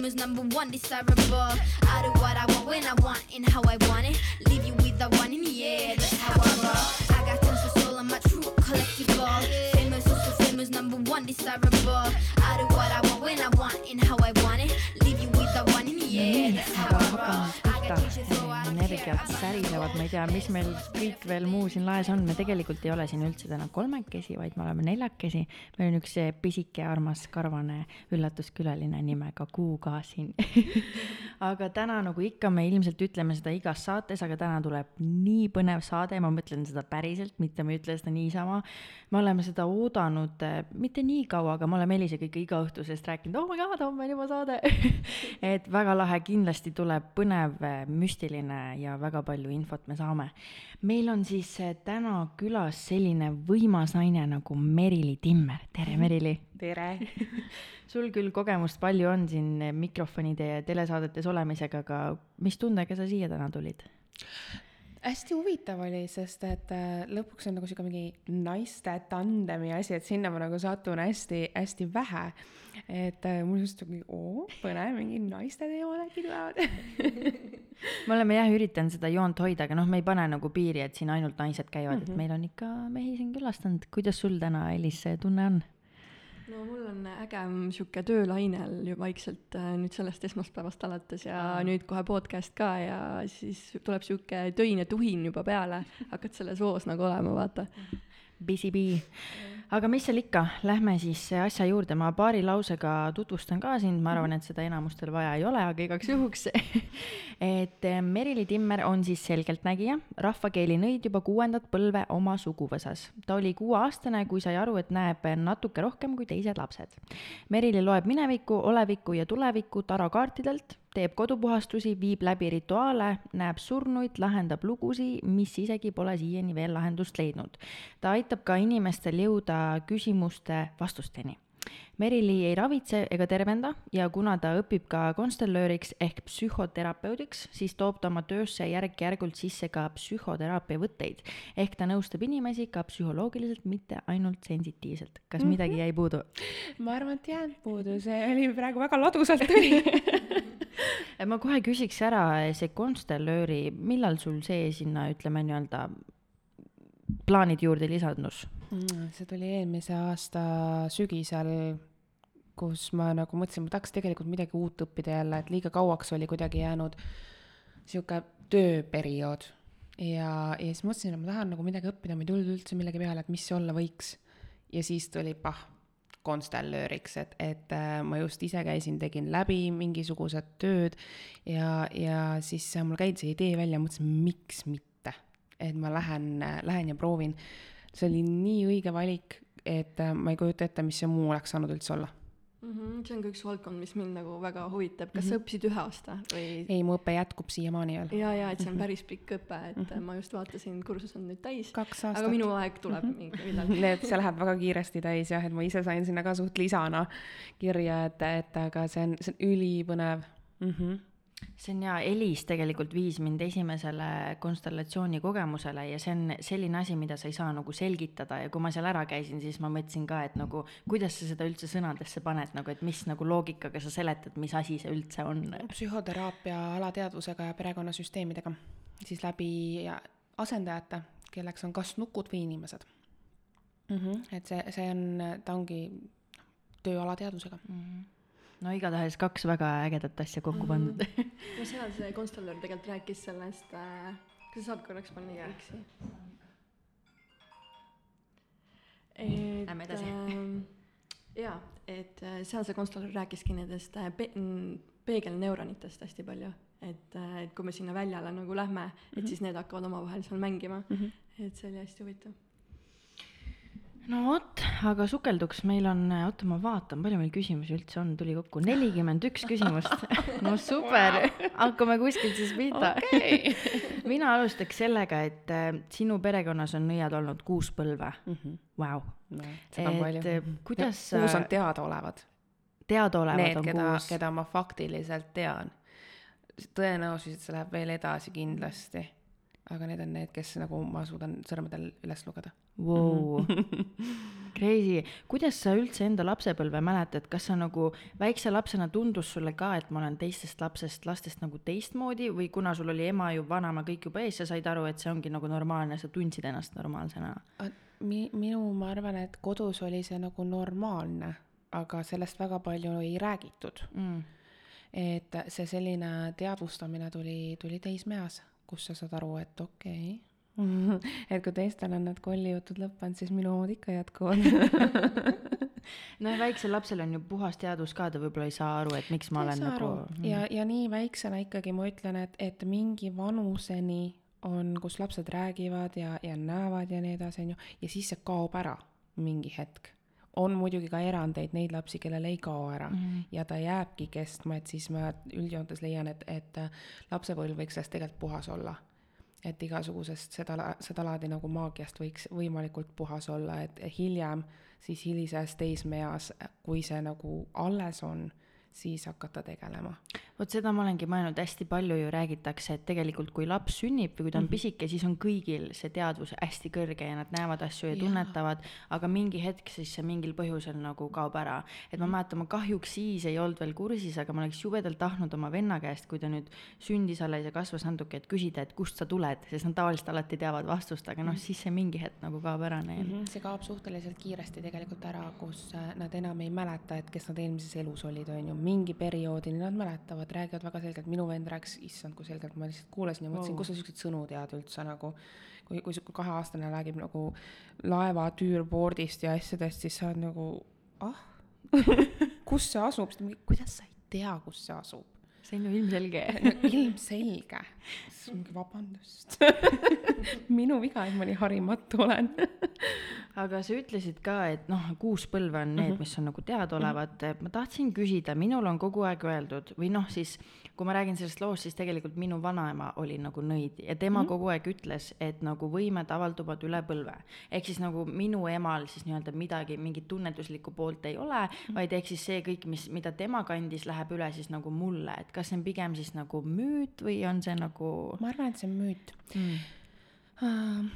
famous, number one, desirable. I do what I want when I want and how I want it. Leave you with the one in the air, that's how I roll. I got tons of soul on my true collectible. Famous, also famous, number one, desirable. I do what I want when I want and how I want it. Leave you with the one in the air, that's how I roll. Care energiat särisevad, ma ei tea, mis meil kõik veel muu siin laes on, me tegelikult ei ole siin üldse täna kolmekesi, vaid me oleme neljakesi. meil on üks pisike armas karvane üllatuskülaline nimega Kuuga siin. aga täna, nagu ikka, me ilmselt ütleme seda igas saates, aga täna tuleb nii põnev saade, ma mõtlen seda päriselt, mitte ma ei ütle seda niisama. Me oleme seda oodanud eh, mitte nii kaua, aga me oleme Elisega ikka iga õhtu sellest rääkinud, oh my god, homme on juba saade. et väga lahe, kindlasti tuleb põnev, müstiline ja väga palju infot me saame. meil on siis eh, täna külas selline võimas naine nagu Merili Timmer, tere Merili. tere. sul küll kogemust palju on siin eh, mikrofonide ja telesaadetes olemisega, aga mis tundega sa siia täna tulid? Hästi huvitav oli, sest et äh, lõpuks on nagu sihuke mingi naiste tandemi asi, et sinna ma nagu satun hästi-hästi vähe. et äh, mul just mingi oo, põnev, mingi naiste teemad äkki tulevad. me oleme jah üritanud seda joont hoida, aga noh, me ei pane nagu piiri, et siin ainult naised käivad mm, -hmm. et meil on ikka mehi siin külastanud. kuidas sul täna, Elis, see tunne on? No mul on ägem sihuke töölainel ju vaikselt äh, nüüd sellest esmaspäevast alates ja nüüd kohe podcast ka ja siis tuleb sihuke töine tuhin juba peale, hakkad selles voos nagu olema, vaata. Busy bee. aga mis seal ikka, lähme siis asja juurde, ma paari lausega tutvustan ka sind, ma arvan, et seda enamustel vaja ei ole, aga igaks juhuks. et eh, Merili Timmer on siis selgeltnägija, rahvakeeli nõid juba kuuendat põlve oma suguvõsas. ta oli kuueaastane, kui sai aru, et näeb natuke rohkem kui teised lapsed. Merili loeb minevikku, olevikku ja tulevikku tarokaartidelt, teeb kodupuhastusi, viib läbi rituaale, näeb surnuid, lahendab lugusid, mis isegi pole siiani veel lahendust leidnud. ta aitab ka inimestel jõuda küsimuste vastusteni. Merili ei ravitse ega tervenda ja kuna ta õpib ka konstellööriks ehk psühhoterapeudiks, siis toob ta oma töösse järk-järgult sisse ka psühhoteraapia võtteid. ehk ta nõustab inimesi ka psühholoogiliselt, mitte ainult sensitiivselt. kas midagi jäi puudu? ma arvan, et jäänud puudu, see oli praegu väga ladusalt tuli. ma kohe küsiks ära see konstellööri, millal sul see sinna, ütleme nii-öelda plaanid juurde lisandus? Mm, see tuli eelmise aasta sügisel, kus ma nagu mõtlesin, ma tahaks tegelikult midagi uut õppida jälle, et liiga kauaks oli kuidagi jäänud sihuke tööperiood. ja, ja siis mõtlesin, et ma tahan nagu midagi õppida, ma ei tulnud üldse millegi peale, et mis see olla võiks. ja siis tuli pah, konstellööriks, et, et äh, ma just ise käisin, tegin läbi mingisugused tööd ja, ja siis äh, mul käidi see idee välja, mõtlesin, miks mitte. et ma lähen, lähen ja proovin. See oli nii õige valik, et äh, ma ei kujuta ette, mis see muu oleks saanud üldse olla. Mm -hmm, see on ka üks valdkond, mis mind nagu väga huvitab, kas mm -hmm. sa õppisid ühe aasta või? ei, mu õpe jätkub siiamaani veel. ja, ja et see on päris pikk õpe, et mm -hmm. ma just vaatasin, kursus on nüüd täis, aga minu aeg tuleb mm -hmm. mingi millal. Need, see läheb väga kiiresti täis jah, et ma ise sain sinna ka suht lisana kirja, et, et aga see on, see on ülipõnev mm. -hmm. See on hea, Elis tegelikult viis mind esimesele konstellatsiooni kogemusele ja see on selline asi, mida sa ei saa nagu selgitada ja kui ma seal ära käisin, siis ma mõtlesin ka, et nagu kuidas sa seda üldse sõnadesse paned nagu, et mis nagu loogikaga sa seletad, mis asi see üldse on. psühhoteraapia alateadvusega ja perekonnasüsteemidega, siis läbi asendajate, kelleks on kas nukud või inimesed mm. -hmm. et see, see on, ta ongi töö alateadvusega. No igatahes kaks väga ägedat asja kokku pandud. no seal see konstellöör tegelikult rääkis sellest äh,, kas sa saad korraks panna X-i? et Lähme edasi. ähm, jaa, et äh, seal see konstellöör rääkiski nendest äh, pe-, peegelneuronitest hästi palju. et, et kui me sinna väljale nagu lähme mm, -hmm. et siis need hakkavad omavahel seal mängima mm. -hmm. et see oli hästi huvitav. No vot, aga sukelduks meil on, oota ma vaatan, palju meil küsimusi üldse on, tuli kokku nelikümmend üks küsimust. no super, hakkame kuskilt siis pihta okei. mina alustaks sellega, et äh, sinu perekonnas on nõiad olnud kuus põlve. Vau. seda on et palju äh,. kuidas sa kuus on teadaolevad. teadaolevad on keda, kuus? keda ma faktiliselt tean. tõenäoliselt see läheb veel edasi kindlasti. aga need on need, kes nagu ma suudan sõrmedel üles lugeda. Vau, crazy, kuidas sa üldse enda lapsepõlve mäletad, kas sa nagu väikse lapsena tundus sulle ka, et ma olen teistest lapsest, lastest nagu teistmoodi või kuna sul oli ema ju vanaema kõik juba ees, sa said aru, et see ongi nagu normaalne, sa tundsid ennast normaalsena? Mi-, minu, ma arvan, et kodus oli see nagu normaalne, aga sellest väga palju ei räägitud. Mm. et see selline teadvustamine tuli, tuli teismeeas, kus sa saad aru, et okei okay., et kui teistel on need kollijutud lõppenud, siis minu omad ikka jätkuvad. noh, väiksel lapsel on ju puhas teadvus ka, ta võib-olla ei saa aru, et miks ma olen nagu. ja, ja nii väiksena ikkagi ma ütlen, et, et mingi vanuseni on, kus lapsed räägivad ja, ja näevad ja nii edasi, onju, ja siis see kaob ära mingi hetk. on muidugi ka erandeid, neid lapsi, kellel ei kao ära mm -hmm. ja ta jääbki kestma, et siis ma üldjoontes leian, et, et lapsepõlv võiks sellest tegelikult puhas olla. Et igasugusest seda, sedalaadi nagu maagiast võiks võimalikult puhas olla, et hiljem siis hilises teismeeas, kui see nagu alles on, siis hakata tegelema. Vot seda ma olengi mõelnud, hästi palju ju räägitakse, et tegelikult kui laps sünnib või kui ta on pisike, siis on kõigil see teadvus hästi kõrge ja nad näevad asju ja Jaa. tunnetavad, aga mingi hetk siis see mingil põhjusel nagu kaob ära. et ma mäletan, ma kahjuks siis ei olnud veel kursis, aga ma oleks jubedalt tahtnud oma venna käest, kui ta nüüd sündis alles ja kasvas natuke, et küsida, et kust sa tuled, sest nad tavaliselt alati teavad vastust, aga noh, siis see mingi hetk nagu kaob ära neil mm. -hmm. see kaob suhteliselt kiiresti tegelikult ära, kus äh, nad enam ei mäleta, et kes nad eelmises elus olid, on ju, mingi perioodini nad mäletavad, räägivad väga selgelt, minu vend rääkis, issand, kui selgelt ma lihtsalt kuulasin ja mõtlesin wow., kust sa siukseid sõnu tead üldse nagu kui, kui sihuke kaheaastane räägib nagu laeva tüürboardist ja asjadest, siis sa oled nagu ah, kus see asub, kuidas sa ei tea, kus see asub? see on ju ilmselge. ilmselge, vabandust minu viga, et ma nii harimatu olen aga sa ütlesid ka, et noh, kuus põlve on need, mis on nagu teadaolevad. ma tahtsin küsida, minul on kogu aeg öeldud või noh, siis kui ma räägin sellest loost, siis tegelikult minu vanaema oli nagu nõid ja tema mm -hmm. kogu aeg ütles, et nagu võimed avalduvad üle põlve. ehk siis nagu minu emal siis nii-öelda midagi, mingit tunnetuslikku poolt ei ole mm, -hmm. vaid ehk siis see kõik, mis, mida tema kandis, läheb üle siis nagu mulle, et kas see on pigem siis nagu müüt või on see nagu ma arvan, et see on müüt mm.?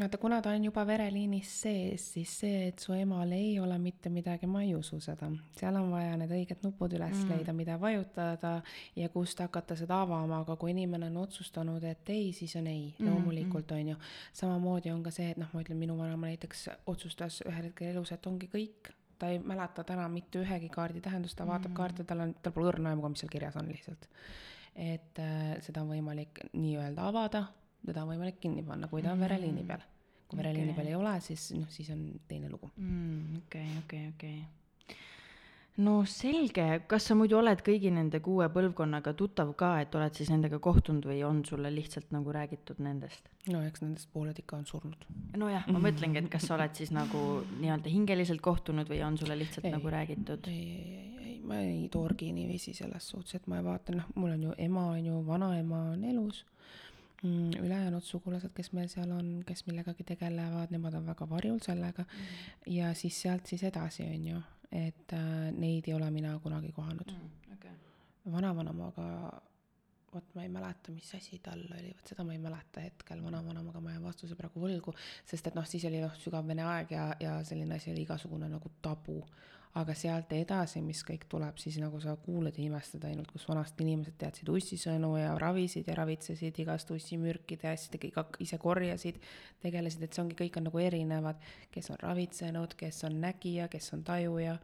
vaata, kuna ta on juba vereliinis sees, siis see, et su emal ei ole mitte midagi, ma ei usu seda. seal on vaja need õiged nupud üles mm. leida, mida vajutada ja kust hakata seda avama, aga kui inimene on otsustanud, et ei, siis on ei, loomulikult on ju. samamoodi on ka see, et noh, ma ütlen, minu vanaema näiteks otsustas ühel hetkel elus, et ongi kõik, ta ei mäleta täna mitte ühegi kaardi tähendust, ta vaatab mm. kaarte, tal on, tal pole õrna aimu ka, mis seal kirjas on lihtsalt. Et äh, seda on võimalik nii-öelda avada, teda on võimalik kinni panna, kui ta on vereliini peal. kui vereliini Okei. peal ei ole, siis noh, siis on teine lugu. mm,. okei, okei, okei. No selge, kas sa muidu oled kõigi nende kuue põlvkonnaga tuttav ka, et oled siis nendega kohtunud või on sulle lihtsalt nagu räägitud nendest? no eks nendest pooled ikka on surnud. nojah, ma mõtlengi, et kas sa oled siis nagu nii-öelda hingeliselt kohtunud või on sulle lihtsalt Ei. ei. nagu räägitud? ei, ei, ei, ma ei torgi niiviisi selles suhtes, et ma vaatan, noh, mul on ju ema on ju, vanaema on elus mm,. ülejäänud sugulased, kes meil seal on, kes millegagi tegelevad, nemad on väga varjul sellega mm.. ja siis sealt siis edasi on ju, et äh, neid ei ole mina kunagi kohanud mm.. Okay. vanavanemaga, vot ma ei mäleta, mis asi tal oli, vot seda ma ei mäleta hetkel, vanavanemaga ma vastuse praegu võlgu, sest et noh, siis oli noh, sügav vene aeg ja, ja selline asi oli igasugune nagu tabu. aga sealt edasi, mis kõik tuleb, siis nagu sa kuulad ja imestad ainult, kus vanasti inimesed teadsid ussisõnu ja ravisid ja ravitsesid igast ussimürkide ja asjadega, ise korjasid, tegelesid, et see ongi, kõik on nagu erinevad, kes on ravitsenud, kes on nägija, kes on tajuja.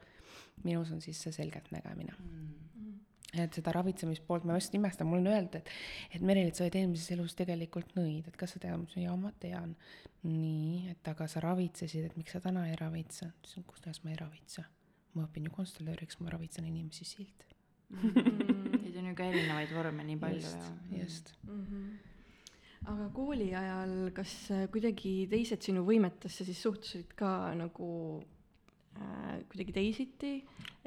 minus on siis see selgeltnägemine et seda ravitsemispoolt ma just imestan, mul on öeldud, et, et Merelit, sa olid eelmises elus tegelikult nõid, et kas sa tead, ma ütlesin, jaa, ma tean. nii, et aga sa ravitsesid, et miks sa täna ei ravitse? ütlesin, kuidas ma ei ravitse. ma õpin ju konstellööriks, ma ravitsen inimesi silt. Neid on ju ka erinevaid vorme nii palju just ja,. just. aga kooli ajal, kas kuidagi teised sinu võimetesse siis suhtusid ka nagu kuidagi teisiti?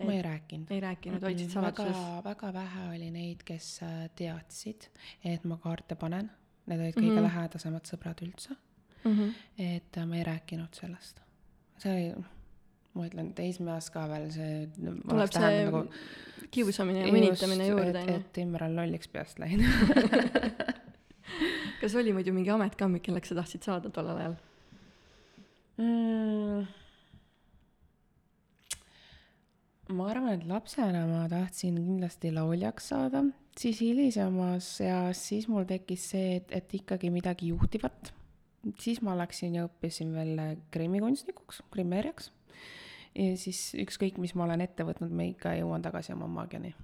ma ei rääkinud. ei rääkinud, hoidsid saladuses? väga, väga vähe oli neid, kes äh, teadsid, et ma kaarte panen. Need olid kõige mm. -hmm. lähedasemad sõbrad üldse. Mhm. et äh, ma ei rääkinud sellest. see oli, ma ütlen, teismeeas ka veel see. tuleb see nagu... kiusamine ja mõnitamine juurde, et, onju. et Imre on lolliks peast läinud. kas oli muidu mingi amet ka, kelleks sa tahtsid saada tollel ajal mm.? Ma arvan, et lapsena ma tahtsin kindlasti lauljaks saada, siis hilisemas eas, siis mul tekkis see, et, et ikkagi midagi juhtivat. siis ma läksin ja õppisin veel grimmikunstnikuks, grimmeerijaks. ja siis ükskõik, mis ma olen ette võtnud, ma ikka jõuan tagasi oma maagiani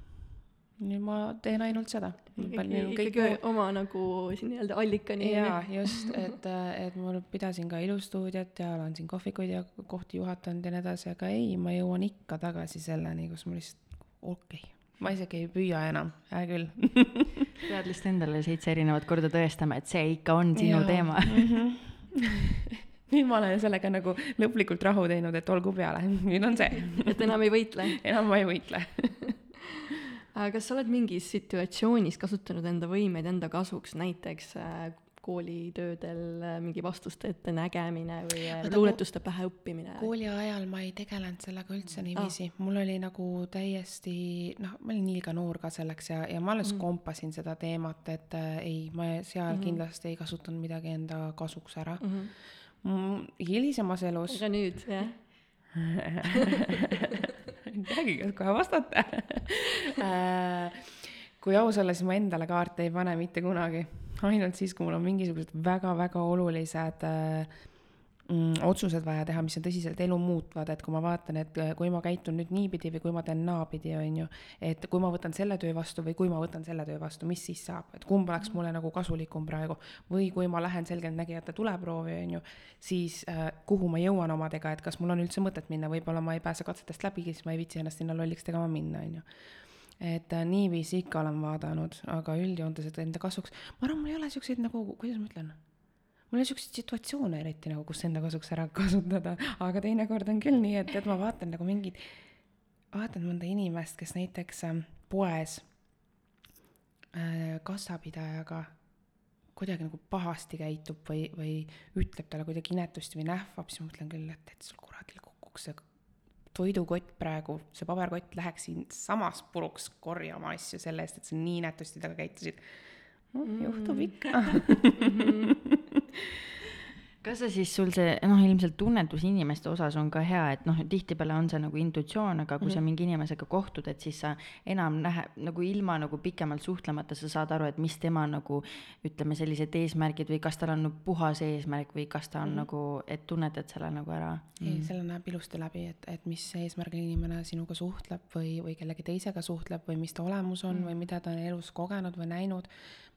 nüüd ma teen ainult seda. ikkagi kõik... oma nagu siin nii-öelda allikani. jaa, just, et, et ma pidasin ka ilustuudiot ja olen siin kohvikuid ja kohti juhatanud ja nii edasi, aga ei, ma jõuan ikka tagasi selleni, kus ma lihtsalt, okei okay., ma isegi ei püüa enam, hea küll pead lihtsalt endale seitse erinevat korda tõestama, et see ikka on sinu ja. teema. -hmm. nüüd ma olen sellega nagu lõplikult rahu teinud, et olgu peale, nüüd on see. et enam ei võitle enam ma ei võitle kas sa oled mingis situatsioonis kasutanud enda võimeid enda kasuks, näiteks äh, koolitöödel äh, mingi vastuste ettenägemine või äh, luuletuste pähe õppimine? kooli ajal ma ei tegelenud sellega üldse niiviisi ah., mul oli nagu täiesti noh, ma olin liiga noor ka selleks ja, ja ma alles mm. kompasin seda teemat, et äh, ei, ma seal mm -hmm. kindlasti ei kasutanud midagi enda kasuks ära mm. -hmm. hilisemas elus. aga nüüd, jah ei teagi, kas kohe vastata äh, kui aus olla, siis ma endale kaarte ei pane mitte kunagi. ainult siis, kui mul on mingisugused väga-väga olulised äh, otsused vaja teha, mis on tõsiselt elu muutvad, et kui ma vaatan, et äh, kui ma käitun nüüd niipidi või kui ma teen naapidi, on ju, et kui ma võtan selle töö vastu või kui ma võtan selle töö vastu, mis siis saab, et kumb oleks mulle nagu kasulikum praegu. või kui ma lähen selgeltnägijate tuleproovi, on ju, siis äh, kuhu ma jõuan omadega, et kas mul on üldse mõtet minna, võib-olla ma ei pääse katsetest läbi, siis ma ei viitsi ennast sinna lolliks tegema minna, on ju et äh, niiviisi ikka olen vaadanud, aga üldjoontes, et enda kasuks, ma arvan, mul ei ole siukseid nagu, kuidas ma ütlen mul on siukseid situatsioone eriti nagu, kus enda kasuks ära kasutada, aga teinekord on küll nii, et, et ma vaatan nagu mingid, vaatan mõnda inimest, kes näiteks äh, poes äh, kassapidajaga kuidagi nagu pahasti käitub või, või ütleb talle kuidagi inetusti või nähvab, siis ma mõtlen küll, et, et sul kuradil kukuks see toidukott praegu, see paberkott läheks siinsamas puruks korjama asju selle eest, et sa nii inetusti temaga käitusid. Mm,. juhtub ikka kas see siis sul see, noh, ilmselt tunnetus inimeste osas on ka hea, et noh, tihtipeale on see nagu intuitsioon, aga kui mm -hmm. sa mhm. mingi inimesega kohtud, et siis sa enam nähe, nagu ilma nagu pikemalt suhtlemata, sa saad aru, et mis tema nagu ütleme, sellised eesmärgid või kas tal on nagu puhas eesmärk või kas ta on mm -hmm. nagu, et tunnetad selle nagu ära mm. -hmm. ei, selle näeb ilusti läbi, et, et mis eesmärgil inimene sinuga suhtleb või, või kellegi teisega suhtleb või mis ta olemus on mm -hmm. või mida ta on elus kogenud või näinud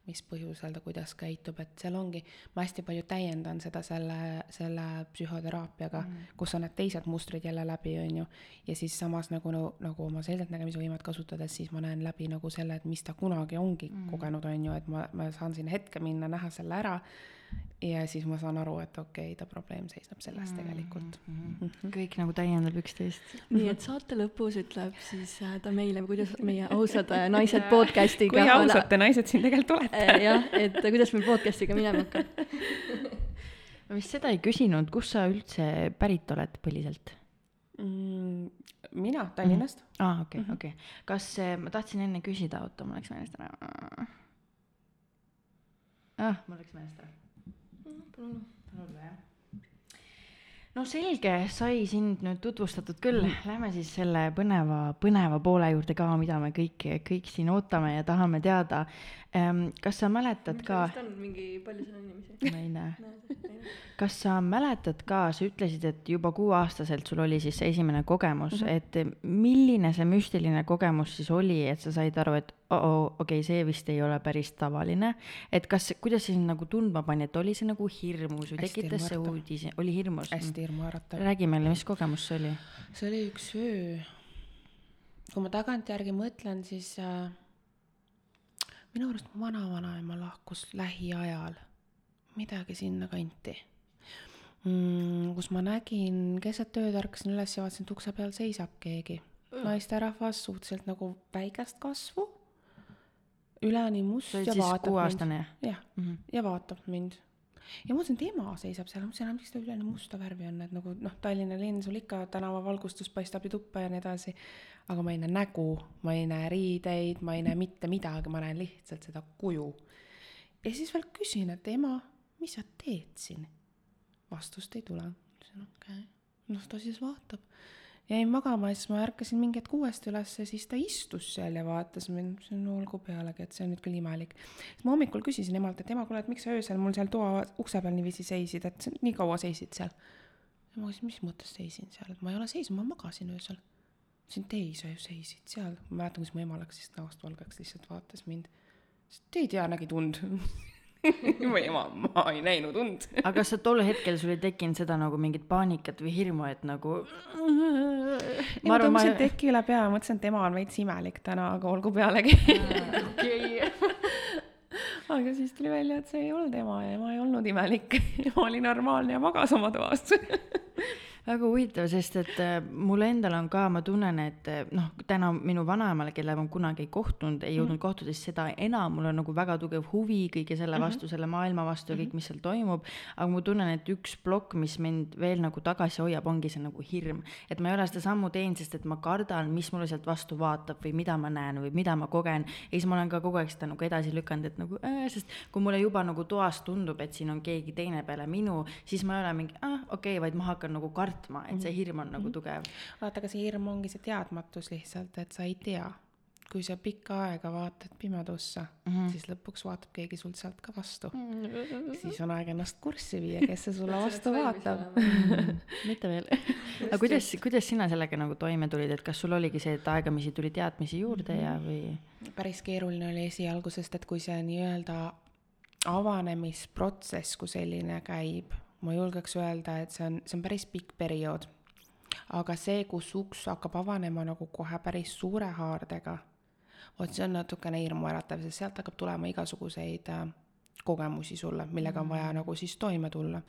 mis põhjusel ta kuidas käitub, et seal ongi, ma hästi palju täiendan seda selle, selle psühhoteraapiaga mm., kus on need teised mustrid jälle läbi, on ju. ja siis samas nagu, nagu, oma selgeltnägemise võimet kasutades, siis ma näen läbi nagu selle, et mis ta kunagi ongi mm. kogenud, on ju, et ma, ma saan sinna hetke minna, näha selle ära ja siis ma saan aru, et okei okay,, ta probleem seisneb selles mm -hmm. tegelikult mm. -hmm. kõik nagu täiendab üksteist. nii et saate lõpus ütleb siis äh, ta meile, kuidas meie ausad äh, naised podcast'iga. kui ausad te naised siin tegelikult olete äh, jah, et kuidas meil podcast'iga minema hakkab ma vist seda ei küsinud, kust sa üldse pärit oled põliselt mm,? mina Tallinnast mm. -hmm. aa ah,, okei okay, mm, -hmm. okei okay.. kas, ma tahtsin enne küsida, oota, mul läks meelest ära. ah, mul läks meelest ära palun. palun jah no selge, sai sind nüüd tutvustatud küll, lähme siis selle põneva, põneva poole juurde ka, mida me kõik, kõik siin ootame ja tahame teada. Kas sa mäletad ka? on mingi, palju seal on inimesi? ma ei näe. kas sa mäletad ka, sa ütlesid, et juba kuueaastaselt sul oli siis see esimene kogemus mm, -hmm. et milline see müstiline kogemus siis oli, et sa said aru, et oh-oh, okei okay,, see vist ei ole päris tavaline. et kas, kuidas see sind nagu tundma pani, et oli see nagu hirmus või tekitas see uudis, oli hirmus? hästi hirmuäratav. räägi meile, mis kogemus see oli? see oli üks öö. kui ma tagantjärgi mõtlen, siis äh, minu arust mu vanavanaema lahkus lähiajal, midagi sinnakanti mm,. kus ma nägin, keset ööd ärkasin üles ja vaatasin, et ukse peal seisab keegi naisterahvas, suhteliselt nagu väikest kasvu üleni must ja vaatab mind. jah mm -hmm., ja vaatab mind. ja ma mõtlesin, et ema seisab seal, ma mõtlesin, miks ta üleni musta värvi on, et nagu noh, Tallinna linn, sul ikka tänavavalgustus paistab ju tuppa ja nii edasi. Aga ma ei näe nägu, ma ei näe riideid, ma ei näe mitte midagi, ma näen lihtsalt seda kuju. ja siis veel küsin, et ema, mis sa teed siin? vastust ei tule. ütlesin okei okay., noh ta siis vaatab. jäin magama ja siis ma ärkasin mingi hetk uuesti üles ja siis ta istus seal ja vaatas mind, ütlesin no olgu pealegi, et see on nüüd küll imelik. siis ma hommikul küsisin emalt, et ema, kuule, et miks sa öösel mul seal toa ukse peal niiviisi seisid, et nii kaua seisid seal. ema küsis, mis mõttes seisin seal, et ma ei ole seisnud, ma magasin öösel ütlesin, et ei, sa ju seisid seal. ma mäletan, kuidas mu ema läks siis näost valgeks, lihtsalt vaatas mind. Te ei tea, nägid und mu ema, ma ei näinud und. aga kas sa tol hetkel sul ei tekkinud seda nagu mingit paanikat või hirmu, et nagu ma arvan, ma tõmbasin teki üle pea ja mõtlesin, et ema on veits imelik täna, aga olgu pealegi. okei. aga siis tuli välja, et see ei olnud ema ja ema ei olnud imelik. ema oli normaalne ja magas oma toas väga huvitav, sest et äh, mul endal on ka, ma tunnen, et äh, noh, täna minu vanaemale, kellega ma kunagi ei kohtunud, ei jõudnud mm -hmm. kohtuda, siis seda enam mul on nagu väga tugev huvi kõige selle mhm. vastu mm, -hmm. selle maailma vastu ja kõik, mis seal toimub. aga ma tunnen, et üks plokk, mis mind veel nagu tagasi hoiab, ongi see nagu hirm. et ma ei ole seda sammu teinud, sest et ma kardan, mis mulle sealt vastu vaatab või mida ma näen või mida ma kogen. ja siis ma olen ka kogu aeg seda nagu edasi lükanud, et nagu äh,, sest kui mulle juba nagu toas tundub, et siin on keegi teine peale minu, siis ma ei ole mingi, ah okei okay,, vaid ma hakkan nagu kartma kartma, et see mhm. hirm on nagu mhm. tugev. vaata, aga see hirm ongi see teadmatus lihtsalt, et sa ei tea. kui sa pikka aega vaatad pimedusse mm, -hmm. siis lõpuks vaatab keegi sult sealt ka vastu mm. -hmm. siis on aeg ennast kurssi viia, kes see sulle vastu vaatab mitte veel. aga kuidas, kuidas sina sellega nagu toime tulid, et kas sul oligi see, et aegamisi tuli teadmisi juurde mm -hmm. ja või? päris keeruline oli esialgu, sest et kui see nii-öelda avanemisprotsess kui selline käib ma julgeks öelda, et see on, see on päris pikk periood. aga see, kus uks hakkab avanema nagu kohe päris suure haardega, vot see on natukene hirmuäratav, sest sealt hakkab tulema igasuguseid äh, kogemusi sulle, millega on vaja mm. nagu siis toime tulla.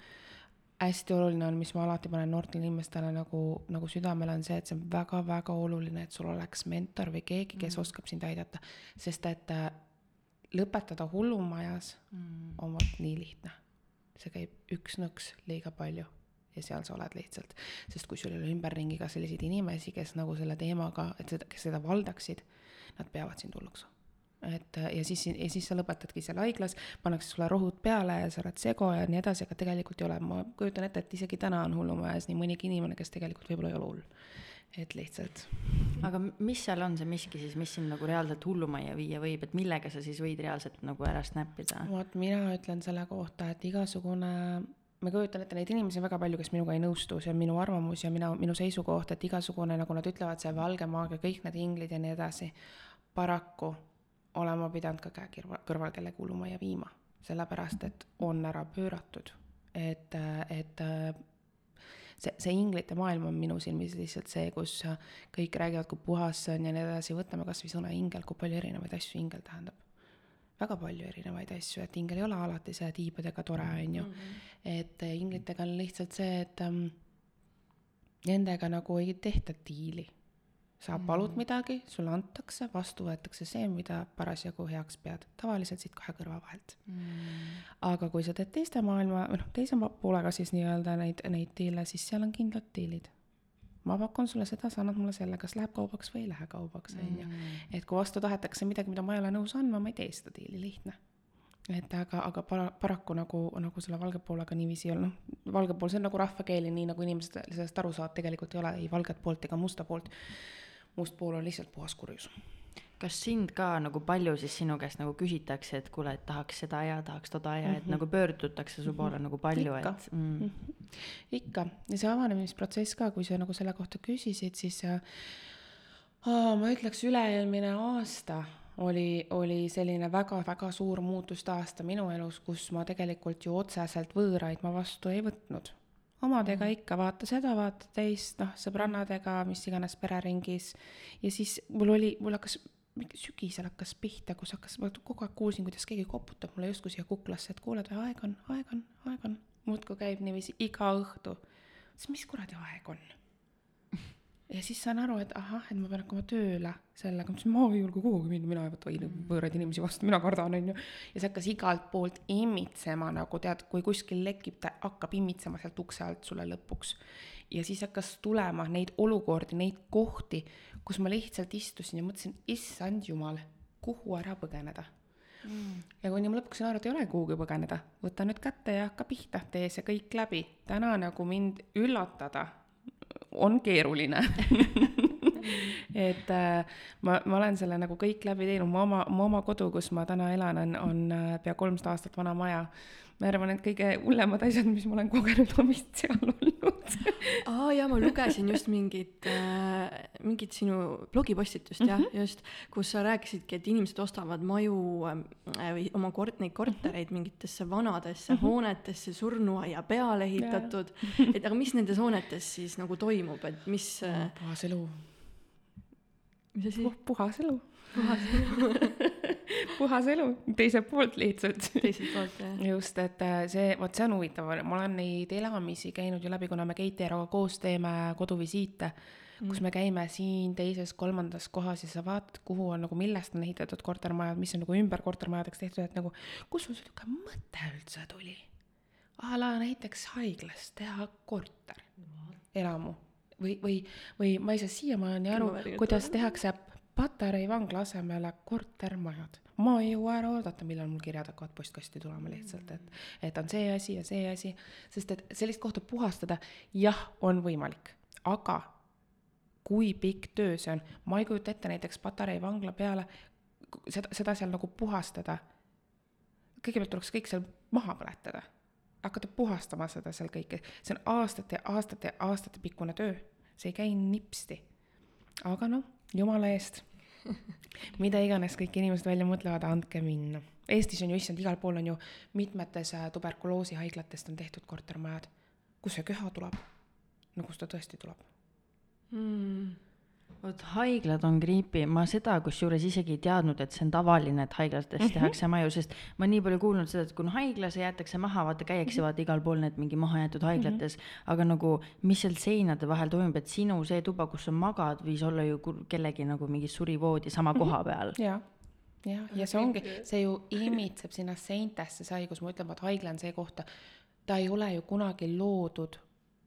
hästi oluline on, mis ma alati panen noortele inimestele nagu, nagu südamele, on see, et see on väga-väga oluline, et sul oleks mentor või keegi, kes mm. oskab sind aidata, sest et äh, lõpetada hullumajas mm. on vot nii lihtne see käib üks nõks liiga palju ja seal sa oled lihtsalt. sest kui sul ei ole ümberringi ka selliseid inimesi, kes nagu selle teemaga, et seda, kes seda valdaksid, nad peavad sind hulluks. et ja siis, ja siis sa lõpetadki seal haiglas, pannakse sulle rohud peale ja sa oled sego ja nii edasi, aga tegelikult ei ole, ma kujutan ette, et isegi täna on hullumajas nii mõnigi inimene, kes tegelikult võib-olla ei ole hull et lihtsalt. aga mis seal on see miski siis, mis sind nagu reaalselt hullumajja viia võib, et millega sa siis võid reaalselt nagu ära snäppida? vot mina ütlen selle kohta, et igasugune, ma kujutan ette neid inimesi on väga palju, kes minuga ei nõustu, see on minu arvamus ja mina, minu seisukoht, et igasugune, nagu nad ütlevad, see valge maagia, kõik need inglid ja nii edasi, paraku olen ma pidanud ka käe kõrval, kõrval kellegi hullumajja viima, sellepärast et on ära pööratud, et, et see, see inglite maailm on minu silmis lihtsalt see, kus kõik räägivad, kui puhas see on ja nii edasi, võtame kas või sõna ingel, kui palju erinevaid asju ingel tähendab. väga palju erinevaid asju, et ingel ei ole alati see tiibadega tore, on ju. Mhm. et inglitega on lihtsalt see, et ähm, nendega nagu ei tehta diili sa palud mm. midagi, sulle antakse, vastu võetakse see, mida parasjagu heaks pead, tavaliselt siit kahe kõrva vahelt mm.. aga kui sa teed teiste maailma, või noh, teise poolega siis nii-öelda neid, neid diile, siis seal on kindlad diilid. ma pakun sulle seda, sa annad mulle selle, kas läheb kaubaks või ei lähe kaubaks, on ju. Mm. et kui vastu tahetakse midagi, mida ma ei ole nõus andma, ma ei tee seda diili, lihtne et aga, aga para-, paraku nagu, nagu selle valge poolega niiviisi ei ole, noh, valge pool, see on nagu rahvakeeli, nii nagu inimesed sellest aru saavad, tegelikult ei ole ei valget poolt ega musta poolt must pool on lihtsalt puhas kurjus. kas sind ka nagu palju siis sinu käest nagu küsitakse, et kuule, et tahaks seda ja tahaks toda ja mm -hmm. et mhm. nagu pöördutakse su poole mm -hmm. nagu palju, et mm. Mm -hmm. ikka ja see avanemisprotsess ka, kui sa nagu selle kohta küsisid, siis oh, ma ütleks, üle-eelmine aasta oli, oli selline väga-väga suur muutuste aasta minu elus, kus ma tegelikult ju otseselt võõraid ma vastu ei võtnud omadega mm. ikka, vaata seda, vaata teist, noh, sõbrannadega, mis iganes pereringis. ja siis mul oli, mul hakkas, sügisel hakkas pihta, kus hakkas, ma kogu aeg kuulsin, kuidas keegi koputab mulle justkui siia kuklasse, et kuule, aeg on, aeg on, aeg on. muudkui käib niiviisi iga õhtu. siis mis kuradi aeg on? Ja siis saan aru, et ahah, et ma pean hakkama tööle sellega, ma ütlesin, ma ei julge kuhugi minna, mina ei võta mm. võõraid inimesi vastu, mina kardan, onju. ja see hakkas igalt poolt immitsema nagu tead, kui kuskil lekib, ta hakkab immitsema sealt ukse alt sulle lõpuks. ja siis hakkas tulema neid olukordi, neid kohti, kus ma lihtsalt istusin ja mõtlesin, issand jumal, kuhu ära põgeneda mm. ja kuni ma lõpuks sain aru, et ei ole kuhugi põgeneda, võta nüüd kätte ja hakka pihta, tee see kõik läbi. täna nagu mind üllatada on keeruline et äh, ma, ma olen selle nagu kõik läbi teinud, mu oma, mu oma kodu, kus ma täna elan, on, on äh, pea kolmsada aastat vana maja. ma arvan, et kõige hullemad asjad, mis ma olen kogenud, on vist seal olnud aa jaa, ma lugesin just mingit äh,, mingit sinu blogipostitust jah mm, -hmm. just, kus sa rääkisidki, et inimesed ostavad maju äh, või oma kort-, neid kortereid mingitesse vanadesse mm -hmm. hoonetesse surnuaia peale ehitatud, et aga mis nendes hoonetes siis nagu toimub, et mis äh, puhas elu mis asi Puh,? puhas elu. puhas elu puhas elu, teiselt poolt lihtsalt. teiselt poolt jah. just, et äh, see, vot see on huvitav, ma olen neid elamisi käinud ju läbi, kuna me Keit Eeroga koos teeme koduvisiite mm., kus me käime siin teises-kolmandas kohas ja sa vaatad, kuhu on nagu, millest on ehitatud kortermajad, mis on nagu ümber kortermajadeks tehtud, et nagu kus sul sihuke mõte üldse tuli? a la näiteks haiglas teha korter, elamu või, või, või ma ei saa siiamaani aru, kuidas tehakse Patarei vangla asemele kortermajad. ma ei jõua ära oodata, millal mul kirjad hakkavad postkasti tulema lihtsalt, et, et on see asi ja see asi, sest et sellist kohta puhastada, jah, on võimalik, aga kui pikk töö see on, ma ei kujuta ette näiteks Patarei vangla peale seda, seda seal nagu puhastada. kõigepealt tuleks kõik seal maha põletada hakata puhastama seda seal kõike, see on aastate ja aastate aastate pikkune töö, see ei käi nipsti. aga noh, jumala eest, mida iganes kõik inimesed välja mõtlevad, andke minna. Eestis on ju, issand, igal pool on ju mitmetes äh, tuberkuloosihaiglatest on tehtud kortermajad. kust see köha tuleb? no kust ta tõesti tuleb mm.? Vot haiglad on creepy, ma seda kusjuures isegi ei teadnud, et see on tavaline, et haiglates mm -hmm. tehakse maju, sest ma nii palju kuulnud seda, et kui haiglas jäetakse maha, vaata käiakse vaata igal pool need mingi mahajäetud haiglates mm, -hmm. aga nagu mis seal seinade vahel toimub, et sinu see tuba, kus sa magad, võis olla ju kellegi nagu mingi surivoodi sama mhm. koha peal. jaa jah, ja see ongi, see ju imitseb sinna seintesse, see haigus, ma ütlen, vaat haigla on see koht, ta ei ole ju kunagi loodud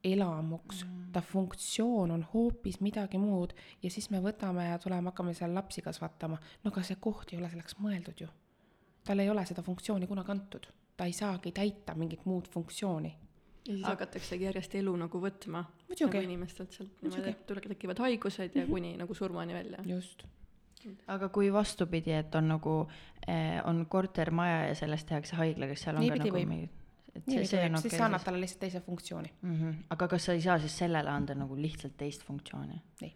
elamuks mm., ta funktsioon on hoopis midagi muud ja siis me võtame ja tuleme, hakkame seal lapsi kasvatama. no aga see koht ei ole selleks mõeldud ju. tal ei ole seda funktsiooni kunagi antud, ta ei saagi täita mingit muud funktsiooni. ja siis hakataksegi järjest elu nagu võtma Muidugi. nagu inimestelt sealt niimoodi, et tulevad, tekivad haigused ja mm -hmm. kuni nagu surmani välja. just aga kui vastupidi, et on nagu eh,, on kortermaja ja sellest tehakse haigla, kas seal on Niipidi ka nagu mingi et see, see on okei okay,. siis sa annad talle lihtsalt teise funktsiooni mm. -hmm. aga kas sa ei saa siis sellele anda nagu lihtsalt teist funktsiooni? ei.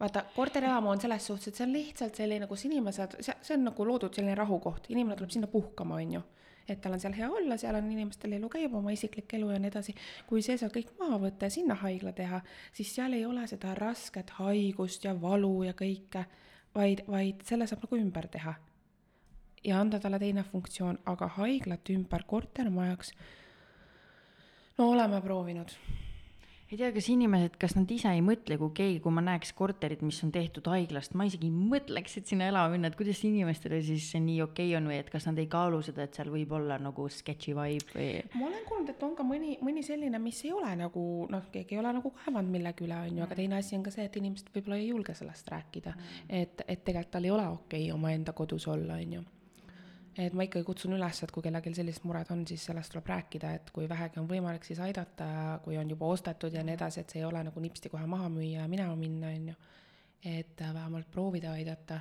vaata, korterelamu on selles suhtes, et see on lihtsalt selline, kus inimesed, see, see on nagu loodud selline rahukoht, inimene tuleb sinna puhkama, on ju. et tal on seal hea olla, seal on inimestel elu käib, oma isiklik elu ja nii edasi. kui see sealt kõik maha võtta ja sinna haigla teha, siis seal ei ole seda rasket haigust ja valu ja kõike, vaid, vaid selle saab nagu ümber teha ja anda talle teine funktsioon, aga haiglat ümber kortermajaks, no oleme proovinud. ei tea, kas inimesed, kas nad ise ei mõtle, kui keegi, kui ma näeks korterit, mis on tehtud haiglast, ma isegi ei mõtleks, et sinna elama minna, et kuidas inimestele siis see nii okei okay on või et kas nad ei kaalu seda, et seal võib olla nagu sketchy vibe või? ma olen kuulnud, et on ka mõni, mõni selline, mis ei ole nagu noh, keegi ei ole nagu kaevanud millegi üle, on ju, aga teine asi on ka see, et inimesed võib-olla ei julge sellest rääkida mm.. et, et tegelikult tal ei ole okei okay omaenda kodus olla, on ju et ma ikkagi kutsun üles, et kui kellelgi sellised mured on, siis sellest tuleb rääkida, et kui vähegi on võimalik, siis aidata, kui on juba ostetud ja nii edasi, et see ei ole nagu nipsti kohe maha müüa ja minema minna, on ju. et vähemalt proovida aidata,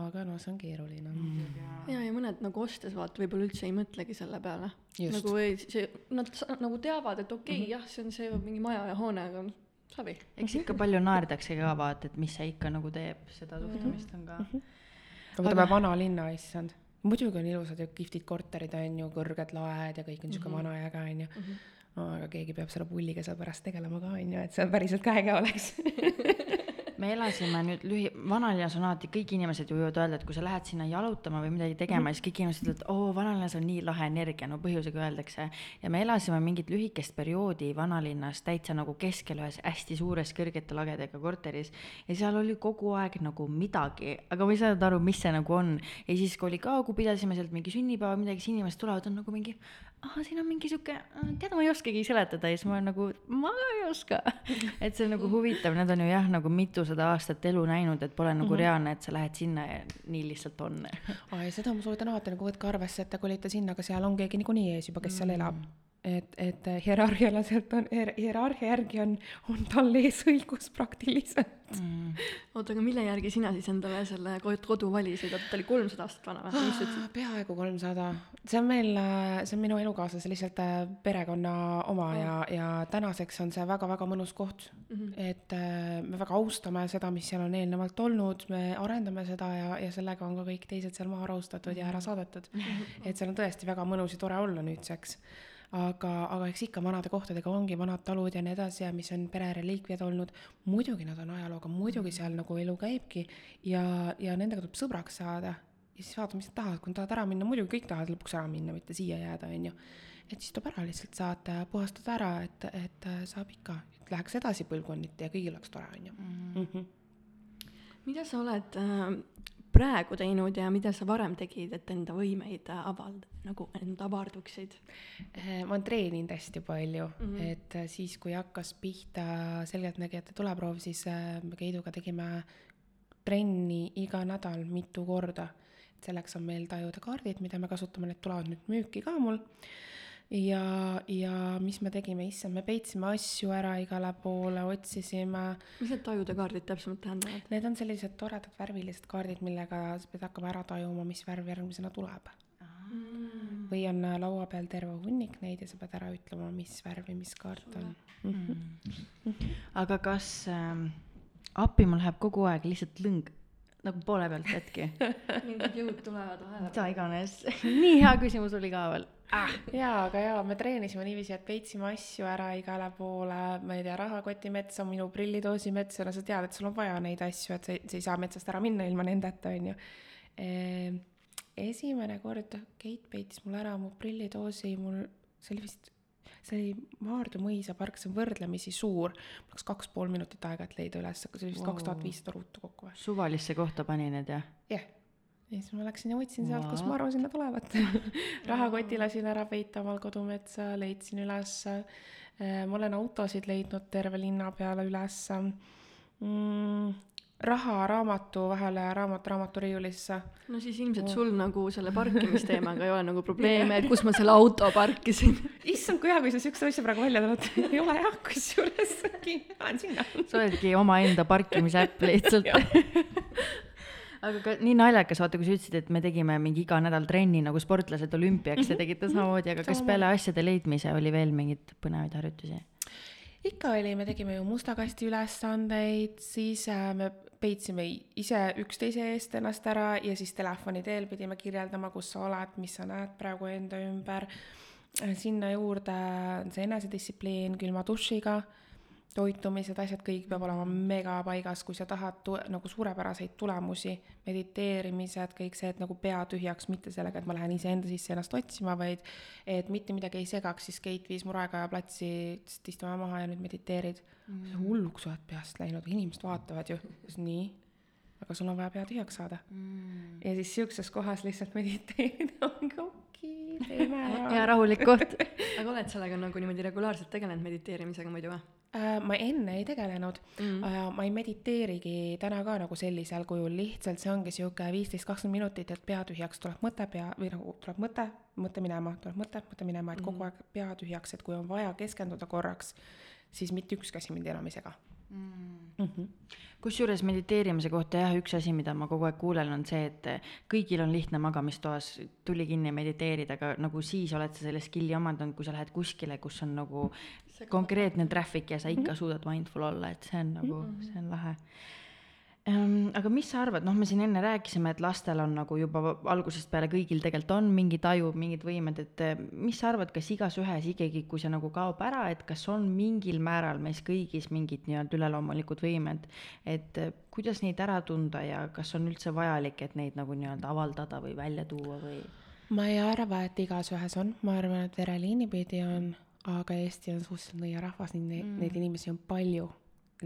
aga noh, see on keeruline mm.. ja, ja mõned nagu ostes vaata, võib-olla üldse ei mõtlegi selle peale. nagu ei, see, nad nagu teavad, et okei okay, mm, -hmm. jah, see on see mingi maja ja hoone, aga noh, savi. eks ikka palju naerdakse ka vaata, et mis see ikka nagu teeb, seda suhtumist on ka mm. -hmm. võtame aga... vanalinna, issand muidugi on ilusad ja kihvtid korterid, on ju, kõrged laed ja kõik on niisugune mm -hmm. vana ja äge, on ju. No aga keegi peab selle pulliga seal pärast tegelema ka, on ju, et see päriselt ka äge oleks me elasime nüüd lühi-, vanalinnas on alati, kõik inimesed ju võivad öelda, et kui sa lähed sinna jalutama või midagi tegema mm, siis kõik inimesed ütlevad, oo, vanalinnas on nii lahe energia, no põhjusega öeldakse. ja me elasime mingit lühikest perioodi vanalinnas täitsa nagu keskel ühes hästi suures kõrgete lagedega korteris ja seal oli kogu aeg nagu midagi, aga ma ei saanud aru, mis see nagu on. ja siis, kui oli ka, kui pidasime sealt mingi sünnipäeva, midagi, siis inimesed tulevad, on nagu mingi, aa, siin on mingi sihuke, tead, ma ei oskagi seletada ja siis ma olen nagu, ma ka ei oska. et see on nagu huvitav, need on ju jah, nagu mitusada aastat elu näinud, et pole nagu mm -hmm. reaalne, et sa lähed sinna ja nii lihtsalt on. aa, ja seda ma soovitan alati nagu võtke arvesse, et te kolite sinna, aga seal on keegi niikuinii ees juba, kes seal elab. et, et hierarhiale sealt on, hierarhia järgi on, on tal ees õigus praktiliselt. Mm. oota, aga mille järgi sina siis endale selle ko- kodu valisid, oota ta oli kolmsada aastat vana või, mis sa ütlesid? peaaegu kolmsada, see on meil, see on minu elukaaslase lihtsalt äh, perekonna oma ja, ja tänaseks on see väga-väga mõnus koht mm. -hmm. et äh, me väga austame seda, mis seal on eelnevalt olnud, me arendame seda ja, ja sellega on ka kõik teised seal maha rahustatud ja ära saadetud mm. -hmm. et seal on tõesti väga mõnus ja tore olla nüüdseks aga, aga eks ikka vanade kohtadega ongi vanad talud ja nii edasi ja mis on pere reliikviad olnud, muidugi nad on ajalooga, muidugi seal nagu elu käibki ja, ja nendega tuleb sõbraks saada ja siis vaatame, mis nad tahavad, kui nad tahavad ära minna, muidugi kõik tahavad lõpuks ära minna, mitte siia jääda, on ju. et siis tuleb ära lihtsalt saata puhastada ära, et, et äh, saab ikka, et läheks edasi põlvkonniti ja kõigil oleks tore, on ju. Mhm. mida sa oled äh, praegu teinud ja mida sa varem tegid, et enda võimeid äh, avald-, nagu end avarduksid? Eh, ma olen treeninud hästi palju mm. -hmm. et äh, siis, kui hakkas pihta selgeltnägijate tuleproov, siis äh, me Keiduga tegime trenni iga nädal mitu korda. selleks on meil tajude kaardid, mida me kasutame, need tulevad nüüd müüki ka mul. ja, ja mis me tegime, issand, me peitsime asju ära igale poole, otsisime mis need tajude kaardid täpsemalt tähendavad? Need on sellised toredad värvilised kaardid, millega sa pead hakkama ära tajuma, mis värv järgmisena tuleb. või on äh, laua peal terve hunnik neid ja sa pead ära ütlema, mis värvi mis kaart on mm. -hmm. aga kas ähm, appi mul läheb kogu aeg lihtsalt lõng nagu poole pealt hetki, mingid jõud tulevad vahele. mida iganes. nii hea küsimus oli ka veel ah.. jaa, aga jaa, me treenisime niiviisi, et peitsime asju ära igale poole, ma ei tea, rahakoti metsa, minu prillidoosi metsa, no sa tead, et sul on vaja neid asju, et sa ei, sa ei saa metsast ära minna ilma nendeta, on ju. esimene kord Keit peitis mul ära mu prillidoosi, mul, see oli vist, see oli Maardu mõisapark, see on võrdlemisi suur, mul läks kaks pool minutit aega, et leida üles, aga see oli vist kaks tuhat viissada ruutu kokku või? suvalisse kohta pani need jah? jah. Ja siis ma läksin ja võtsin sealt, kus What? ma arvasin, nad olevat. rahakoti lasin ära peita omal kodumetsa, leidsin ülesse. ma olen autosid leidnud terve linna peale ülesse mm,. raha raamatu vahele, raamat raamaturiiulisse. no siis ilmselt sul nagu selle parkimisteemaga ei ole nagu probleeme, et kus ma selle auto parkisin. issand, kui hea, kui sa siukse asja praegu välja tuled. ei ole jah, kusjuures lähen sinna. sa oledki omaenda parkimisäpp lihtsalt. Aga ka nii naljakas, vaata, kui sa ütlesid, et me tegime mingi iga nädal trenni nagu sportlased olümpiaks ja tegite samamoodi, aga kas peale asjade leidmise oli veel mingeid põnevaid harjutusi? ikka oli, me tegime ju musta kasti ülesandeid, siis äh, me peitsime ise üksteise eest ennast ära ja siis telefoni teel pidime kirjeldama, kus sa oled, mis sa näed praegu enda ümber. sinna juurde on see enesedistsipliin külma dušiga, toitumised, asjad, kõik peab olema mega paigas, kui sa tahad tu- nagu suurepäraseid tulemusi, mediteerimised, kõik see, et nagu pea tühjaks, mitte sellega, et ma lähen iseenda sisse ennast otsima, vaid et mitte midagi ei segaks, siis Keit viis mu raekoja platsi, et istume maha ja nüüd mediteerid mm.. hulluks oled peast läinud, inimesed vaatavad ju, nii, aga sul on vaja pea tühjaks saada mm.. ja siis siukses kohas lihtsalt mediteerida ongi okei, teeme hea ära. rahulik koht. aga oled sellega nagu niimoodi regulaarselt tegelenud mediteerimisega muidu või? Äh, ma enne ei tegelenud Mm. mm., ma ei mediteerigi täna ka nagu sellisel kujul, lihtsalt see ongi sihuke viisteist, kakskümmend minutit, et pea tühjaks tuleb mõte pea või nagu tuleb mõte, mõte minema, tuleb mõte, mõte minema, et kogu aeg pea tühjaks, et kui on vaja keskenduda korraks, siis mitte ükski asi mind enam ei sega mm. -hmm. kusjuures mediteerimise kohta jah, üks asi, mida ma kogu aeg kuulen, on see, et kõigil on lihtne magamistoas tuli kinni mediteerida, aga nagu siis oled sa selle skill'i omandanud, kui sa lähed kuskile, kus on nagu konkreetne traffic ja sa ikka suudad mindful olla, et see on nagu, see on lahe. Aga mis sa arvad, noh, me siin enne rääkisime, et lastel on nagu juba algusest peale kõigil tegelikult on mingi taju, mingid võimed, et eh, mis sa arvad, kas igas ühes ikkagi, kui see nagu kaob ära, et kas on mingil määral meis kõigis mingid nii-öelda üleloomulikud võimed, et eh, kuidas neid ära tunda ja kas on üldse vajalik, et neid nagu nii-öelda avaldada või välja tuua või? ma ei arva, et igas ühes on, ma arvan, et vereliini pidi on, aga Eesti on suhteliselt nõia rahvas, nii neid mm., inimesi on palju.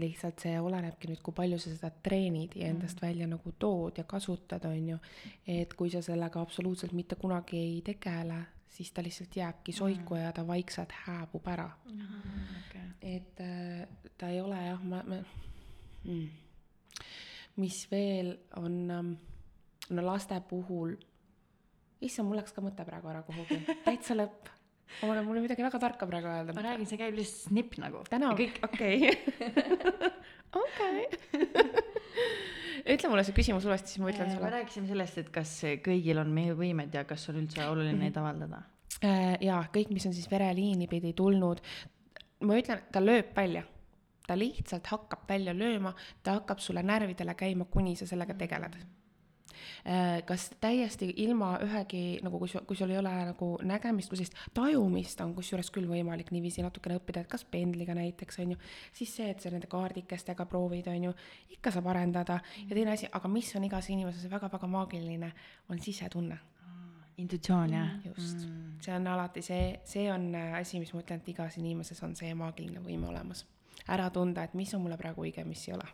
Lihtsalt see olenebki nüüd, kui palju sa seda treenid ja endast välja nagu tood ja kasutad, on ju. et kui sa sellega absoluutselt mitte kunagi ei tegele, siis ta lihtsalt jääbki soiku ja ta vaikselt hääbub ära. Okay. et äh, ta ei ole jah, ma, ma mm. mis veel on ähm, no laste puhul, issand, mul läks ka mõte praegu ära kuhugi, täitsa lõpp. On, mul on midagi väga tarka praegu öelda. ma räägin, see käib lihtsalt snipp nagu. täna, kõik, okei. okei. ütle mulle see küsimus uuesti, siis ma ütlen me sulle. rääkisime sellest, et kas kõigil on meie võimed ja kas on üldse oluline neid avaldada. jaa, kõik, mis on siis vereliini pidi tulnud, ma ütlen, ta lööb välja. ta lihtsalt hakkab välja lööma, ta hakkab sulle närvidele käima, kuni sa sellega tegeled. Kas täiesti ilma ühegi nagu, kui sul, kui sul ei ole nagu nägemist või sellist tajumist on kusjuures küll võimalik niiviisi natukene õppida, et kas pendliga näiteks on ju, siis see, et sa nende kaardikestega proovid, on ju, ikka saab arendada ja teine asi, aga mis on igas inimeses väga-väga maagiline, on sisetunne intuitsioon jah? just mm., see on alati see, see on äh, asi, mis ma ütlen, et igas inimeses on see maagiline võime olemas. ära tunda, et mis on mulle praegu õige, mis ei ole.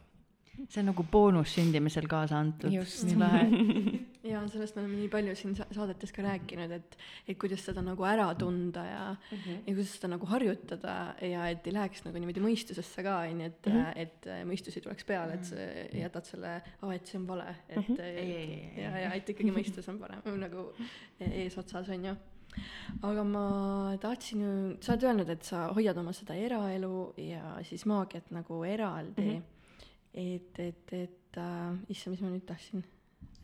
See on nagu boonus sündimisel kaasa antud. Nii lahe. ja sellest me oleme nii palju siin sa- saadetes ka rääkinud, et, et kuidas seda nagu ära tunda ja mm, -hmm. ja kuidas seda nagu harjutada ja et ei läheks nagu niimoodi mõistusesse ka, onju, et mm, -hmm. et äh, mõistus ei tuleks peale, et sa jätad selle, aa, et see on vale, et mm -hmm. Ei, ja, ja et ikkagi mõistus on parem, nagu eesotsas, onju aga ma tahtsin ju, sa oled öelnud, et sa hoiad oma seda eraelu ja siis maagiat nagu eraldi mm. -hmm. et, et, et äh,, issand, mis ma nüüd tahtsin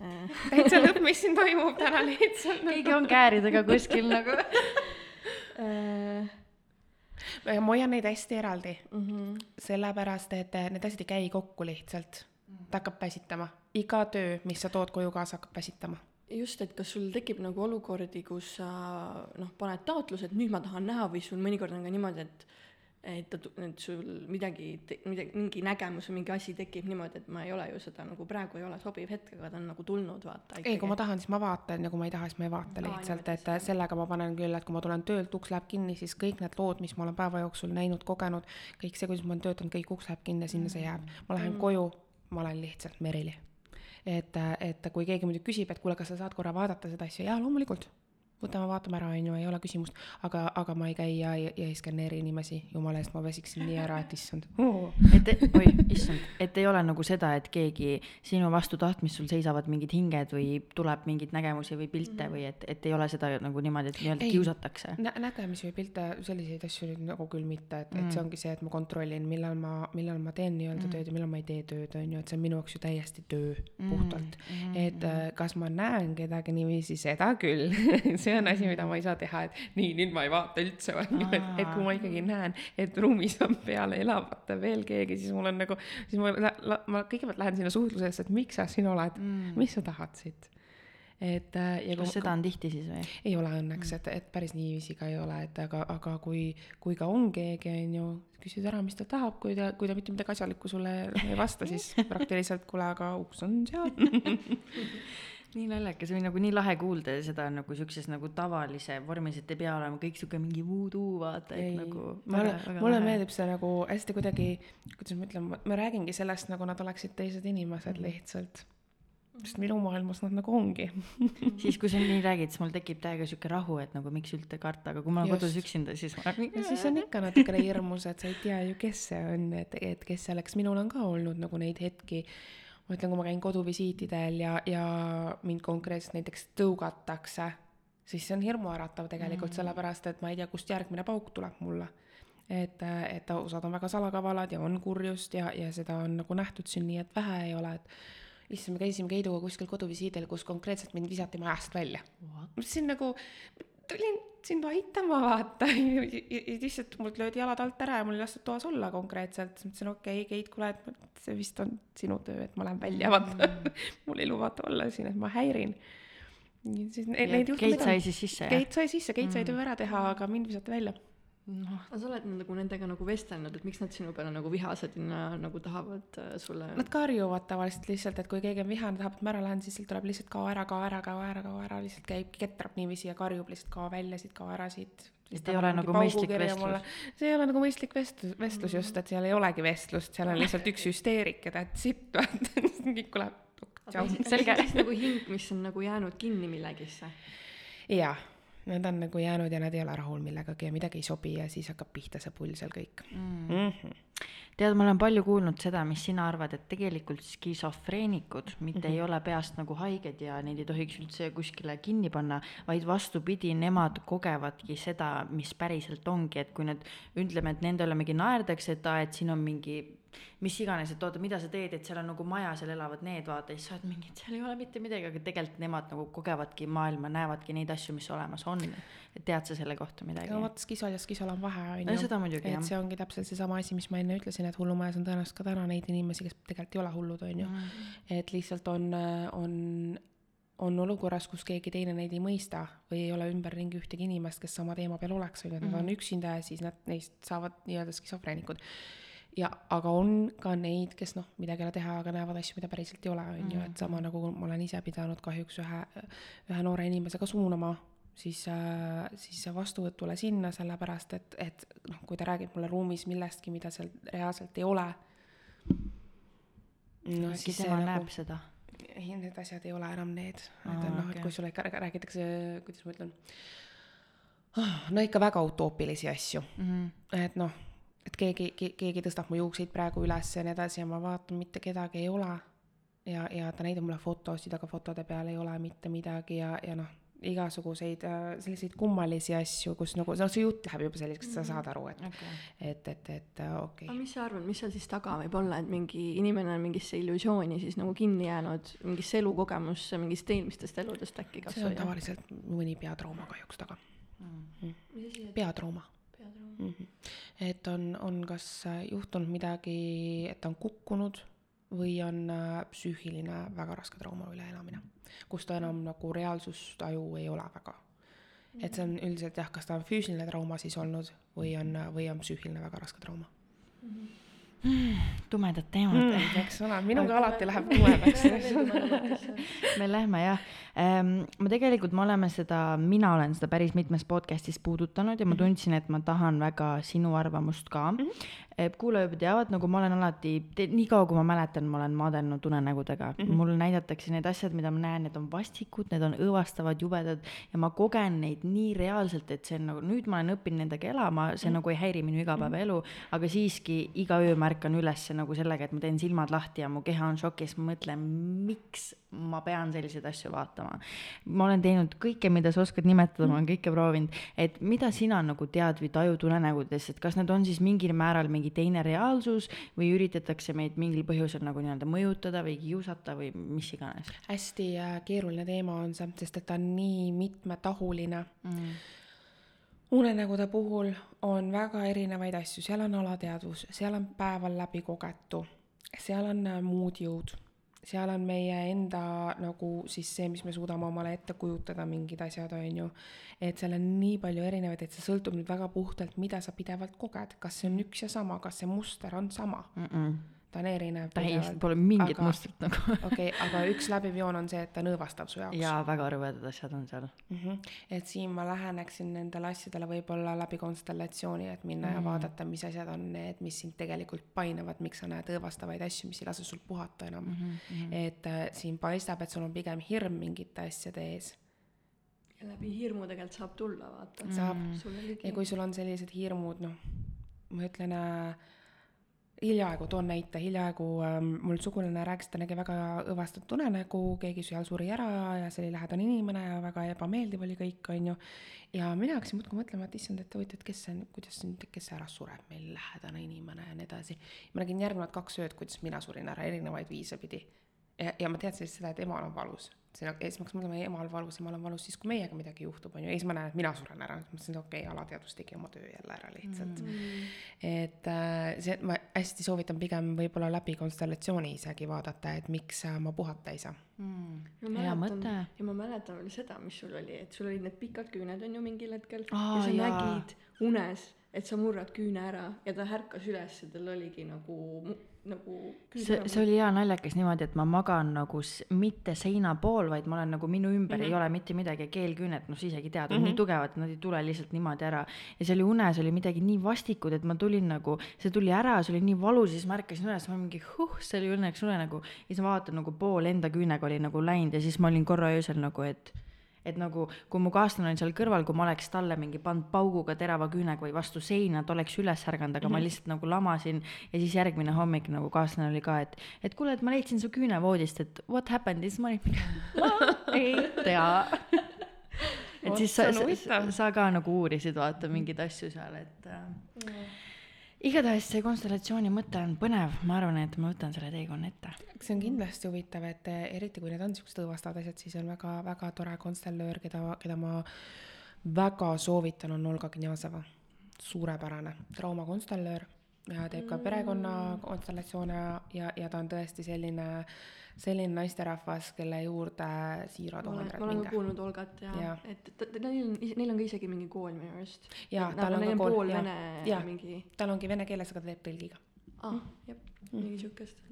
äh,. täitsa lõpp, mis siin toimub täna lihtsalt. keegi on kääridega kuskil nagu. Äh, ma hoian neid hästi eraldi, mhm. sellepärast et äh, need asjad ei käi kokku lihtsalt. ta hakkab väsitama, iga töö, mis sa tood koju kaasa, hakkab väsitama. just, et kas sul tekib nagu olukordi, kus sa noh, paned taotluse, et nüüd ma tahan näha või sul mõnikord on ka niimoodi, et et ta, et sul midagi, midagi, mingi nägemus või mingi asi tekib niimoodi, et ma ei ole ju seda nagu praegu ei ole sobiv hetk, aga ta on nagu tulnud, vaata. ei, kui ma tahan, siis ma vaatan ja kui ma ei taha, siis ma ei vaata Aa, lihtsalt, et sellega ma panen küll, et kui ma tulen töölt, uks läheb kinni, siis kõik need lood, mis ma olen päeva jooksul näinud, kogenud, kõik see, kuidas ma olen töötanud, kõik uks läheb kinni ja sinna see jääb. ma lähen koju, ma olen lihtsalt Merili. et, et kui keegi muidu küsib, et kuule, kas sa saad korra vaadata seda asja, jaa, loomulikult võtame, vaatame ära, on ju, ei ole küsimust, aga, aga ma ei käi ja, ja ei skaneeri inimesi, jumala eest, ma väsiksin nii ära, et issand oh. et, oi, issand, et ei ole nagu seda, et keegi sinu vastu tahtmist sul seisavad mingid hinged või tuleb mingeid nägemusi või pilte või et, et ei ole seda nagu niimoodi, et nii-öelda kiusatakse. Nä-, nägemisi või pilte, selliseid asju nüüd nagu küll mitte, et, et see ongi see, et ma kontrollin, millal ma, millal ma teen nii-öelda mm. tööd ja millal ma ei tee tööd, on ju, et see on minu jaoks ju täiesti töö mm. puhtalt mm.. et äh, kas ma näen kedagi niiviisi, seda küll see on asi, mida ma ei saa teha, et nii, nüüd ma ei vaata üldse, on ju, et, et kui ma ikkagi näen, et ruumis on peale elamata veel keegi, siis mul on nagu, siis ma, ma kõigepealt lähen sinna suhtlusesse, et miks sa siin oled mm., mis sa tahad siit. et äh, ja kas seda on tihti siis või? ei ole õnneks, et, et päris niiviisi ka ei ole, et aga, aga kui, kui ka on keegi, on ju, küsid ära, mis ta tahab, kui ta, kui ta mitte midagi asjalikku sulle ei vasta, siis praktiliselt kuule, aga uks on seal. nii naljakas või nagu nii lahe kuulda seda nagu siukses nagu tavalise vormis, et ei pea olema kõik siuke mingi voodoo vaata, et ei, nagu mulle, mulle meeldib see nagu hästi kuidagi, kuidas ma ütlen, ma räägingi sellest, nagu nad oleksid teised inimesed lihtsalt. sest minu maailmas nad nagu ongi. siis, kui sa nii räägid, siis mul tekib täiega siuke rahu, et nagu miks üldse karta, aga kui ma olen kodus üksinda, siis ma ja siis on ikka natukene hirmus, et sa ei tea ju, kes see on, et, et kes see oleks, minul on ka olnud nagu neid hetki, ma ütlen, kui ma käin koduvisiitidel ja, ja mind konkreetselt näiteks tõugatakse, siis see on hirmuäratav tegelikult mm., sellepärast et ma ei tea, kust järgmine pauk tuleb mulle. et, et osad on väga salakavalad ja on kurjust ja, ja seda on nagu nähtud siin nii, et vähe ei ole, et issand, me käisime Keiduga kuskil koduvisiidil, kus konkreetselt mind visati majast välja. ma mõtlesin nagu, tulin sind aitama, vaata, ja ja lihtsalt mult löödi jalad alt ära ja mul ei lastud toas olla konkreetselt, siis mõtlesin, okei okay,, Keit, kuule, et see vist on sinu töö, et ma lähen välja, vaata. mul ei lubata olla siin, et ma häirin. siis ne- Ja neid juhtumeid Keit sai siis sisse, jah? Keit sai sisse, Keit sai töö ära teha, aga mind visati välja. noh, aga sa oled nagu nendega nagu vestelnud, et miks nad sinu peale nagu vihased ja na- nagu tahavad äh, sulle Nad karjuvad tavaliselt lihtsalt, et kui keegi on vihane, tahab, et ma ära lähen, siis sealt tuleb lihtsalt kao ära, kao ära, kao ära, kao ära, lihtsalt käib, ketrab niiviisi ja karjub lihtsalt kao välja siit, kao ära siit. Et ei ole nagu mõistlik vestlus.. see ei ole nagu mõistlik vestlus, vestlus just, et seal ei olegi vestlust, seal on lihtsalt üks hüsteerik ja that's it, vaata, kõik tuleb. Selge. nagu hing, mis on nagu jäänud kinni millegisse. jaa, nad on nagu jäänud ja nad ei ole rahul millegagi ja midagi ei sobi ja siis hakkab pihta see pull seal kõik mm.. Mm -hmm. tead, ma olen palju kuulnud seda, mis sina arvad, et tegelikult skisofreenikud mitte mm -hmm. ei ole peast nagu haiged ja neid ei tohiks üldse kuskile kinni panna, vaid vastupidi, nemad kogevadki seda, mis päriselt ongi, et kui nad ütleme, et nende üle mingi naerdakse, et aa, et siin on mingi mis iganes, et oota, mida sa teed, et seal on nagu maja, seal elavad need, vaata, siis sa oled mingi, et seal ei ole mitte midagi, aga tegelikult nemad nagu kogevadki maailma, näevadki neid asju, mis olemas on. et tead sa selle kohta midagi no? vot, skisol ja skisol on vahe, on ju. seda muidugi et jah. see ongi täpselt seesama asi, mis ma enne ütlesin, et hullumajas on tõenäoliselt ka täna neid inimesi, kes tegelikult ei ole hullud, on ju. Mm. et lihtsalt on, on, on olukorras, kus keegi teine neid ei mõista või ei ole ümberringi ühtegi inimest, kes sama teema peal oleks, on ju, et nad on üksinda ja siis nad, neist saavad nii-öelda skisofreenikud. ja, aga on ka neid, kes noh, midagi ei ole teha, aga näevad asju, mida päriselt ei ole, on ju, et sama nagu ma olen ise pidanud kahjuks ühe, ühe noore inimesega suunama siis, siis vastuvõtule sinna, sellepärast et, et noh, kui ta räägib mulle ruumis millestki, mida seal reaalselt ei ole. no äkki siis see tema nagu näeb seda. ei, need asjad ei ole enam need, Aa, on noh, et kui sulle ikka rää- räägitakse, kuidas ma ütlen, no ikka väga utoopilisi asju, Mhm. et noh, et keegi, keegi tõstab mu juukseid praegu üles ja nii edasi ja ma vaatan, mitte kedagi ei ole. ja, ja ta näitab mulle fotosid, aga fotode peal ei ole mitte midagi ja, ja noh, igasuguseid äh, selliseid kummalisi asju, kus nagu, noh, see jutt läheb juba selliseks, sa saad aru, et, okei. et, et, et äh, okei aga mis sa arvad, mis seal siis taga võib olla, et mingi inimene on mingisse illusiooni siis nagu kinni jäänud, mingisse elukogemusse mingist eelmistest eludest äkki kas see on või? tavaliselt mõni peatrauma kahjuks taga, Mm. see peatrauma peatrauma? mm. -hmm. Et on, on kas äh, juhtunud midagi, et on kukkunud või on äh, psüühiline väga raske trauma üleelamine, kus ta enam nagu reaalsustaju ei ole väga. et see on üldiselt jah, kas ta on füüsiline trauma siis olnud või on, või on psüühiline väga raske trauma tumedad teemad mm,. eks ole, minuga alati läheb tumedaks. me lähme jah ähm,. ma tegelikult, me oleme seda, mina olen seda päris mitmes podcast'is puudutanud ja ma tundsin, et ma tahan väga sinu arvamust ka mm. -hmm. Kuulajad nagu ma olen alati, niikaua kui ma mäletan, ma olen maadelnud unenägudega mm. -hmm. mulle näidatakse need asjad, mida ma näen, need on vastikud, need on õõvastavad, jubedad ja ma kogen neid nii reaalselt, et see on nagu, nüüd ma olen õppinud nendega elama, see mm -hmm. nagu ei häiri minu igapäevaelu, aga siiski iga öö ma ärkan üles nagu sellega, et ma teen silmad lahti ja mu keha on šokis, ma mõtlen, miks ma pean selliseid asju vaatama. ma olen teinud kõike, mida sa oskad nimetada, ma olen kõike proovinud, et mida sina nagu tead või tajud unenägudest, et kas need on siis mingil määral mingi teine reaalsus või üritatakse meid mingil põhjusel nagu nii-öelda mõjutada või kiusata või mis iganes hästi äh, keeruline teema on see, sest et ta on nii mitmetahuline mm.? unenägude puhul on väga erinevaid asju, seal on alateadvus, seal on päeval läbi kogetu, seal on äh, muud jõud, seal on meie enda nagu siis see, mis me suudame omale ette kujutada, mingid asjad, on ju. et seal on nii palju erinevaid, et see sõltub nüüd väga puhtalt, mida sa pidevalt koged, kas see on üks ja sama, kas see muster on sama, Mm -mm. Ta on erinev. täiesti pole mingit Aga- mustrit nagu okei okay,, aga üks läbiv joon on see, et ta on õõvastav su jaoks. jaa, väga rõvedad asjad on seal mm. -hmm. et siin ma läheneksin nendele asjadele võib-olla läbi konstellatsiooni, et minna mm. ja vaadata, mis asjad on need, mis sind tegelikult painavad, miks sa näed õõvastavaid asju, mis ei lase sul puhata enam mm. -hmm. et äh, siin paistab, et sul on pigem hirm mingite asjade ees. ja läbi hirmu tegelikult saab tulla, vaata. saab sulle ligi ja. kui sul on sellised hirmud, noh, ma ütlen äh,, hiljaaegu toon näite, hiljaaegu ähm, mul sugulane rääkis, ta nägi väga õõvastatud unenägu, keegi seal suri ära ja see oli lähedane inimene ja väga ebameeldiv oli kõik, on ju. ja mina hakkasin muudkui mõtlema, et issand, et huvitav, et kes see on, kuidas nüüd, kes ära sureb, meil lähedane inimene ja nii edasi. ma nägin järgnevad kaks ööd, kuidas mina surin ära erinevaid viise pidi. ja, ja ma teadsin seda, et emal on valus. see on, ja siis ma hakkasin mõtlema, emal valus, emal on valus siis, kui meiega midagi juhtub, on ju, ja siis ma näen, et mina suren ära, siis mõtlesin, et okei okay,, alateadvus tegi oma töö jälle ära lihtsalt mm.. et äh, see, ma hästi soovitan pigem võib-olla läbi konstellatsiooni isegi vaadata, et miks äh, ma puhata ei saa. mm.. ma hea mäletan mõte. ja ma mäletan veel seda, mis sul oli, et sul olid need pikad küüned on ju mingil hetkel Aa, ja sa jaa. nägid unes, et sa murrad küüne ära ja ta ärkas üles ja tal oligi nagu, nagu see see oli hea naljakas niimoodi, et ma magan nagu mitte seina pool, vaid ma olen nagu minu ümber mm -hmm. ei ole mitte midagi keelküüned, noh sa isegi tead, on mm -hmm. nii tugevad, nad ei tule lihtsalt niimoodi ära. ja see oli unes oli midagi nii vastikut, et ma tulin nagu, see tuli ära, see oli nii valus ja siis ma ärkasin üles, ma olin mingi huh, see oli õnneks unenägu. ja siis ma vaatan nagu pool enda küünega oli nagu läinud ja siis ma olin korra öösel nagu, et et nagu, kui mu kaaslane on seal kõrval, kui ma oleks talle mingi pannud pauguga terava küünega või vastu seina, ta oleks üles ärganud, aga mm -hmm. ma lihtsalt nagu lamasin ja siis järgmine hommik nagu kaaslane oli ka, et, et kuule, et ma leidsin su küüne voodist, et what happened, siis ma olin ei tea et siis sa, sa, sa ka nagu uurisid vaata mingeid asju seal, et mm. Igatahes see konstellatsiooni mõte on põnev, ma arvan, et ma võtan selle teekonna ette. see on kindlasti huvitav, et eh, eriti kui need on siuksed õõvastavad asjad, siis on väga-väga tore konstellöör, keda, keda ma väga soovitan, on Olga Knjazeva. suurepärane traumakonstellöör ja teeb ka perekonna konstellatsioone ja, ja ta on tõesti selline äh, selline naisterahvas, kelle juurde siirad ohvrid ma olen ka kuulnud Olgat ja, ja., et ta, neil on, neil on ka isegi mingi kool minu arust. jaa, tal on ka kool, pool vene ja, mingi. tal ongi vene keeles, aga ta teeb tõlgiga. aa ah,, jah, mingi siukest.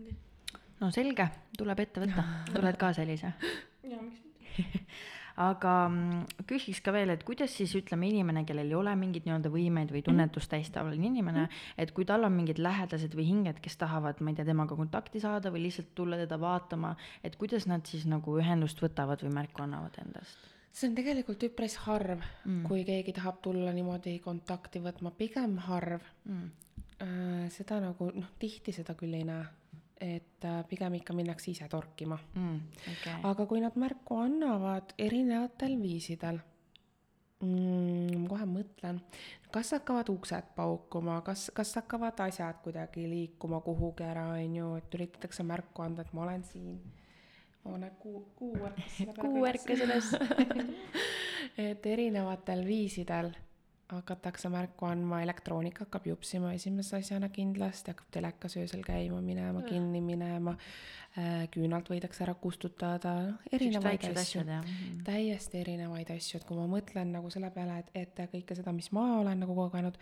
no selge, tuleb ette võtta, tuled ka sellise? jaa, miks mitte aga mm, küsiks ka veel, et kuidas siis ütleme, inimene, kellel ei ole mingeid nii-öelda võimeid või tunnetust täistavaline inimene, et kui tal on mingid lähedased või hinged, kes tahavad, ma ei tea, temaga kontakti saada või lihtsalt tulla teda vaatama, et kuidas nad siis nagu ühendust võtavad või märku annavad endast? see on tegelikult üpris harv mm., kui keegi tahab tulla niimoodi kontakti võtma, pigem harv. Mm.. Äh, seda nagu noh, tihti seda küll ei näe et äh, pigem ikka minnakse ise torkima mm,. Okay. aga kui nad märku annavad erinevatel viisidel mm,, kohe mõtlen, kas hakkavad uksed paukuma, kas, kas hakkavad asjad kuidagi liikuma kuhugi ära, on ju, et üritatakse märku anda, et ma olen siin. ma näen kuu, kuu ärkas. kuu ärkas üles et erinevatel viisidel hakatakse märku andma, elektroonika hakkab jupsima esimese asjana kindlasti, hakkab telekas öösel käima, minema, kinni minema, äh, küünalt võidakse ära kustutada, noh, erinevaid asju, mhm. täiesti erinevaid asju, et kui ma mõtlen nagu selle peale, et, et kõike seda, mis ma olen nagu kogenud,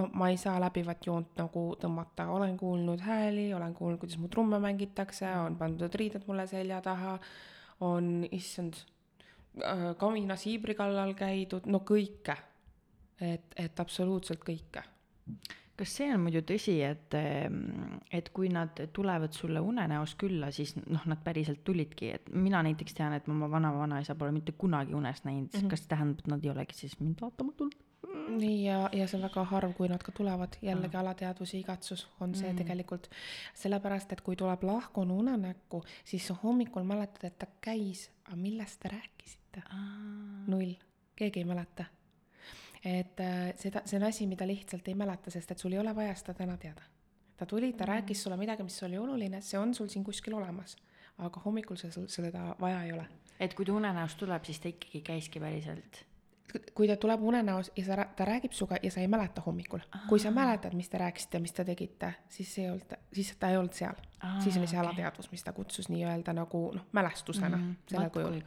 no ma ei saa läbivat joont nagu tõmmata, olen kuulnud hääli, olen kuulnud, kuidas mu trumme mängitakse, on pandud riided mulle selja taha, on, issand, äh, kaminasiibri kallal käidud, no kõike et, et absoluutselt kõike. kas see on muidu tõsi, et, et kui nad tulevad sulle unenäos külla, siis noh, nad päriselt tulidki, et mina näiteks tean, et ma oma vana-vanaisa pole mitte kunagi unes näinud mm, -hmm. kas see tähendab, et nad ei olegi siis mind vaatama tulnud? nii ja, ja see on väga harv, kui nad ka tulevad, jällegi alateadvuse igatsus on see mm. tegelikult, sellepärast et kui tuleb lahkunu unenäkku, siis sa hommikul mäletad, et ta käis, aga millest te rääkisite? null, keegi ei mäleta et äh, seda, see on asi, mida lihtsalt ei mäleta, sest et sul ei ole vaja seda täna teada. ta tuli, ta mm. rääkis sulle midagi, mis oli oluline, see on sul siin kuskil olemas, aga hommikul sa seda vaja ei ole. et kui ta unenäos tuleb, siis ta ikkagi käiski päriselt? kui ta tuleb unenäos ja sa, ta räägib sinuga ja sa ei mäleta hommikul. kui sa mäletad, mis te rääkisite, mis te tegite, siis see ei olnud, siis ta ei olnud seal. siis oli see okay. alateadvus, mis ta kutsus nii-öelda nagu noh, mälestusena mm. -hmm. sellel kujul.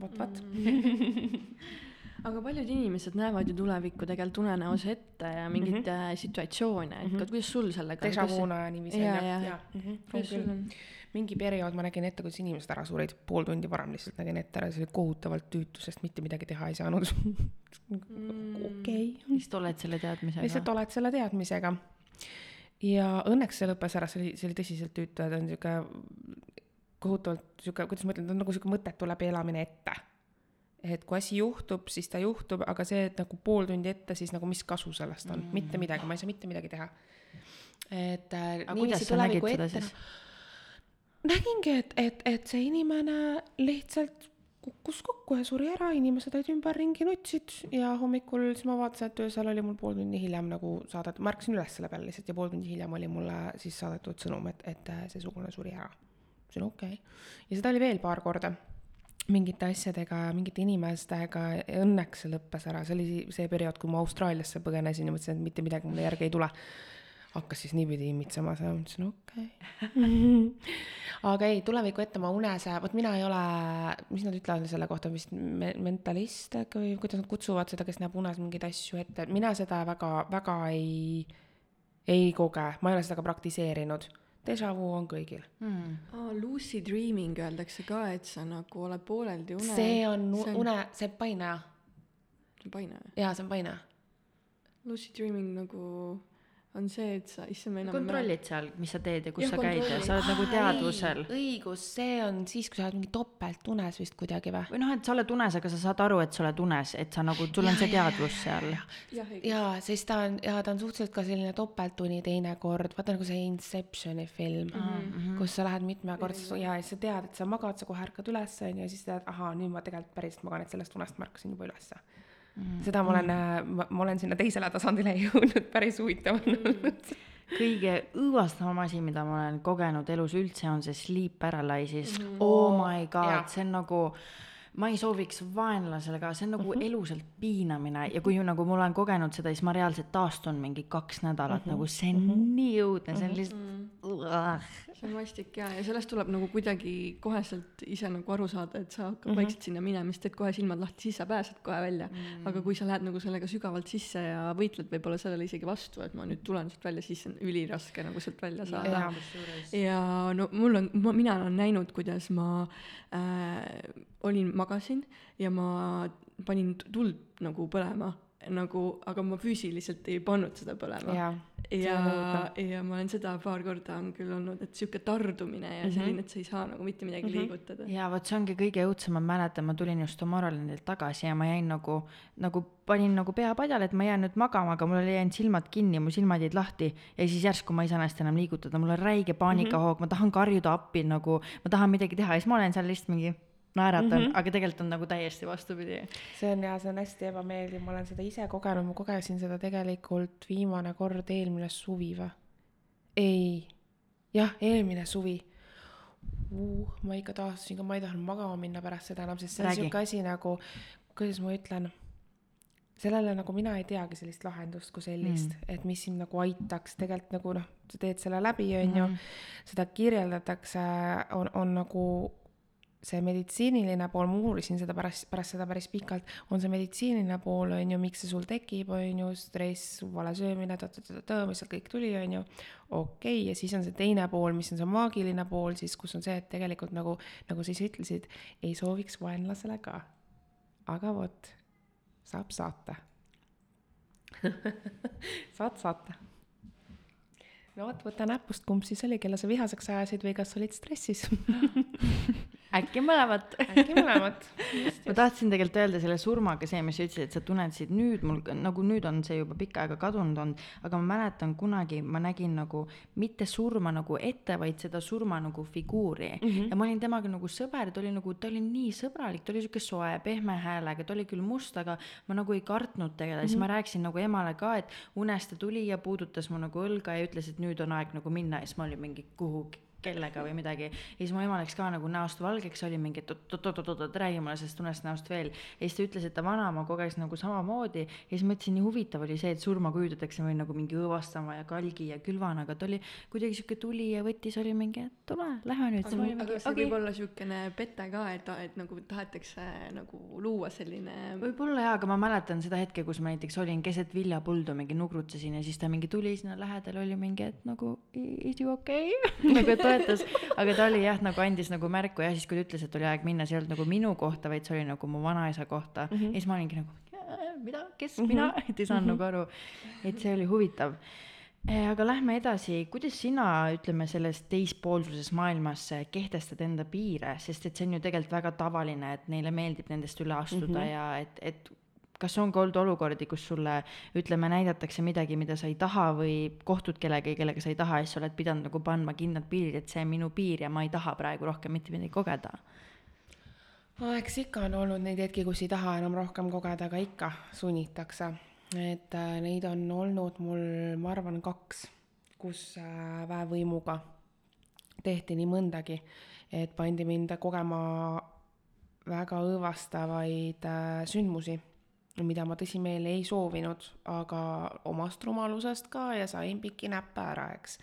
vot, vot. aga paljud inimesed näevad ju tulevikku tegelikult unenäos ette ja mingeid mm -hmm. situatsioone, et mm -hmm. kuidas sul sellega on? Deja-vu'na niiviisi on jah, ja, ja. Mm -hmm. kuidas sul on? mingi periood ma nägin ette, kuidas inimesed ära surid, pool tundi varem lihtsalt nägin ette ära, see oli kohutavalt tüütu, sest mitte midagi teha ei saanud mm. okei. lihtsalt oled selle teadmisega. lihtsalt oled selle teadmisega. ja õnneks see lõppes ära, see oli, see oli tõsiselt tüütu ja ta on sihuke kohutavalt sihuke, kuidas ma ütlen, ta on nagu sihuke mõttetu läbielamine ette et kui asi juhtub, siis ta juhtub, aga see, et nagu pool tundi ette, siis nagu mis kasu sellest on mm., mitte midagi, ma ei saa mitte midagi teha. et äh, niiviisi tuleviku ette. Noh, nägingi, et, et, et see inimene lihtsalt kukkus kokku ja suri ära, inimesed olid ümberringi, nutsid ja hommikul siis ma vaatasin, et öösel oli mul pool tundi hiljem nagu saadetud, ma ärkasin üles selle peale lihtsalt ja pool tundi hiljem oli mulle siis saadetud sõnum, et, et see sugulane suri ära. ütlesin okei okay. ja seda oli veel paar korda mingite asjadega, mingite inimestega, õnneks see lõppes ära, see oli see periood, kui ma Austraaliasse põgenesin ja mõtlesin, et mitte midagi mulle järgi ei tule. hakkas siis niipidi imitsema, ma mõtlesin, okei okay. aga ei, tuleviku ette ma unes, vot mina ei ole, mis nad ütlevad selle kohta, vist me-, mentalist äkki või kuidas nad kutsuvad seda, kes näeb unes mingeid asju ette, mina seda väga, väga ei, ei koge, ma ei ole seda ka praktiseerinud Deja vu on kõigil mm.. Oh, lucid dreaming öeldakse ka, et sa nagu oled pooleldi une. see on, see on une, see on painaja. see on painaja? jaa, see on painaja. Lucid dreaming nagu on see, et sa, issand, ma enam kontrollid seal, mis sa teed ja kus Jah, sa käid ja sa oled nagu teadvusel. õigus, see on siis, kui sa oled mingi topeltunes vist kuidagi või? või noh, et sa oled unes, aga sa saad aru, et sa oled unes, et sa nagu, sul on see teadvus seal. jah, jaa, siis ta on, jaa, ta on suhteliselt ka selline topeltuni teinekord, vaata nagu see Inceptioni film mm, -hmm. kus sa lähed mitmekordselt ja siis sa tead, et sa magad, sa kohe ärkad üles, onju, ja siis tead, ahaa, nüüd ma tegelikult päriselt magan, et sellest unest ma ärkasin juba ülesse. Seda ma olen, ma olen sinna teisele tasandile jõudnud, päris huvitav on olnud. kõige õõvastavam asi, mida ma olen kogenud elus üldse, on see sleep paralysis. Mm. Oh my god see on nagu, ma ei sooviks vaenlasele ka, see on nagu mm -hmm. eluselt piinamine ja kui ju nagu ma olen kogenud seda, siis ma reaalselt taastun mingi kaks nädalat mm, -hmm. nagu see on mm -hmm. nii õudne, see on lihtsalt. see on vastik ja, ja sellest tuleb nagu kuidagi koheselt ise nagu aru saada, et sa hakkad mm -hmm. vaikselt sinna minema, siis teed kohe silmad lahti, siis sa pääsed kohe välja mm. -hmm. aga kui sa lähed nagu sellega sügavalt sisse ja võitled võib-olla sellele isegi vastu, et ma nüüd tulen sealt välja, siis on üliraske nagu sealt välja saada ja no mul on, ma, mina olen näinud, kuidas ma äh, olin, magasin ja ma panin tuld nagu põlema nagu, aga ma füüsiliselt ei pannud seda põlema. ja õudne., ja ma olen seda paar korda on küll olnud, et sihuke tardumine ja Mhm. selline, et sa ei saa nagu mitte midagi mm -hmm. liigutada. ja vot see ongi kõige õudsem, ma mäletan, ma tulin just Tomorrowlandilt tagasi ja ma jäin nagu, nagu panin nagu pea padjale, et ma jään nüüd magama, aga mul oli jäänud silmad kinni, mu silmad jäid lahti ja siis järsku ma ei saa ennast enam liigutada, mul on räige paanikahoog mm, -hmm. ma tahan karjuda appi nagu, ma tahan midagi teha ja siis ma olen seal lihtsalt mingi naeratan mm, -hmm. aga tegelikult on nagu täiesti vastupidi. see on jaa, see on hästi ebameeldiv, ma olen seda ise kogenud, ma kogesin seda tegelikult viimane kord eelmine suvi või? ei, jah, eelmine suvi uh,. ma ikka taastusin ka, ma ei tahtnud magama minna pärast seda enam, sest see on siuke asi nagu, kuidas ma ütlen, sellele nagu mina ei teagi sellist lahendust kui sellist mm., et mis sind nagu aitaks, tegelikult nagu noh, sa teed selle läbi, onju, seda kirjeldatakse, on, on nagu see meditsiiniline pool, ma uurisin seda pärast, pärast seda päris pikalt, on see meditsiiniline pool, on ju, miks see sul tekib, on ju, stress, vale söömine, mis sealt kõik tuli, on ju, okei okay,, ja siis on see teine pool, mis on see maagiline pool siis, kus on see, et tegelikult nagu, nagu sa ise ütlesid, ei sooviks vaenlasele ka. aga vot, saab saata. saad saata. no vot, võta näpust, kumb siis oli, kelle sa vihaseks ajasid või kas olid stressis? äkki mõlemat. äkki mõlemat. ma tahtsin tegelikult öelda selle surmaga see, mis sa ütlesid, et sa tunnetasid nüüd mul nagu nüüd on see juba pikka aega kadunud olnud, aga ma mäletan kunagi ma nägin nagu mitte surma nagu ette, vaid seda surma nagu figuuri mm. -hmm. ja ma olin temaga nagu sõber, ta oli nagu, ta oli nii sõbralik, ta oli sihuke soe, pehme häälega, ta oli küll must, aga ma nagu ei kartnud teda mm, -hmm. siis ma rääkisin nagu emale ka, et unes ta tuli ja puudutas mu nagu õlga ja ütles, et nüüd on aeg nagu minna ja siis ma olin mingi kuhugi kellega või midagi ja siis mu ema läks ka nagu näost valgeks, oli mingi, et oot-oot-oot-oot, räägi mulle sellest unest näost veel. ja siis ta ütles, et ta vanaema koges nagu samamoodi ja siis mõtlesin, nii huvitav oli see, et surma kujutatakse meil nagu mingi õõvastama ja kalgi ja külvana, aga ta oli kuidagi sihuke tuli ja võttis, oli mingi, et tule, lähme nüüd. aga, aga see võib olla siukene pete ka, et, et nagu tahetakse nagu luua selline võib-olla jaa, aga ma mäletan seda hetke, kus ma näiteks olin keset viljapuldu, mingi nugrutasin ja siis ta mingi tuli sinna lähedale, oli mingi, et nagu is you okay nagu et toetas, aga ta oli jah, nagu andis nagu märku ja siis, kui ta ütles, et oli aeg minna, see ei olnud nagu minu kohta, vaid see oli nagu mu vanaisa kohta mm. -hmm. ja siis ma olingi nagu, mida, kes mm, -hmm. mina, et ei saanud mm -hmm. nagu aru, et see oli huvitav. aga lähme edasi, kuidas sina, ütleme, selles teispoolsuses maailmas eh, kehtestad enda piire, sest et see on ju tegelikult väga tavaline, et neile meeldib nendest üle astuda mm -hmm. ja et, et kas on ka olnud olukordi, kus sulle ütleme, näidatakse midagi, mida sa ei taha või kohtud kellegagi, kellega sa ei taha ja siis sa oled pidanud nagu panema kindlad piirid, et see on minu piir ja ma ei taha praegu rohkem mitte midagi kogeda. no eks ikka on olnud neid hetki, kus ei taha enam rohkem kogeda, aga ikka sunnitakse. et äh, neid on olnud mul, ma arvan, kaks, kus äh, väevõimuga tehti nii mõndagi, et pandi mind kogema väga õõvastavaid äh, sündmusi, mida ma tõsimeeli ei soovinud, aga omast rumalusest ka ja sain pikki näppe ära, eks.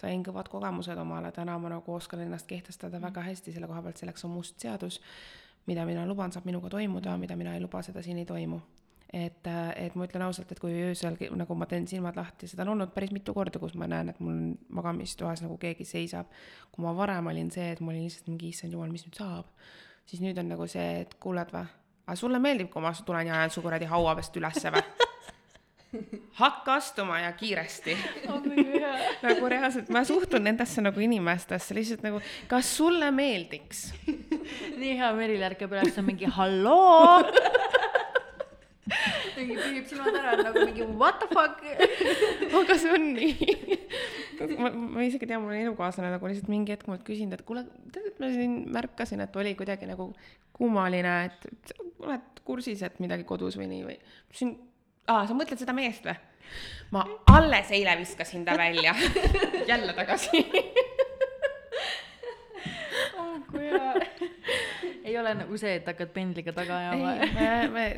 sain kõvad kogemused omale, täna ma nagu oskan ennast kehtestada väga hästi, selle koha pealt selleks on must seadus, mida mina luban, saab minuga toimuda, mida mina ei luba, seda siin ei toimu. Et, et ma ütlen ausalt, et kui öösel nagu ma teen silmad lahti, seda on olnud päris mitu korda, kus ma näen, et mul on magamistoas nagu keegi seisab. kui ma varem olin see, et ma olin lihtsalt mingi issand jumal, mis nüüd saab, siis nüüd on nagu see, et kuuled või, aga sulle meeldib, kui ma tulen ja ajan su kuradi hauavest ülesse või? hakka astuma ja kiiresti. Nagu reaalselt ma suhtun nendesse nagu inimestesse lihtsalt nagu, kas sulle meeldiks? nii hea, Meril ärkab üles, on mingi halloo. Mingi püüab silmad ära nagu mingi what the fuck? Aga see on nii ma, ma isegi tean, mul elukaaslane nagu lihtsalt mingi hetk mult küsinud, et kuule, tead, et ma siin märkasin, et oli kuidagi nagu kummaline, et, oled kursis, et midagi kodus või nii või. ma ütlesin aa, sa mõtled seda meest või? ma alles eile viskasin ta välja jälle tagasi oh kui hea. ei ole nagu see, et hakkad pendliga taga ajama.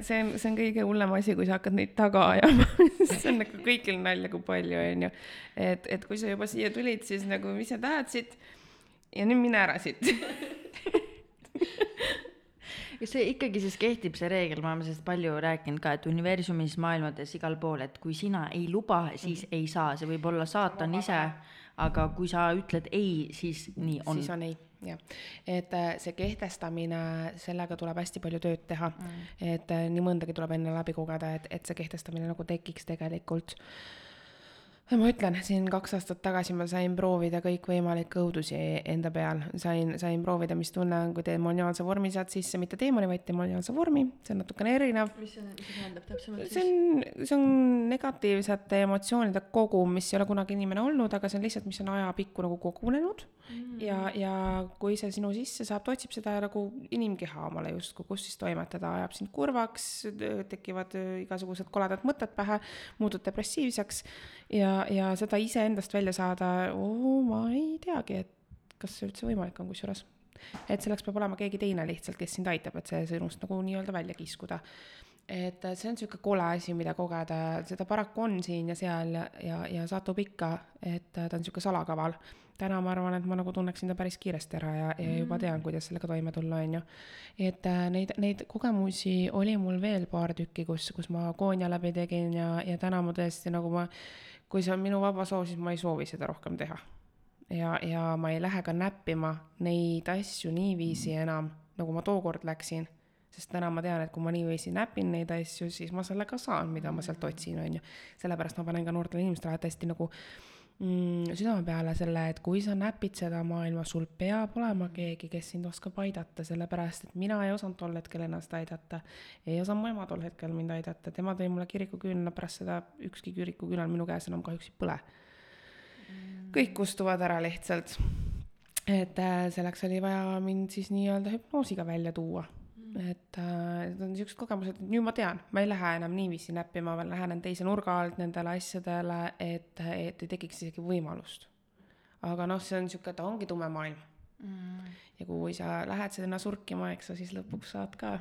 see on, see on kõige hullem asi, kui sa hakkad neid taga ajama see on nagu kõigil nalja, kui palju, onju. et, et kui sa juba siia tulid, siis nagu, mis sa tahad siit? ja nüüd mine ära siit kas see ikkagi siis kehtib, see reegel, me oleme sellest palju rääkinud ka, et universumis, maailmades, igal pool, et kui sina ei luba, siis mm ei saa, see võib olla saatan ise, aga kui sa ütled ei, siis nii on. siis on ei, jah. et äh, see kehtestamine, sellega tuleb hästi palju tööd teha mm.. et äh, nii mõndagi tuleb enne läbi kogeda, et, et see kehtestamine nagu tekiks tegelikult ma ütlen, siin kaks aastat tagasi ma sain proovida kõikvõimalikke õudusi enda peal, sain, sain proovida, mis tunne on, kui demoniaalse vormi saad sisse, mitte teemoni, vaid demoniaalse vormi, see on natukene erinev. mis see tähendab täpsemalt siis? see on, see on negatiivsete emotsioonide kogum, mis ei ole kunagi inimene olnud, aga see on lihtsalt, mis on ajapikku nagu kogunenud mm. ja, ja kui see sinu sisse saab, ta otsib seda nagu inimkeha omale justkui, kus siis toimetada, ajab sind kurvaks, tekivad igasugused koledad mõtted pähe, muutud depressiivseks ja, ja seda iseendast välja saada oh,, ma ei teagi, et kas see üldse võimalik on kusjuures. et selleks peab olema keegi teine lihtsalt, kes sind aitab, et see sinust nagu nii-öelda välja kiskuda. et see on niisugune kole asi, mida kogeda, seda paraku on siin ja seal ja, ja, ja satub ikka, et ta on niisugune salakaval täna ma arvan, et ma nagu tunneksin ta päris kiiresti ära ja, ja juba tean, kuidas sellega toime tulla, on ju. et äh, neid, neid kogemusi oli mul veel paar tükki, kus, kus ma koonia läbi tegin ja, ja täna ma tõesti nagu ma kui see on minu vaba soov, siis ma ei soovi seda rohkem teha. ja, ja ma ei lähe ka näppima neid asju niiviisi enam, nagu ma tookord läksin, sest täna ma tean, et kui ma niiviisi näpin neid asju, siis ma selle ka saan, mida ma sealt otsin, on ju. sellepärast ma panen ka noortele inimestele hästi nagu mm, südame peale selle, et kui sa näpid seda maailma, sul peab olema keegi, kes sind oskab aidata, sellepärast et mina ei osanud tol hetkel ennast aidata. ei osanud mu ema tol hetkel mind aidata, tema tõi mulle kirikuküünla, pärast seda ükski kirikuküünal minu käes enam kahjuks ei põle. kõik kustuvad ära lihtsalt. et äh, selleks oli vaja mind siis nii-öelda hüpnoosiga välja tuua et äh, need on niisugused kogemused, et nüüd ma tean, ma ei lähe enam niiviisi näppima, ma lähenen teise nurga alt nendele asjadele, et, et ei tekiks isegi võimalust. aga noh, see on niisugune, ta ongi tume maailm mm.. ja kui sa lähed sinna surkima, eks sa siis lõpuks saad ka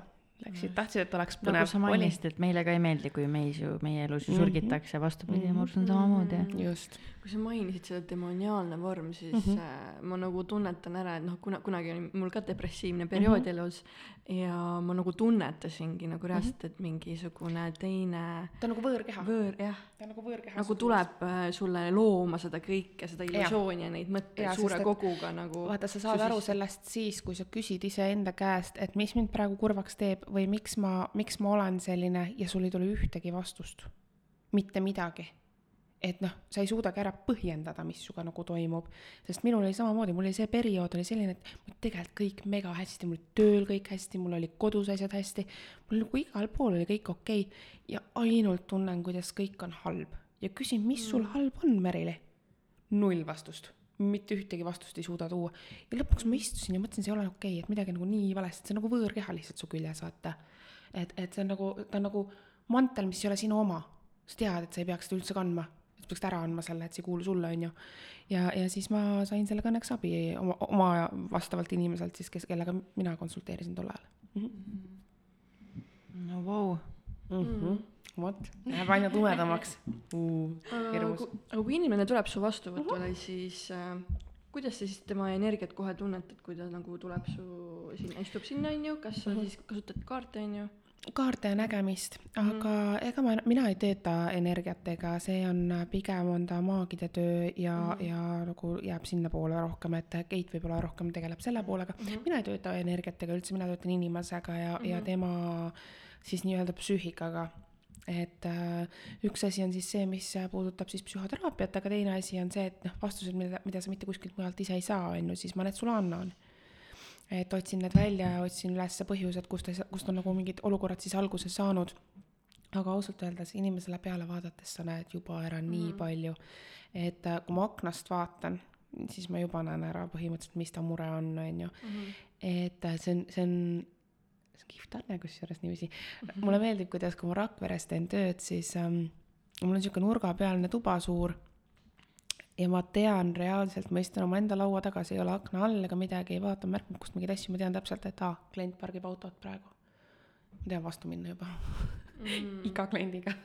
läksid, tahtsid, et oleks põnev. nagu sa mainisid, et meile ka ei meeldi, kui meis ju, meie elus ju surgitakse, vastupidi mm, -hmm. ma usun samamoodi. just. Kui sa mainisid seda demoniaalne vorm, siis mm -hmm. ma nagu tunnetan ära, et noh, kuna, kunagi oli mul ka depressiivne periood mm -hmm. elus ja ma nagu tunnetasingi nagu reaalselt -hmm. et mingisugune teine ta on nagu võõrkeha. võõr, jah. ta on nagu võõrkeha. nagu tuleb äh, sulle looma seda kõike, seda illusiooni ja, ja neid mõtteid suure sest, koguga nagu vaata, sa saad aru sellest siis, kui sa küsid iseenda käest, et mis mind praegu kurvaks teeb või miks ma, miks ma olen selline ja sul ei tule ühtegi vastust. mitte midagi et noh, sa ei suudagi ära põhjendada, mis sinuga nagu toimub. sest minul oli samamoodi, mul oli see periood oli selline, et mul tegelikult kõik mega hästi, mul tööl kõik hästi, mul oli kodus asjad hästi, mul nagu igal pool oli kõik okei okay, ja ainult tunnen, kuidas kõik on halb. ja küsin, mis sul mm. halb on, Merili? null vastust mitte ühtegi vastust ei suuda tuua. ja lõpuks ma istusin ja mõtlesin, see ei ole okei okay,, et midagi nagu nii valesti, see on nagu võõrkeha lihtsalt su küljes, vaata. et, et see on nagu, ta on nagu mantel, mis ei ole sinu oma. sa tead, et sa ei peaks seda üldse kandma sa peaksid ära andma selle, et see ei kuulu sulle, on ju. ja, ja siis ma sain sellega õnneks abi oma, oma vastavalt inimeselt siis, kes, kellega mina konsulteerisin tol ajal mm. -hmm. no vau mm -hmm. vot, läheb aina tumedamaks uh,. aga kui inimene tuleb su vastuvõtule uh, -huh. siis äh, kuidas sa siis tema energiat kohe tunnetad, kui ta nagu tuleb su sinna, istub sinna, on ju, kas sa uh -huh. siis kasutad kaarte, on ju? Kaarte nägemist, aga mm. ega ma, mina ei tööta energiatega, see on pigem on ta maagide töö ja mm., ja nagu jääb sinnapoole rohkem, et Keit võib-olla rohkem tegeleb selle poolega mm. -hmm. mina ei tööta energiatega üldse, mina töötan inimesega ja mm, -hmm. ja tema siis nii-öelda psüühikaga et äh, üks asi on siis see, mis puudutab siis psühhoteraapiat, aga teine asi on see, et noh, vastused, mida, mida sa mitte kuskilt mujalt ise ei saa, on ju, siis ma need sulle annan. Et otsin need välja ja otsin üles põhjused, kust, kust on nagu mingid olukorrad siis alguse saanud. aga ausalt öeldes inimesele peale vaadates sa näed juba ära mm -hmm. nii mhm. palju, et äh, kui ma aknast vaatan, siis ma juba näen ära põhimõtteliselt, mis ta mure on, on ju. Mhm. et äh, see on, see on see on kihvt anne kusjuures niiviisi mm. -hmm. mulle meeldib, kuidas, kui ma Rakveres teen tööd, siis ähm, mul on niisugune nurgapealne tuba suur ja ma tean reaalselt, ma istun omaenda laua taga, see ei ole akna all ega midagi, ei vaata märkmikust mingeid asju, ma tean täpselt, et aa, klient pargib autot praegu. ma tean vastu minna juba mm. iga kliendiga.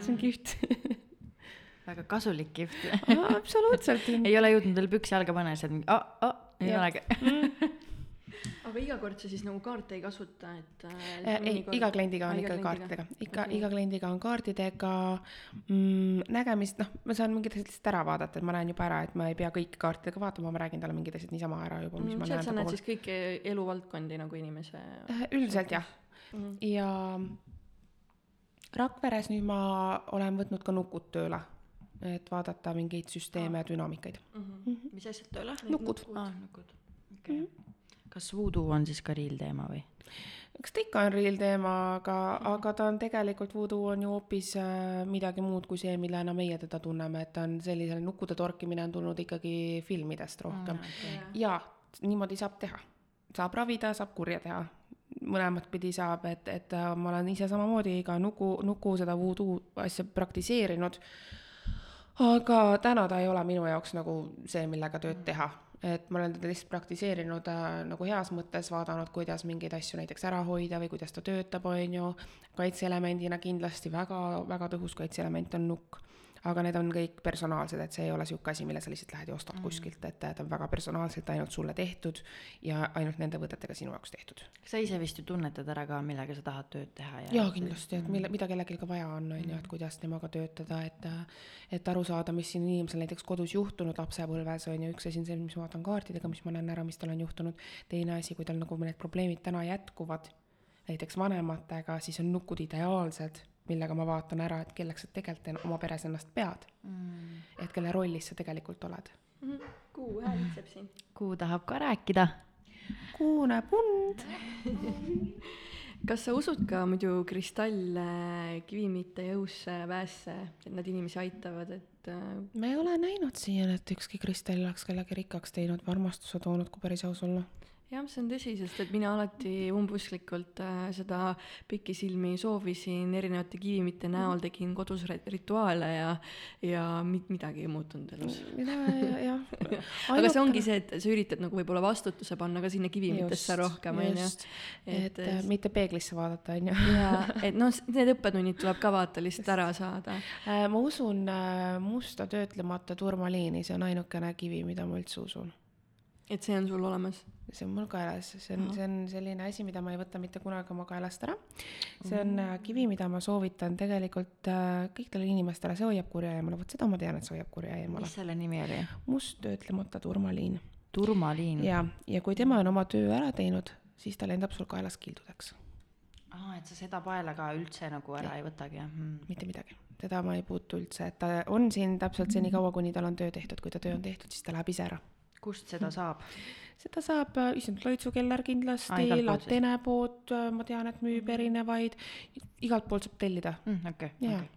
See on kihvt. Väga kasulik gift absoluutselt. Ei ole jõudnud veel püksi jalga panna, siis on mingi, aa, aa, ei olegi. Mm aga iga kord sa siis nagu kaarte ei kasuta, et äh,? ei, iga kliendiga on ikka kaartidega, ikka okay., iga kliendiga on kaartidega mm,. nägemist, noh, ma saan mingid asjad lihtsalt ära vaadata, et ma näen juba ära, et ma ei pea kõiki kaartidega vaatama, ma räägin talle mingid asjad niisama ära juba, mis mm, ma näen. sa näed siis kõiki eluvaldkondi nagu inimese äh,? üldiselt jah mm. -hmm. ja Rakveres nüüd ma olen võtnud ka nukud tööle et vaadata mingeid süsteeme ja dünaamikaid mm. -hmm. Mm -hmm. mis asjad tööle? nukud. aa, nukud, okei okay. mm. -hmm kas voodoo on siis ka real teema või? eks ta ikka on real teema, aga, aga ta on tegelikult, voodoo on ju hoopis äh, midagi muud kui see, millena meie teda tunneme, et ta on selline nukkude torkimine on tulnud ikkagi filmidest rohkem mm,. Okay. ja niimoodi saab teha, saab ravida, saab kurja teha, mõlemat pidi saab, et, et äh, ma olen ise samamoodi ka nuku, nuku seda voodoo asja praktiseerinud. aga täna ta ei ole minu jaoks nagu see, millega tööd teha et ma olen teda lihtsalt praktiseerinud äh, nagu heas mõttes, vaadanud, kuidas mingeid asju näiteks ära hoida või kuidas ta töötab, on ju. kaitseelemendina kindlasti väga, väga tõhus kaitseelement on nukk aga need on kõik personaalsed, et see ei ole niisugune asi, mille sa lihtsalt lähed ja ostad mm. kuskilt, et ta on väga personaalselt ainult sulle tehtud ja ainult nende võtetega sinu jaoks tehtud. sa ise vist ju tunnetad ära ka, millega sa tahad tööd teha ja jaa, kindlasti, et mille, mida kellelgi ka vaja on, on ju, et mm. kuidas temaga töötada, et et aru saada, mis siin inimesel näiteks kodus juhtunud lapsepõlves, on ju, üks asi on see, mis ma vaatan kaartidega, mis ma näen ära, mis tal on juhtunud, teine asi, kui tal nagu need probleemid täna jätkuvad, näiteks vanematega, siis on nukud ideaalsed millega ma vaatan ära, et kelleks sa tegelikult oma peres ennast pead mm.. et kelle rollis sa tegelikult oled mm. -hmm. Kuu häälitseb siin. Kuu tahab ka rääkida. Kuu näeb und kas sa usud ka muidu kristalle, kivimite jõusse, väesse, et nad inimesi aitavad, et äh, ma ei ole näinud siiani, et ükski kristall oleks kellegi rikkaks teinud või armastuse toonud, kui päris aus olla jah, see on tõsi, sest et mina alati umbusklikult äh, seda pikisilmi soovisin erinevate kivimite näol, tegin kodus rituaale ja, ja mit-, midagi ei muutunud elus. jah. aga see ongi see, et sa üritad nagu võib-olla vastutuse panna ka sinna kivimitesse rohkem, on ju. et, et mitte peeglisse vaadata, on ju. jaa, et noh, need õppetunnid tuleb ka vaata lihtsalt ära saada äh,. ma usun äh, musta töötlemata turmaliini, see on ainukene kivi, mida ma üldse usun. Et see on sul olemas? see on mul kaelas, see on, see on selline asi, mida ma ei võta mitte kunagi oma kaelast ära. see on mm. kivi, mida ma soovitan tegelikult äh, kõikidele inimestele, see hoiab kurja eemale, vot seda ma tean, et see hoiab kurja eemale. mis selle nimi oli? must töötlemata turmaliin. turmaliin? ja, ja kui tema on oma töö ära teinud, siis ta lendab sul kaelas kildudeks. aa, et sa seda paela ka üldse nagu ära ja. ei võtagi, jah mm.? mitte midagi, teda ma ei puutu üldse, et ta on siin täpselt senikaua, kuni tal on töö tehtud, kui ta töö on tehtud, siis ta läheb ise ära. Kust seda saab? seda saab, äh, issand, Loitsukeller kindlasti, Latene pood, äh, ma tean, et müüb erinevaid, igalt poolt saab tellida mm,. okei okay,, okei okay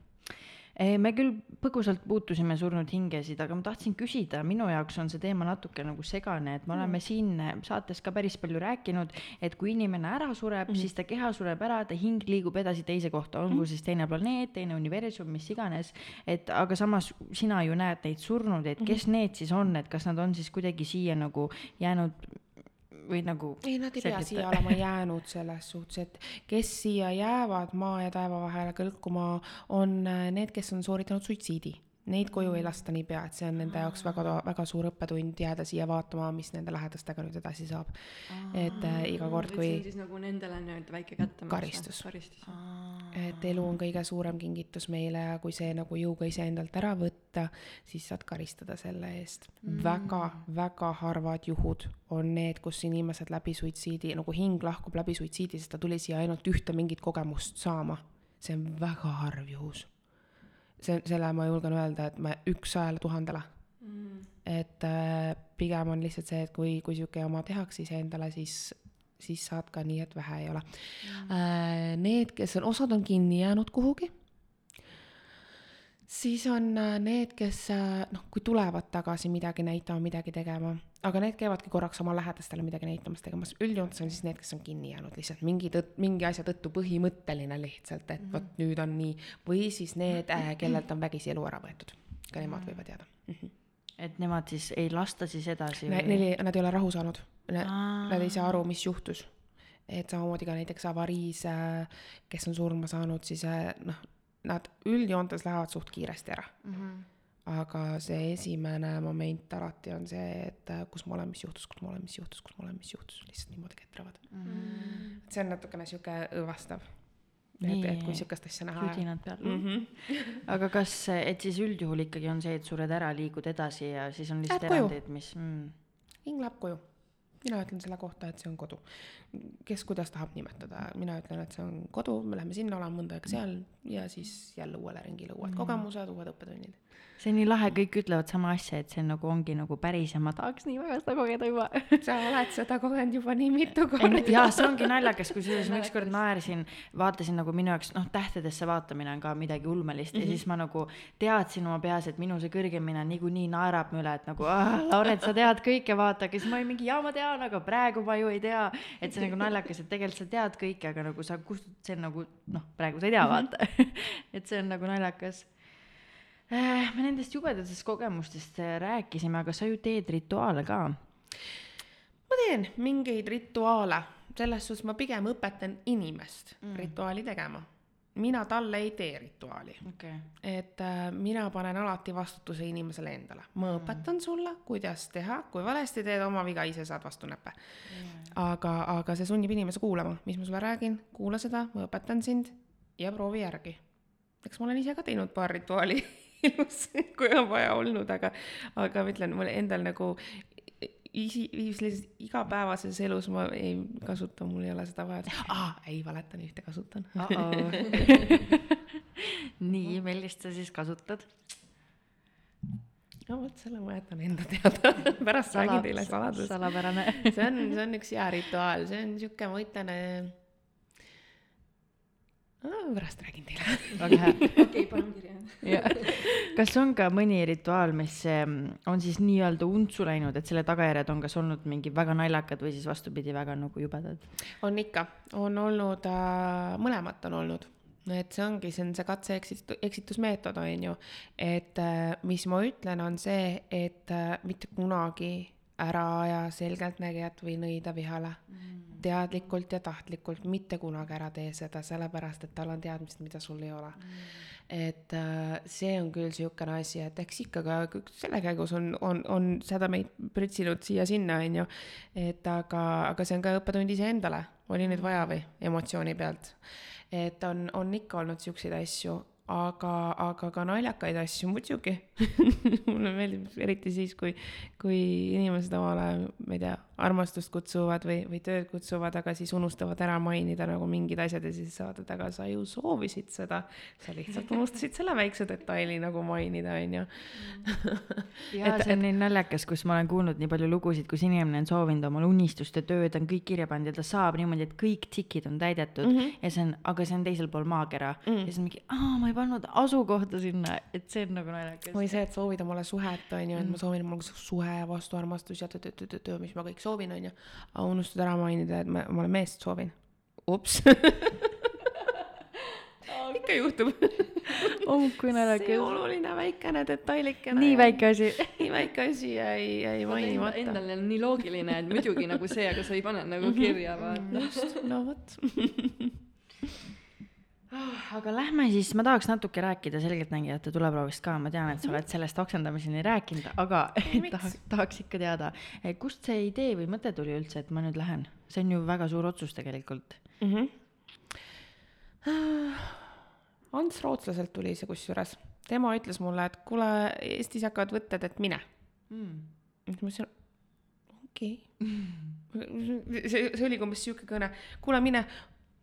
me küll põgusalt puutusime surnud hingesid, aga ma tahtsin küsida, minu jaoks on see teema natuke nagu segane, et me oleme mm. siin saates ka päris palju rääkinud, et kui inimene ära sureb mm, siis ta keha sureb ära, ta hing liigub edasi teise kohta, olgu mm siis teine planeet, teine universum, mis iganes. et aga samas sina ju näed neid surnuid, et kes mm need siis on, et kas nad on siis kuidagi siia nagu jäänud või nagu ei, nad ei pea siia olema jäänud selles suhtes, et kes siia jäävad maa ja taeva vahele kõlkuma, on äh, need, kes on sooritanud suitsiidi neid koju ei lasta niipea, et see on nende jaoks väga, väga suur õppetund jääda siia vaatama, mis nende lähedastega nüüd edasi saab. et äh, iga kord, kui. see on siis nagu nendele nii-öelda väike kättemaks. karistus, karistus.. et elu on kõige suurem kingitus meile ja kui see nagu jõuga iseendalt ära võtta, siis saad karistada selle eest mm.. väga, väga harvad juhud on need, kus inimesed läbi suitsiidi, nagu hing lahkub läbi suitsiidi, sest ta tuli siia ainult ühte mingit kogemust saama see on väga harv juhus. See, selle ma julgen öelda, et me üks-sajale tuhandele mm. et äh, pigem on lihtsalt see, et kui, kui sihuke jama tehakse iseendale, siis, siis saad ka nii, et vähe ei ole mm.. Äh, need, kes on, osad on kinni jäänud kuhugi. Siis on äh, need, kes äh, noh, kui tulevad tagasi midagi näitama, midagi tegema, aga need käivadki korraks oma lähedastele midagi näitamas, tegemas, üldjoontes on siis need, kes on kinni jäänud lihtsalt mingi tõtt-, mingi asja tõttu põhimõtteline lihtsalt, et vot nüüd on nii, või siis need äh,, kellelt on vägisi elu ära võetud, ka nemad võivad jääda mm. -hmm et nemad siis ei lasta siis edasi Ne, neil ei, nad ei ole rahu saanud. Aa. Nad ei saa aru, mis juhtus. et samamoodi ka näiteks avariis, kes on surma saanud, siis äh, noh, nad üldjoontes lähevad suht kiiresti ära. mm? -hmm. aga see esimene moment alati on see, et äh, kus ma olen, mis juhtus, kus ma olen, mis juhtus, kus ma olen, mis juhtus, lihtsalt niimoodi ketravad Mm -hmm. et see on natukene sihuke õõvastav. et, et kui sihukest asja näha. südinad peal mm. -hmm. aga kas, et siis üldjuhul ikkagi on see, et sured ära, liigud edasi ja siis on lihtsalt erandeid, mis mm., hing läheb koju. mina ütlen selle kohta, et see on kodu. Kes kuidas tahab nimetada, mina ütlen, et see on kodu, me läheme sinna, oleme mõnda aega seal ja siis jälle uuele ringile uued kogemused, uued õppetunnid. see on nii lahe, kõik ütlevad sama asja, et see on nagu ongi nagu päris ja ma tahaks nii väga seda kogeda juba. sa oled seda kogenud juba nii mitu korda. jaa, see ongi naljakas, kusjuures ma ükskord naersin, vaatasin nagu minu jaoks, noh, tähtedesse vaatamine on ka midagi ulmelist mm -hmm. ja siis ma nagu teadsin oma peas, et minu see kõrgemine niikuinii naerab mu üle, et nagu Lauret, sa tead kõike, vaata, aga siis ma olin mingi jaa, ma tean, aga praegu ma ju ei tea. et see nagu naljakas, et tegelikult sa tead kõike, aga nagu sa kustud, see on nagu noh, praegu sa ei tea, vaata. et see on nagu naljakas Äh, me nendest jubedatest kogemustest äh, rääkisime, aga sa ju teed rituaale ka. ma teen mingeid rituaale, selles suhtes ma pigem õpetan inimest mm. rituaali tegema. Mina talle ei tee rituaali, okay.. et äh, mina panen alati vastutuse inimesele endale. ma õpetan sulle, kuidas teha, kui valesti teed oma viga, ise saad vastu näppe. aga, aga see sunnib inimese kuulama, mis ma sulle räägin, kuula seda, ma õpetan sind ja proovi järgi. eks ma olen ise ka teinud paar rituaali elus, kui on vaja olnud, aga, aga ma ütlen, mul endal nagu sellises igapäevases elus ma ei kasuta, mul ei ole seda vajadust. aa, ei valetan, ühte kasutan. nii, millist sa siis kasutad? no vot, selle ma jätan enda teada, pärast räägin teile saladust. salapärane. see on, see on üks hea rituaal, see on sihuke, ma ütlen. Pärast räägin teile. väga hea. okei, panen kirja. kas on ka mõni rituaal, mis em, on siis nii-öelda untsu läinud, et selle tagajärjed on kas olnud mingi väga naljakad või siis vastupidi, väga nagu jubedad? on ikka, on olnud äh,, mõlemat on olnud, et see ongi, see on see katse-eksitu-, eksitusmeetod on ju, et äh, mis ma ütlen, on see, et äh, mitte kunagi ära aja selgeltnägijat või nõida vihale mm.. teadlikult ja tahtlikult mitte kunagi ära tee seda, sellepärast et tal on teadmist, mida sul ei ole mm.. et äh, see on küll niisugune asi, et eks ikka ka kõik selle käigus on, on, on seda meid prütsinud siia-sinna, on ju. et aga, aga see on ka õppetund iseendale, oli nüüd vaja või, emotsiooni pealt. et on, on ikka olnud siukseid asju, aga, aga ka naljakaid asju muidugi. mulle meeldib eriti siis, kui, kui inimesed omale, ma ei tea, armastust kutsuvad või, või tööd kutsuvad, aga siis unustavad ära mainida nagu mingid asjad ja siis saad, et aga sa ju soovisid seda. sa lihtsalt unustasid selle väikse detaili nagu mainida, on ju. jaa, see on nii naljakas, kus ma olen kuulnud nii palju lugusid, kus inimene on soovinud omale unistuste tööd, on kõik kirja pannud ja ta saab niimoodi, et kõik tikid on täidetud mm -hmm. ja see on, aga see on teisel pool maakera mm. -hmm. ja siis on mingi, aa, ma ei pannud asukohta sinna, et see on nagu naljakas. või see, et soovid omale suhet, on ju, et ma soovin omale suhe ja vastuarmastus ja töö-töö-töö-töö, mis ma kõik soovin, on ju. aga unustad ära mainida, et ma omale meest soovin. ups. ikka juhtub. oh kui see oluline väikene detailikene. nii väike asi. nii väike asi jäi, jäi mainimata. Endal on nii loogiline, et muidugi nagu see, aga sa ei pane nagu kirja, vaata. just, no vot. aga lähme siis, ma tahaks natuke rääkida selgeltnägijate tuleproovist ka, ma tean, et sa oled sellest oksendamiseni rääkinud, aga tahaks, tahaks ikka teada, kust see idee või mõte tuli üldse, et ma nüüd lähen? see on ju väga suur otsus tegelikult. mm. -hmm. Ants Rootslaselt tuli see kusjuures, tema ütles mulle, et kuule, Eestis hakkavad võtted, et mine. Mm. siis ma ütlesin, okei okay. see, see oli umbes sihuke kõne, kuule mine,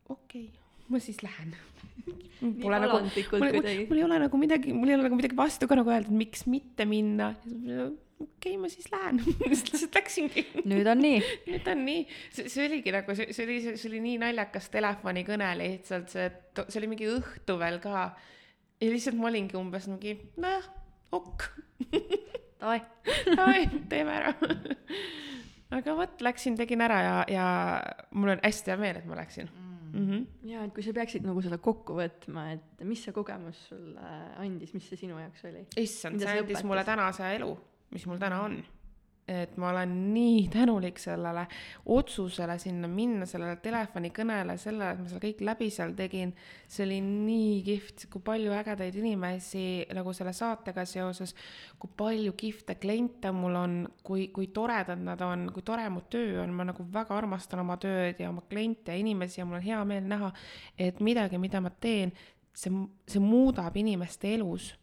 okei okay. Ma siis lähen. Pole nagu, mul, mul, mul ei ole nagu midagi, mul ei ole nagu midagi vastu ka nagu öelda, et miks mitte minna. okei okay,, ma siis lähen. lihtsalt läksingi. nüüd on nii. nüüd on nii, see, oligi nagu, see, see oli, see oli nii naljakas telefonikõne lihtsalt, see, see oli mingi õhtu veel ka. ja lihtsalt ma olingi umbes mingi, nojah, ok, davai. davai, teeme ära. Aga vot, läksin, tegin ära ja, ja mul on hästi hea meel, et ma läksin mm. -hmm. jaa, et kui sa peaksid nagu seda kokku võtma, et mis see kogemus sulle andis, mis see sinu jaoks oli? issand, see andis õpetas? mulle tänase elu, mis mul täna on. Et ma olen nii tänulik sellele otsusele sinna minna, sellele telefonikõnele, sellele, et ma selle kõik läbi seal tegin. see oli nii kihvt, kui palju ägedaid inimesi nagu selle saatega seoses, kui palju kihvte kliente mul on, kui, kui toredad nad on, kui tore mu töö on, ma nagu väga armastan oma tööd ja oma kliente ja inimesi ja mul on hea meel näha, et midagi, mida ma teen, see, see muudab inimeste elus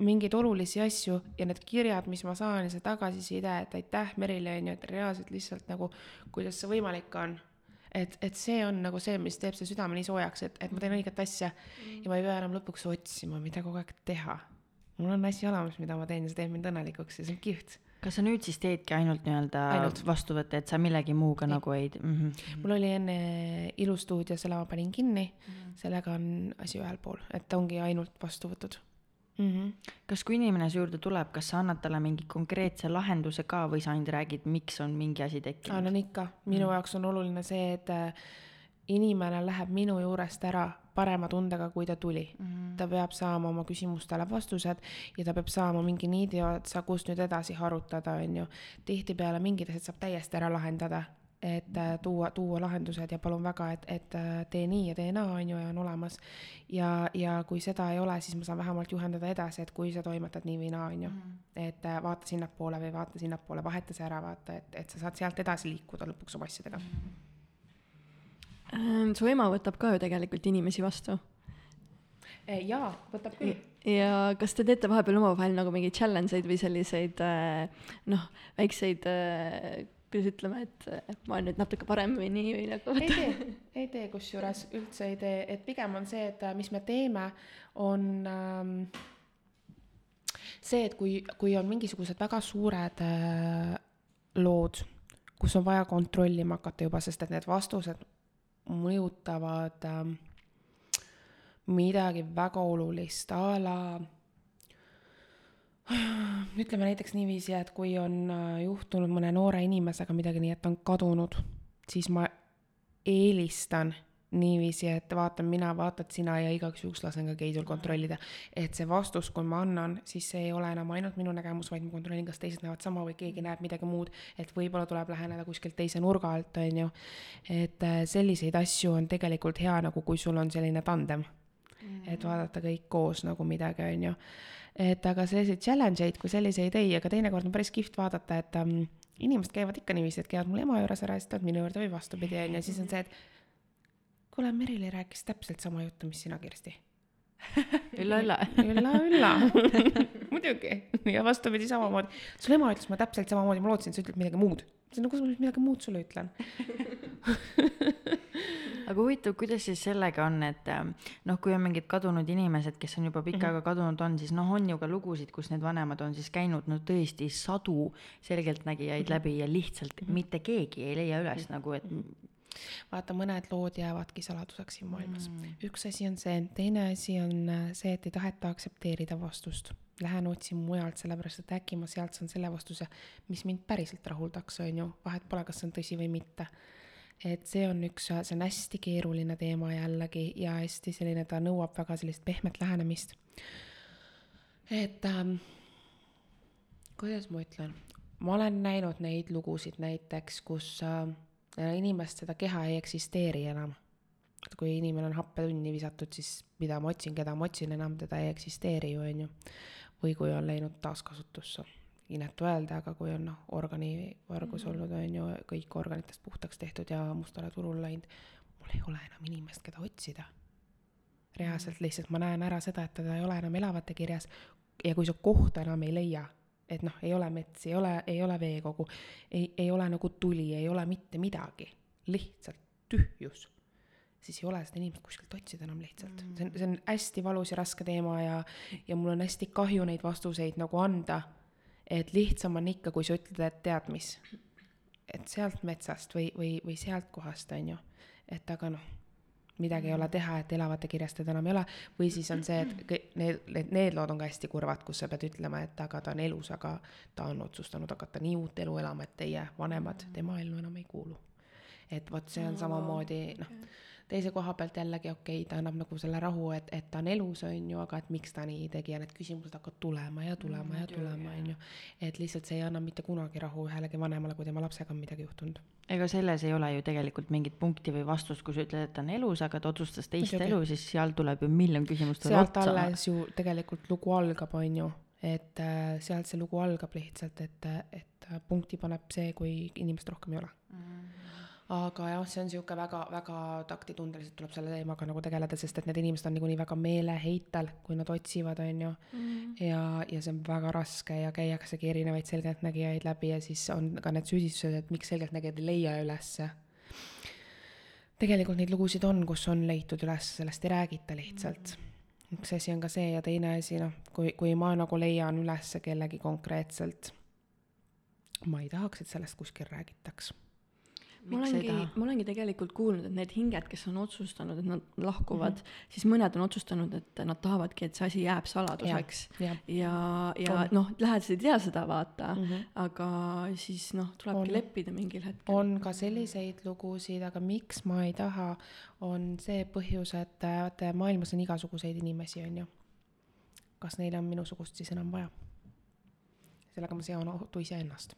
mingeid olulisi asju ja need kirjad, mis ma saan ja see tagasiside, et aitäh Merile onju, et reaalselt lihtsalt nagu, kuidas see võimalik on. et, et see on nagu see, mis teeb see südame nii soojaks, et, et ma teen õiget asja ja ma ei pea enam lõpuks otsima, mida kogu aeg teha. mul on asi olemas, mida ma teen ja see teeb mind õnnelikuks ja see on kihvt. kas sa nüüd siis teedki ainult nii-öelda vastuvõtte, et sa millegi muuga Ei. nagu ei mm? -hmm. mul oli enne ilustuudio, selle ma panin kinni mm, -hmm. sellega on asi ühel pool, et ongi ainult vastuvõtud mm. -hmm. kas, kui inimene su juurde tuleb, kas sa annad talle mingi konkreetse lahenduse ka või sa ainult räägid, miks on mingi asi tekkinud? annan ikka, minu mm. jaoks on oluline see, et äh, inimene läheb minu juurest ära parema tundega, kui ta tuli mm.. ta peab saama oma küsimustele vastused ja ta peab saama mingi niidi otsa, kust nüüd edasi harutada, on ju. tihtipeale mingid asjad saab täiesti ära lahendada, et äh, tuua, tuua lahendused ja palun väga, et, et äh, tee nii ja tee naa, on ju, ja on olemas. ja, ja kui seda ei ole, siis ma saan vähemalt juhendada edasi, et kui sa toimetad nii või naa, on ju. et äh, vaata sinnapoole või vaata sinnapoole, vaheta see ära, vaata, et, et sa saad sealt edasi liikuda lõpuks oma asjadega. Äh, su ema võtab ka ju tegelikult inimesi vastu. jaa, võtab küll. ja kas te teete vahepeal omavahel nagu mingeid challenge eid või selliseid noh, väikseid äh, kuidas ütleme, et äh, ma olen nüüd natuke parem või nagu ei tee, ei tee, kusjuures üldse ei tee, et pigem on see, et äh, mis me teeme, on ähm, see, et kui, kui on mingisugused väga suured äh, lood, kus on vaja kontrollima hakata juba, sest et need vastused mõjutavad ähm, midagi väga olulist a la ütleme näiteks niiviisi, et kui on äh, juhtunud mõne noore inimesega midagi nii, et ta on kadunud, siis ma eelistan niiviisi, et vaatan mina, vaatad sina ja igaks juhuks lasen ka Keisul kontrollida. et see vastus, kui ma annan, siis see ei ole enam ainult minu nägemus, vaid ma kontrollin, kas teised näevad sama või keegi näeb midagi muud, et võib-olla tuleb läheneda kuskilt teise nurga alt, on ju. et äh, selliseid asju on tegelikult hea nagu, kui sul on selline tandem et vaadata kõik koos nagu midagi, on ju. Et aga selliseid challenge eid kui selliseid ei, aga teinekord on päris kihvt vaadata, et um, inimesed käivad ikka niiviisi, et käivad mul ema juures ära ja siis tulevad minu juurde või vastupidi, on ju, siis on see, et kuule, Merili rääkis täpselt sama juttu, mis sina, Kirsti. ülla-ülla. ülla, ülla. muidugi. ja vastupidi samamoodi. sul ema ütles mulle täpselt samamoodi, ma lootsin, et sa ütled midagi muud. ma ütlesin, no kus ma nüüd midagi muud sulle ütlen. aga huvitav, kuidas siis sellega on, et ähm, noh, kui on mingid kadunud inimesed, kes on juba pikka aega kadunud on, siis noh, on ju ka lugusid, kus need vanemad on siis käinud no tõesti sadu selgeltnägijaid läbi ja lihtsalt mitte keegi ei leia üles nagu, et vaata, mõned lood jäävadki saladuseks siin maailmas mm.. üks asi on see, teine asi on äh, see, et ei taheta aktsepteerida vastust. Lähen otsin mujalt, sellepärast et äkki ma sealt saan selle vastuse, mis mind päriselt rahuldaks, on ju, vahet pole, kas see on tõsi või mitte. et see on üks, see on hästi keeruline teema jällegi ja hästi selline, ta nõuab väga sellist pehmet lähenemist. et ähm, kuidas ma ütlen, ma olen näinud neid lugusid näiteks, kus äh, inimest seda keha ei eksisteeri enam. et kui inimene on happetunni visatud, siis mida ma otsin, keda ma otsin, enam teda ei eksisteeri ju, on ju. või kui on läinud taaskasutusse, inetu öelda, aga kui on noh, organivargus olnud, on ju, kõik organitest puhtaks tehtud ja mustale turule läinud, mul ei ole enam inimest, keda otsida. reaalselt lihtsalt ma näen ära seda, et teda ei ole enam elavate kirjas ja kui sa kohta enam ei leia, et noh, ei ole metsi, ei ole, ei ole veekogu, ei, ei ole nagu tuli, ei ole mitte midagi, lihtsalt tühjus. siis ei ole seda inimest kuskilt otsida enam lihtsalt mm.. see on, see on hästi valus ja raske teema ja, ja mul on hästi kahju neid vastuseid nagu anda. et lihtsam on ikka, kui sa ütled, et tead mis, et sealt metsast või, või, või sealt kohast, on ju. et aga noh, midagi ei ole teha, et elavate kirjastajad enam ei ole. või siis on see, et need, need, need lood on ka hästi kurvad, kus sa pead ütlema, et aga ta on elus, aga ta on otsustanud hakata nii uut elu elama, et teie vanemad tema ellu enam ei kuulu. Et vot see on samamoodi, noh teise koha pealt jällegi okei okay,, ta annab nagu selle rahu, et, et ta on elus, on ju, aga et miks ta nii tegi ja need küsimused hakkavad tulema ja tulema mm, ja tulema, on ju. et lihtsalt see ei anna mitte kunagi rahu ühelegi vanemale, kui tema lapsega on midagi juhtunud. ega selles ei ole ju tegelikult mingit punkti või vastust, kui sa ütled, et ta on elus, aga ta otsustas teist okay. elu, siis seal tuleb ju miljon küsimust veel otsa. sealt alles ju tegelikult lugu algab, on ju, et äh, sealt see lugu algab lihtsalt, et, et punkti paneb see, kui inimest rohkem ei ole mm. -hmm aga jah, see on niisugune väga, väga taktitundeliselt tuleb selle teemaga nagu tegeleda, sest et need inimesed on niikuinii väga meeleheitel, kui nad otsivad, on ju mm. ja, ja see on väga raske ja käiaksegi erinevaid selgeltnägijaid läbi ja siis on ka need süüdistused, et miks selgeltnägijad ei leia ülesse. tegelikult neid lugusid on, kus on leitud üles, sellest ei räägita lihtsalt mm. üks asi on ka see ja teine asi, noh, kui, kui ma nagu leian üles kellegi konkreetselt, ma ei tahaks, et sellest kuskil räägitaks ma olengi, ma olengi tegelikult kuulnud, et need hinged, kes on otsustanud, et nad lahkuvad mm, -hmm. siis mõned on otsustanud, et nad tahavadki, et see asi jääb saladuseks. ja, ja, ja, noh, lähedased ei tea seda, vaata mm, -hmm. aga siis noh, tulebki on, leppida mingil hetkel. on ka selliseid lugusid, aga miks ma ei taha, on see põhjus, et vaata maailmas on igasuguseid inimesi, on ju. kas neil on minusugust siis enam vaja? sellega ma seon ohtu iseennast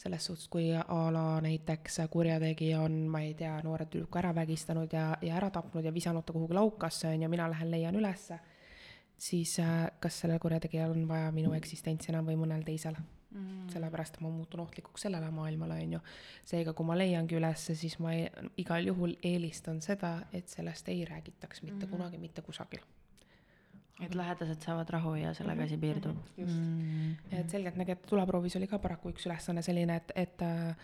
selles suhtes, kui a la näiteks kurjategija on, ma ei tea, noore tüdruku ära vägistanud ja, ja ära tapnud ja visanud ta kuhugi laukasse, on ju, mina lähen leian ülesse, siis äh, kas sellel kurjategijal on vaja minu eksistentsi enam või mõnel teisel mm.? sellepärast ma muutun ohtlikuks sellele maailmale, on ju. seega, kui ma leiangi ülesse, siis ma ei, igal juhul eelistan seda, et sellest ei räägitaks mitte mm. kunagi mitte kusagil et lähedased saavad rahu ja sellega asi piirdub. just mm., et selgeltnägijate tuleproovis oli ka paraku üks ülesanne selline, et, et äh,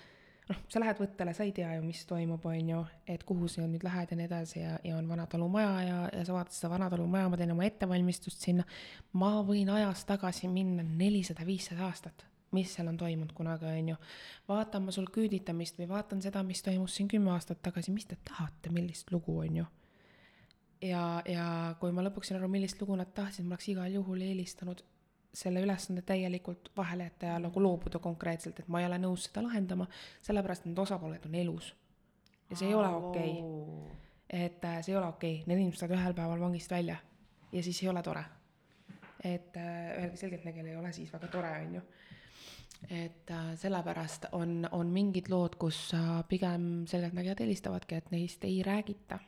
noh, sa lähed võttele, sa ei tea ju, mis toimub, on ju, et kuhu sa nüüd lähed ja nii edasi ja, ja on Vanatalumaja ja, ja sa vaatad seda Vanatalumaja, ma teen oma ettevalmistust sinna. ma võin ajas tagasi minna nelisada, viissada aastat, mis seal on toimunud kunagi, on ju. vaatan ma sul küüditamist või vaatan seda, mis toimus siin kümme aastat tagasi, mis te tahate, millist lugu, on ju ja, ja kui ma lõpuks sain aru, millist lugu nad tahtsid, ma oleks igal juhul eelistanud selle ülesande täielikult vahele jätta ja nagu loobuda konkreetselt, et ma ei ole nõus seda lahendama, sellepärast et need osapooled on elus. ja see ei ole okei okay.. et äh, see ei ole okei okay., need inimesed saavad ühel päeval vangist välja ja siis ei ole tore. et äh, ühelgi selgeltnägijal ei ole siis väga tore, on ju. et äh, sellepärast on, on mingid lood, kus pigem selgeltnägijad helistavadki, et neist ei räägita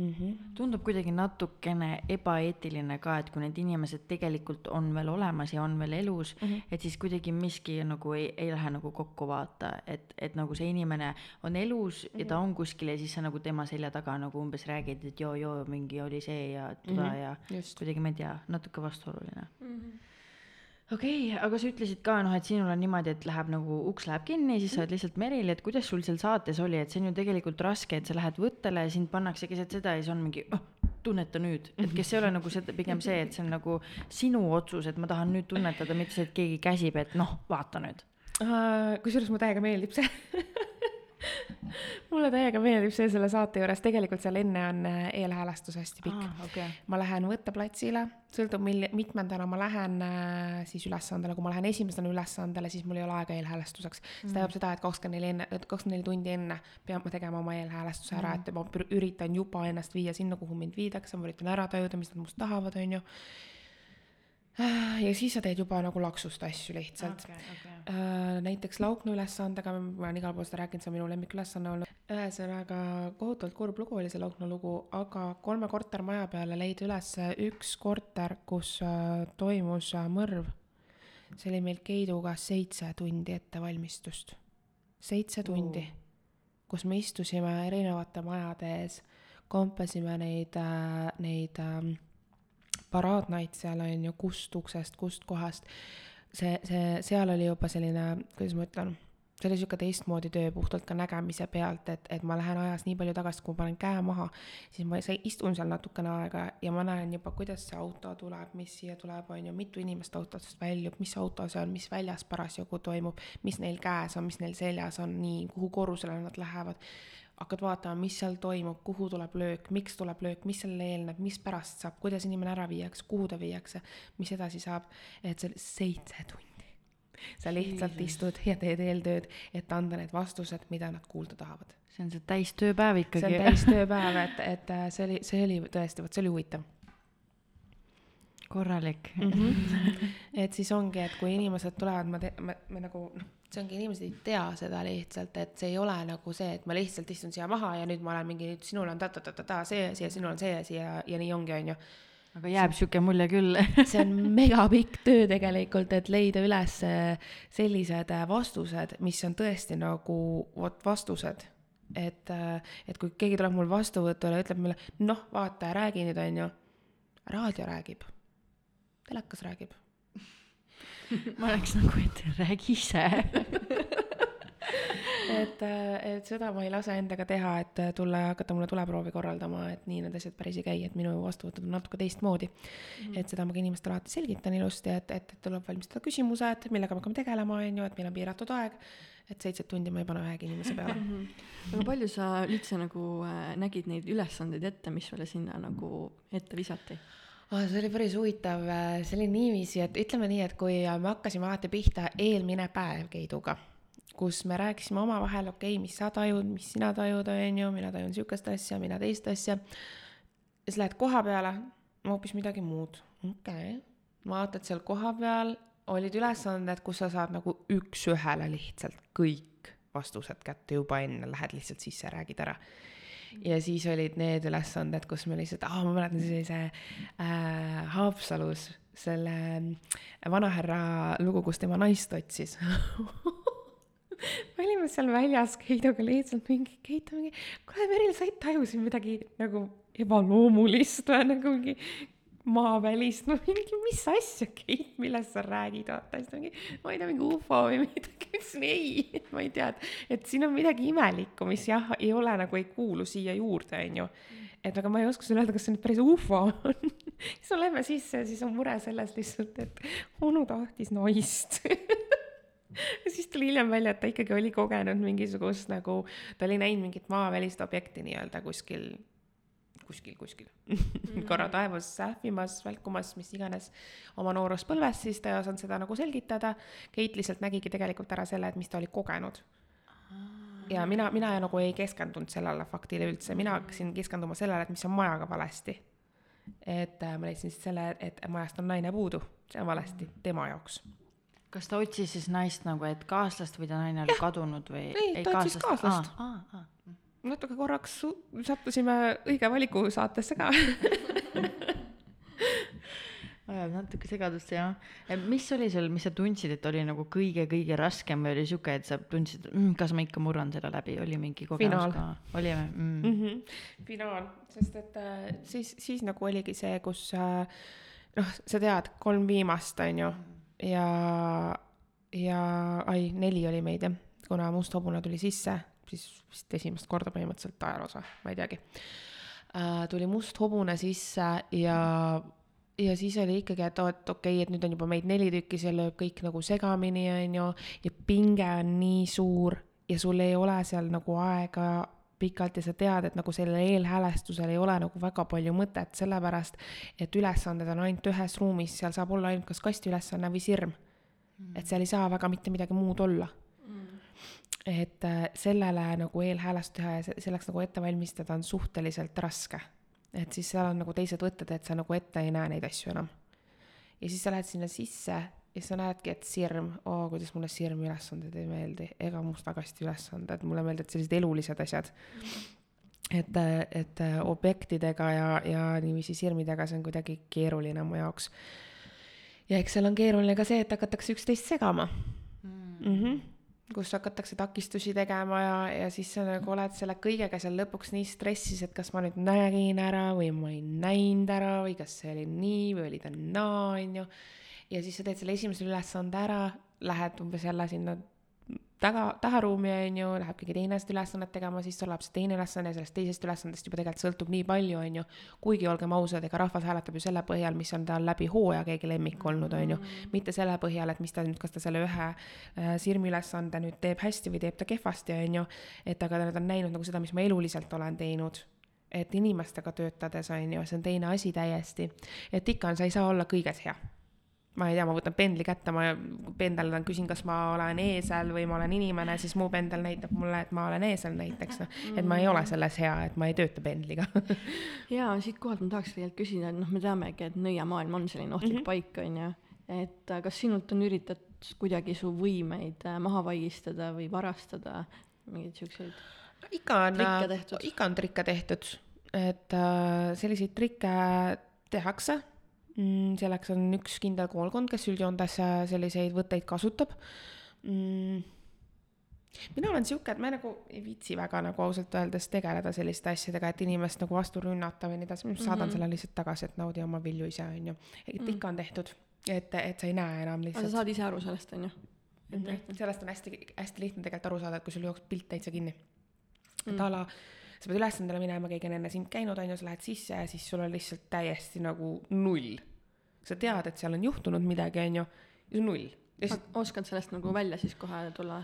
mm. -hmm. tundub kuidagi natukene ebaeetiline ka, et kui need inimesed tegelikult on veel olemas ja on veel elus mm, -hmm. et siis kuidagi miski nagu ei, ei lähe nagu kokku vaata, et, et nagu see inimene on elus mm -hmm. ja ta mhm. on kuskil ja siis sa nagu tema selja taga nagu umbes räägid, et joo-joo, mingi oli see ja toda mm -hmm. ja Just. kuidagi ma ei tea, natuke vastuoluline mm. -hmm okei okay,, aga sa ütlesid ka noh, et sinul on niimoodi, et läheb nagu uks läheb kinni, siis sa oled lihtsalt meril, et kuidas sul seal saates oli, et see on ju tegelikult raske, et sa lähed võttele ja sind pannakse keset seda ja siis on mingi oh, tunneta nüüd, et kes ei ole nagu seda, pigem see, et see on nagu sinu otsus, et ma tahan nüüd tunnetada, mitte see, et keegi käsib, et noh, vaata nüüd. Uh,. kusjuures mulle täiega meeldib see mulle täiega meeldib see selle saate juures, tegelikult seal enne on äh, eelhäälestus hästi pikk. Ah,. Okay. ma lähen võtteplatsile, sõltub mil-, mitmendana ma lähen äh, siis ülesandele, kui ma lähen esimesena ülesandele, siis mul ei ole aega eelhäälestuseks mm.. see tähendab seda, et kakskümmend neli enne, kakskümmend neli tundi enne pean ma tegema oma eelhäälestuse ära. Mm., et ma üritan juba ennast viia sinna, kuhu mind viidakse, ma üritan ära tajuda, mis nad must tahavad, on ju ja siis sa teed juba nagu laksust asju lihtsalt okay,. Okay. Äh, näiteks Laukna ülesandega, ma olen igal pool seda rääkinud, see on minu lemmikülesanne olnud. ühesõnaga kohutavalt kurb lugu oli see Laukna lugu, aga kolme kortermaja peale leida üles üks korter, kus äh, toimus mõrv. see oli meil Keiduga seitse tundi ettevalmistust, seitse tundi oh., kus me istusime erinevate majade ees, kompasime neid, neid äh, paraadnaid seal on ju, kust uksest, kust kohast. see, see, seal oli juba selline, kuidas ma ütlen, see oli sihuke teistmoodi töö puhtalt ka nägemise pealt, et, et ma lähen ajas nii palju tagasi, kui ma panen käe maha, siis ma istun seal natukene aega ja ma näen juba, kuidas see auto tuleb, mis siia tuleb, on ju, mitu inimest autost väljub, mis auto see on, mis väljas parasjagu toimub, mis neil käes on, mis neil seljas on, nii, kuhu korrusele nad lähevad. Hakkad vaatama, mis seal toimub, kuhu tuleb löök, miks tuleb löök, mis sellele eelneb, mis pärast saab, kuidas inimene ära viiakse, kuhu ta viiakse, mis edasi saab, et see seitse tundi sa lihtsalt istud ja teed eeltööd, et anda need vastused, mida nad kuulda tahavad. see on see täistööpäev see ikkagi on täistööpäev, et, et äh, see oli, see oli tõesti, vot see oli huvitav korralik mm. -hmm. et siis ongi, et kui inimesed tulevad, ma me, me nagu noh, see ongi, inimesed ei tea seda lihtsalt, et see ei ole nagu see, et ma lihtsalt istun siia maha ja nüüd ma olen mingi, sinul on ta-ta-ta-ta see asi ja sinul on see asi ja, ja nii ongi, onju aga jääb sihuke mulje küll see on megapikk töö tegelikult, et leida üles sellised vastused, mis on tõesti nagu vot vastused. et, et kui keegi tuleb mul vastuvõtule ütleb mulle, noh, vaata räägi nüüd, onju. raadio räägib, telekas räägib. ma oleks nagu, et räägi ise et, et seda ma ei lase endaga teha, et tulla ja hakata mulle tuleproovi korraldama, et nii need asjad päris ei käi, et minu vastuvõtud on natuke teistmoodi mm. -hmm. et seda ma ka inimestele alati selgitan ilusti, et, et, et tuleb valmistada küsimused, millega me hakkame tegelema, on ju, et meil on piiratud aeg, et seitset tundi ma ei pane ühegi inimese peale mm. -hmm. aga palju sa üldse nagu äh, nägid neid ülesandeid ette, mis sulle sinna nagu ette visati? Oh,. see oli päris huvitav, see oli niiviisi, et ütleme nii, et kui me hakkasime alati pihta eelmine päev Keiduga kus me rääkisime omavahel, okei okay,, mis sa tajud, mis sina tajud, on ju, mina tajun sihukest asja, mina teist asja. ja siis lähed koha peale, hoopis midagi muud, okei okay.. vaatad seal kohapeal, olid ülesanded, kus sa saad nagu üks-ühele lihtsalt kõik vastused kätte juba enne, lähed lihtsalt sisse, räägid ära ja siis olid need ülesanded, kus me lihtsalt, aa, ma mäletan sellise äh, Haapsalus selle vanahärra lugu, kus tema naist otsis. Me olime seal väljas Keidoga lihtsalt mingi, Keit mingi, kuule Meril, sa ei taju siin midagi nagu ebaloomulist või nagu mingi maavälist, no mingi, mis asja, Keit, millest sa räägid, vaata, siis ta mingi, ma ei tea, mingi ufo või midagi, ütlesin ei, ma ei tea, et, et siin on midagi imelikku, mis jah, ei ole nagu, ei kuulu siia juurde, onju. et aga ma ei oska sulle öelda, kas see nüüd päris ufo on. Siis me lähme sisse ja siis on mure selles lihtsalt, et onu tahtis naist. Ja siis tuli hiljem välja, et ta ikkagi oli kogenud mingisugust nagu, ta oli näinud mingit maavälist objekti nii-öelda kuskil, kuskil, kuskil korra taevas sähvimas, välkumas, mis iganes oma nooruspõlves, siis ta ei osanud seda nagu selgitada. Keit lihtsalt nägigi tegelikult ära selle, et mis ta oli kogenud. ja mina, mina nagu ei keskendunud sellele faktile üldse, mina hakkasin keskenduma sellele, et mis on majaga valesti. et äh, ma leidsin siis selle, et majast on naine puudu, see on valesti tema jaoks kas ta otsis siis naist nagu, et kaaslast või ta naine oli kadunud või? ei, ta otsis kaaslast. Natuke korraks sattusime õige valiku saatesse ka ajab natuke segadust jah. mis oli seal, mis sa tundsid, et oli nagu kõige-kõige raskem või oli sihuke, et sa tundsid mm,, kas ma ikka murran selle läbi, oli mingi kogemus ka? oli või mm. mm? -hmm. finaal, sest et äh, siis, siis nagu oligi see, kus äh, noh, sa tead, kolm viimast on ju ja, ja ai, neli oli meid jah, kuna Must hobune tuli sisse, siis vist esimest korda põhimõtteliselt ajaloos või, ma ei teagi äh,. tuli Must hobune sisse ja, ja siis oli ikkagi, et oot, okei okay,, et nüüd on juba meid neli tükki, see lööb kõik nagu segamini, on ju, ja pinge on nii suur ja sul ei ole seal nagu aega pikalt ja sa tead, et nagu sellel eelhäälestusel ei ole nagu väga palju mõtet, sellepärast et ülesanded on ainult ühes ruumis, seal saab olla ainult kas kastiülesanne või sirm et seal ei saa väga mitte midagi muud olla. Et äh, sellele nagu eelhäälestust teha ja selleks nagu ette valmistada on suhteliselt raske. et siis seal on nagu teised võtted, et sa nagu ette ei näe neid asju enam. ja siis sa lähed sinna sisse ja sa näedki, et sirm, oo, kuidas mulle sirmi ülesanded ei meeldi, ega musta kasti ülesanded, mulle meeldivad sellised elulised asjad et, et objektidega ja, ja niiviisi sirmidega see on kuidagi keeruline mu jaoks. ja eks seal on keeruline ka see, et hakatakse üksteist segama mm. mm. -hmm kus hakatakse takistusi tegema ja, ja siis sa nagu oled selle kõigega seal lõpuks nii stressis, et kas ma nüüd nägin ära või ma ei näinud ära või kas see oli nii või oli ta naa, onju. Ja siis sa teed selle esimese ülesande ära, lähed umbes jälle sinna taga, taharuumi, on ju, läheb keegi teine seda ülesannet tegema, siis tuleb see teine ülesanne ja sellest teisest ülesandest juba tegelikult sõltub nii palju, on ju. kuigi olgem ausad, ega rahvas hääletab ju selle põhjal, mis on tal läbi hooaja keegi lemmik olnud, on ju. mitte selle põhjal, et mis ta nüüd, kas ta selle ühe äh, sirmi ülesande nüüd teeb hästi või teeb ta kehvasti, on ju. et aga nad on näinud nagu seda, mis ma eluliselt olen teinud et inimestega töötades on ju, see on teine asi täiesti. et ikka on, sa ei saa olla kõiges hea ma ei tea, ma võtan pendli kätte, ma pendeldan, küsin, kas ma olen eesel või ma olen inimene, siis mu pendel näitab mulle, et ma olen eesel näiteks, noh. et ma ei ole selles hea, et ma ei tööta pendliga jaa, siitkohalt ma tahaks tegelikult küsida, et noh, me teamegi, et nõiamaailm on selline ohtlik mm -hmm. paik, on ju. et äh, kas sinult on üritatud kuidagi su võimeid äh, maha vaigistada või varastada, mingeid siukseid ikka on, tehtud? ikka on trikke tehtud, et äh, selliseid trikke tehakse mm,. selleks on üks kindel koolkond, kes üldjoontes äh, selliseid võtteid kasutab mm mina olen sihuke, et ma nagu ei viitsi väga nagu ausalt öeldes tegeleda selliste asjadega, et inimest nagu vastu rünnata või nii edasi, ma saadan mm -hmm. selle lihtsalt tagasi, et naudi oma vilju ise, on ju. et mm -hmm. ikka on tehtud, et, et sa ei näe enam lihtsalt. aga sa saad ise aru sellest, on ju? Mm -hmm. sellest on hästi, hästi lihtne tegelikult aru saada, et kui sul jookseb pilt täitsa kinni mm.. et a la, sa pead ülesandele minema, keegi on enne sind käinud, on ju, sa lähed sisse ja siis sul on lihtsalt täiesti nagu null sa tead, et seal on juhtunud midagi, on ju, ja see on null. Lihtsalt... oskad sellest nagu välja siis kohe tulla?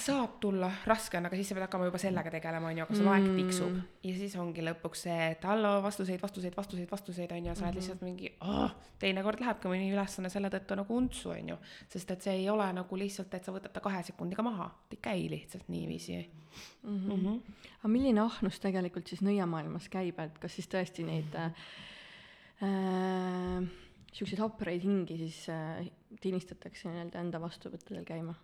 saab tulla, raske on, aga siis sa pead hakkama juba sellega tegelema, on ju, aga sul mm. aeg tiksub. ja siis ongi lõpuks see, et hallo, vastuseid, vastuseid, vastuseid, vastuseid, on ju, sa oled mm -hmm. lihtsalt mingi oh,, teinekord lähebki mõni ülesanne selle tõttu nagu untsu, on ju. sest et see ei ole nagu lihtsalt, et sa võtad ta kahe sekundiga maha, ta ei käi lihtsalt niiviisi mm. -hmm. Mm -hmm. aga milline ahnus tegelikult siis nõiamaailmas käib, et kas siis tõesti neid äh, niisuguseid hapraid hingi siis äh, tinistatakse nii-öelda enda vastuvõttudel käima?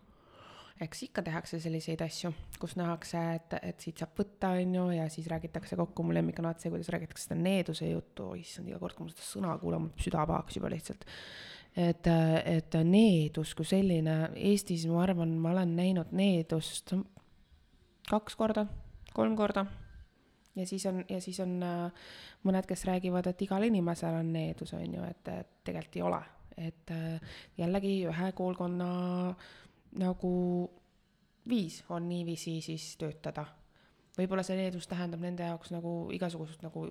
eks ikka tehakse selliseid asju, kus nähakse, et, et siit saab võtta, on ju, ja siis räägitakse kokku, mu lemmik on alati see, kuidas räägitakse seda needuse juttu, issand, iga kord, kui ma seda sõna kuulan, mul süda pahaks juba lihtsalt. et, et needus kui selline, Eestis ma arvan, ma olen näinud needust kaks korda, kolm korda ja siis on, ja siis on äh, mõned, kes räägivad, et igal inimesel on needus, on ju, et, et tegelikult ei ole. et äh, jällegi ühe koolkonna nagu viis on niiviisi siis töötada. võib-olla see needus tähendab nende jaoks nagu igasugust nagu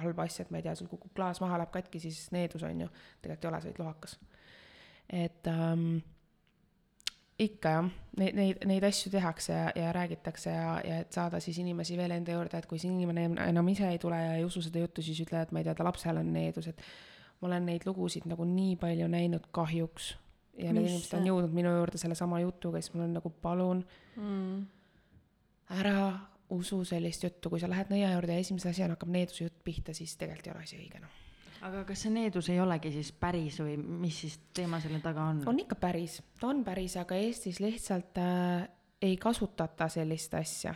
halba asja, et ma ei tea, sul kukub klaas maha, läheb katki, siis needus on ju, tegelikult ei ole, sa oled lohakas. et ähm, ikka jah, neid, neid, neid asju tehakse ja, ja räägitakse ja, ja et saada siis inimesi veel enda juurde, et kui see inimene enam ise ei tule ja ei usu seda juttu, siis ütle, et ma ei tea, ta lapsel on needus, et ma olen neid lugusid nagu nii palju näinud kahjuks. ja need inimesed on jõudnud minu juurde sellesama jutuga, siis mul on nagu palun mm. ära usu sellist juttu, kui sa lähed nõia juurde ja esimese asjana hakkab needuse jutt pihta, siis tegelikult ei ole asi õige noh aga kas see needus ei olegi siis päris või mis siis teema selle taga on? on ikka päris, ta on päris, aga Eestis lihtsalt äh, ei kasutata sellist asja.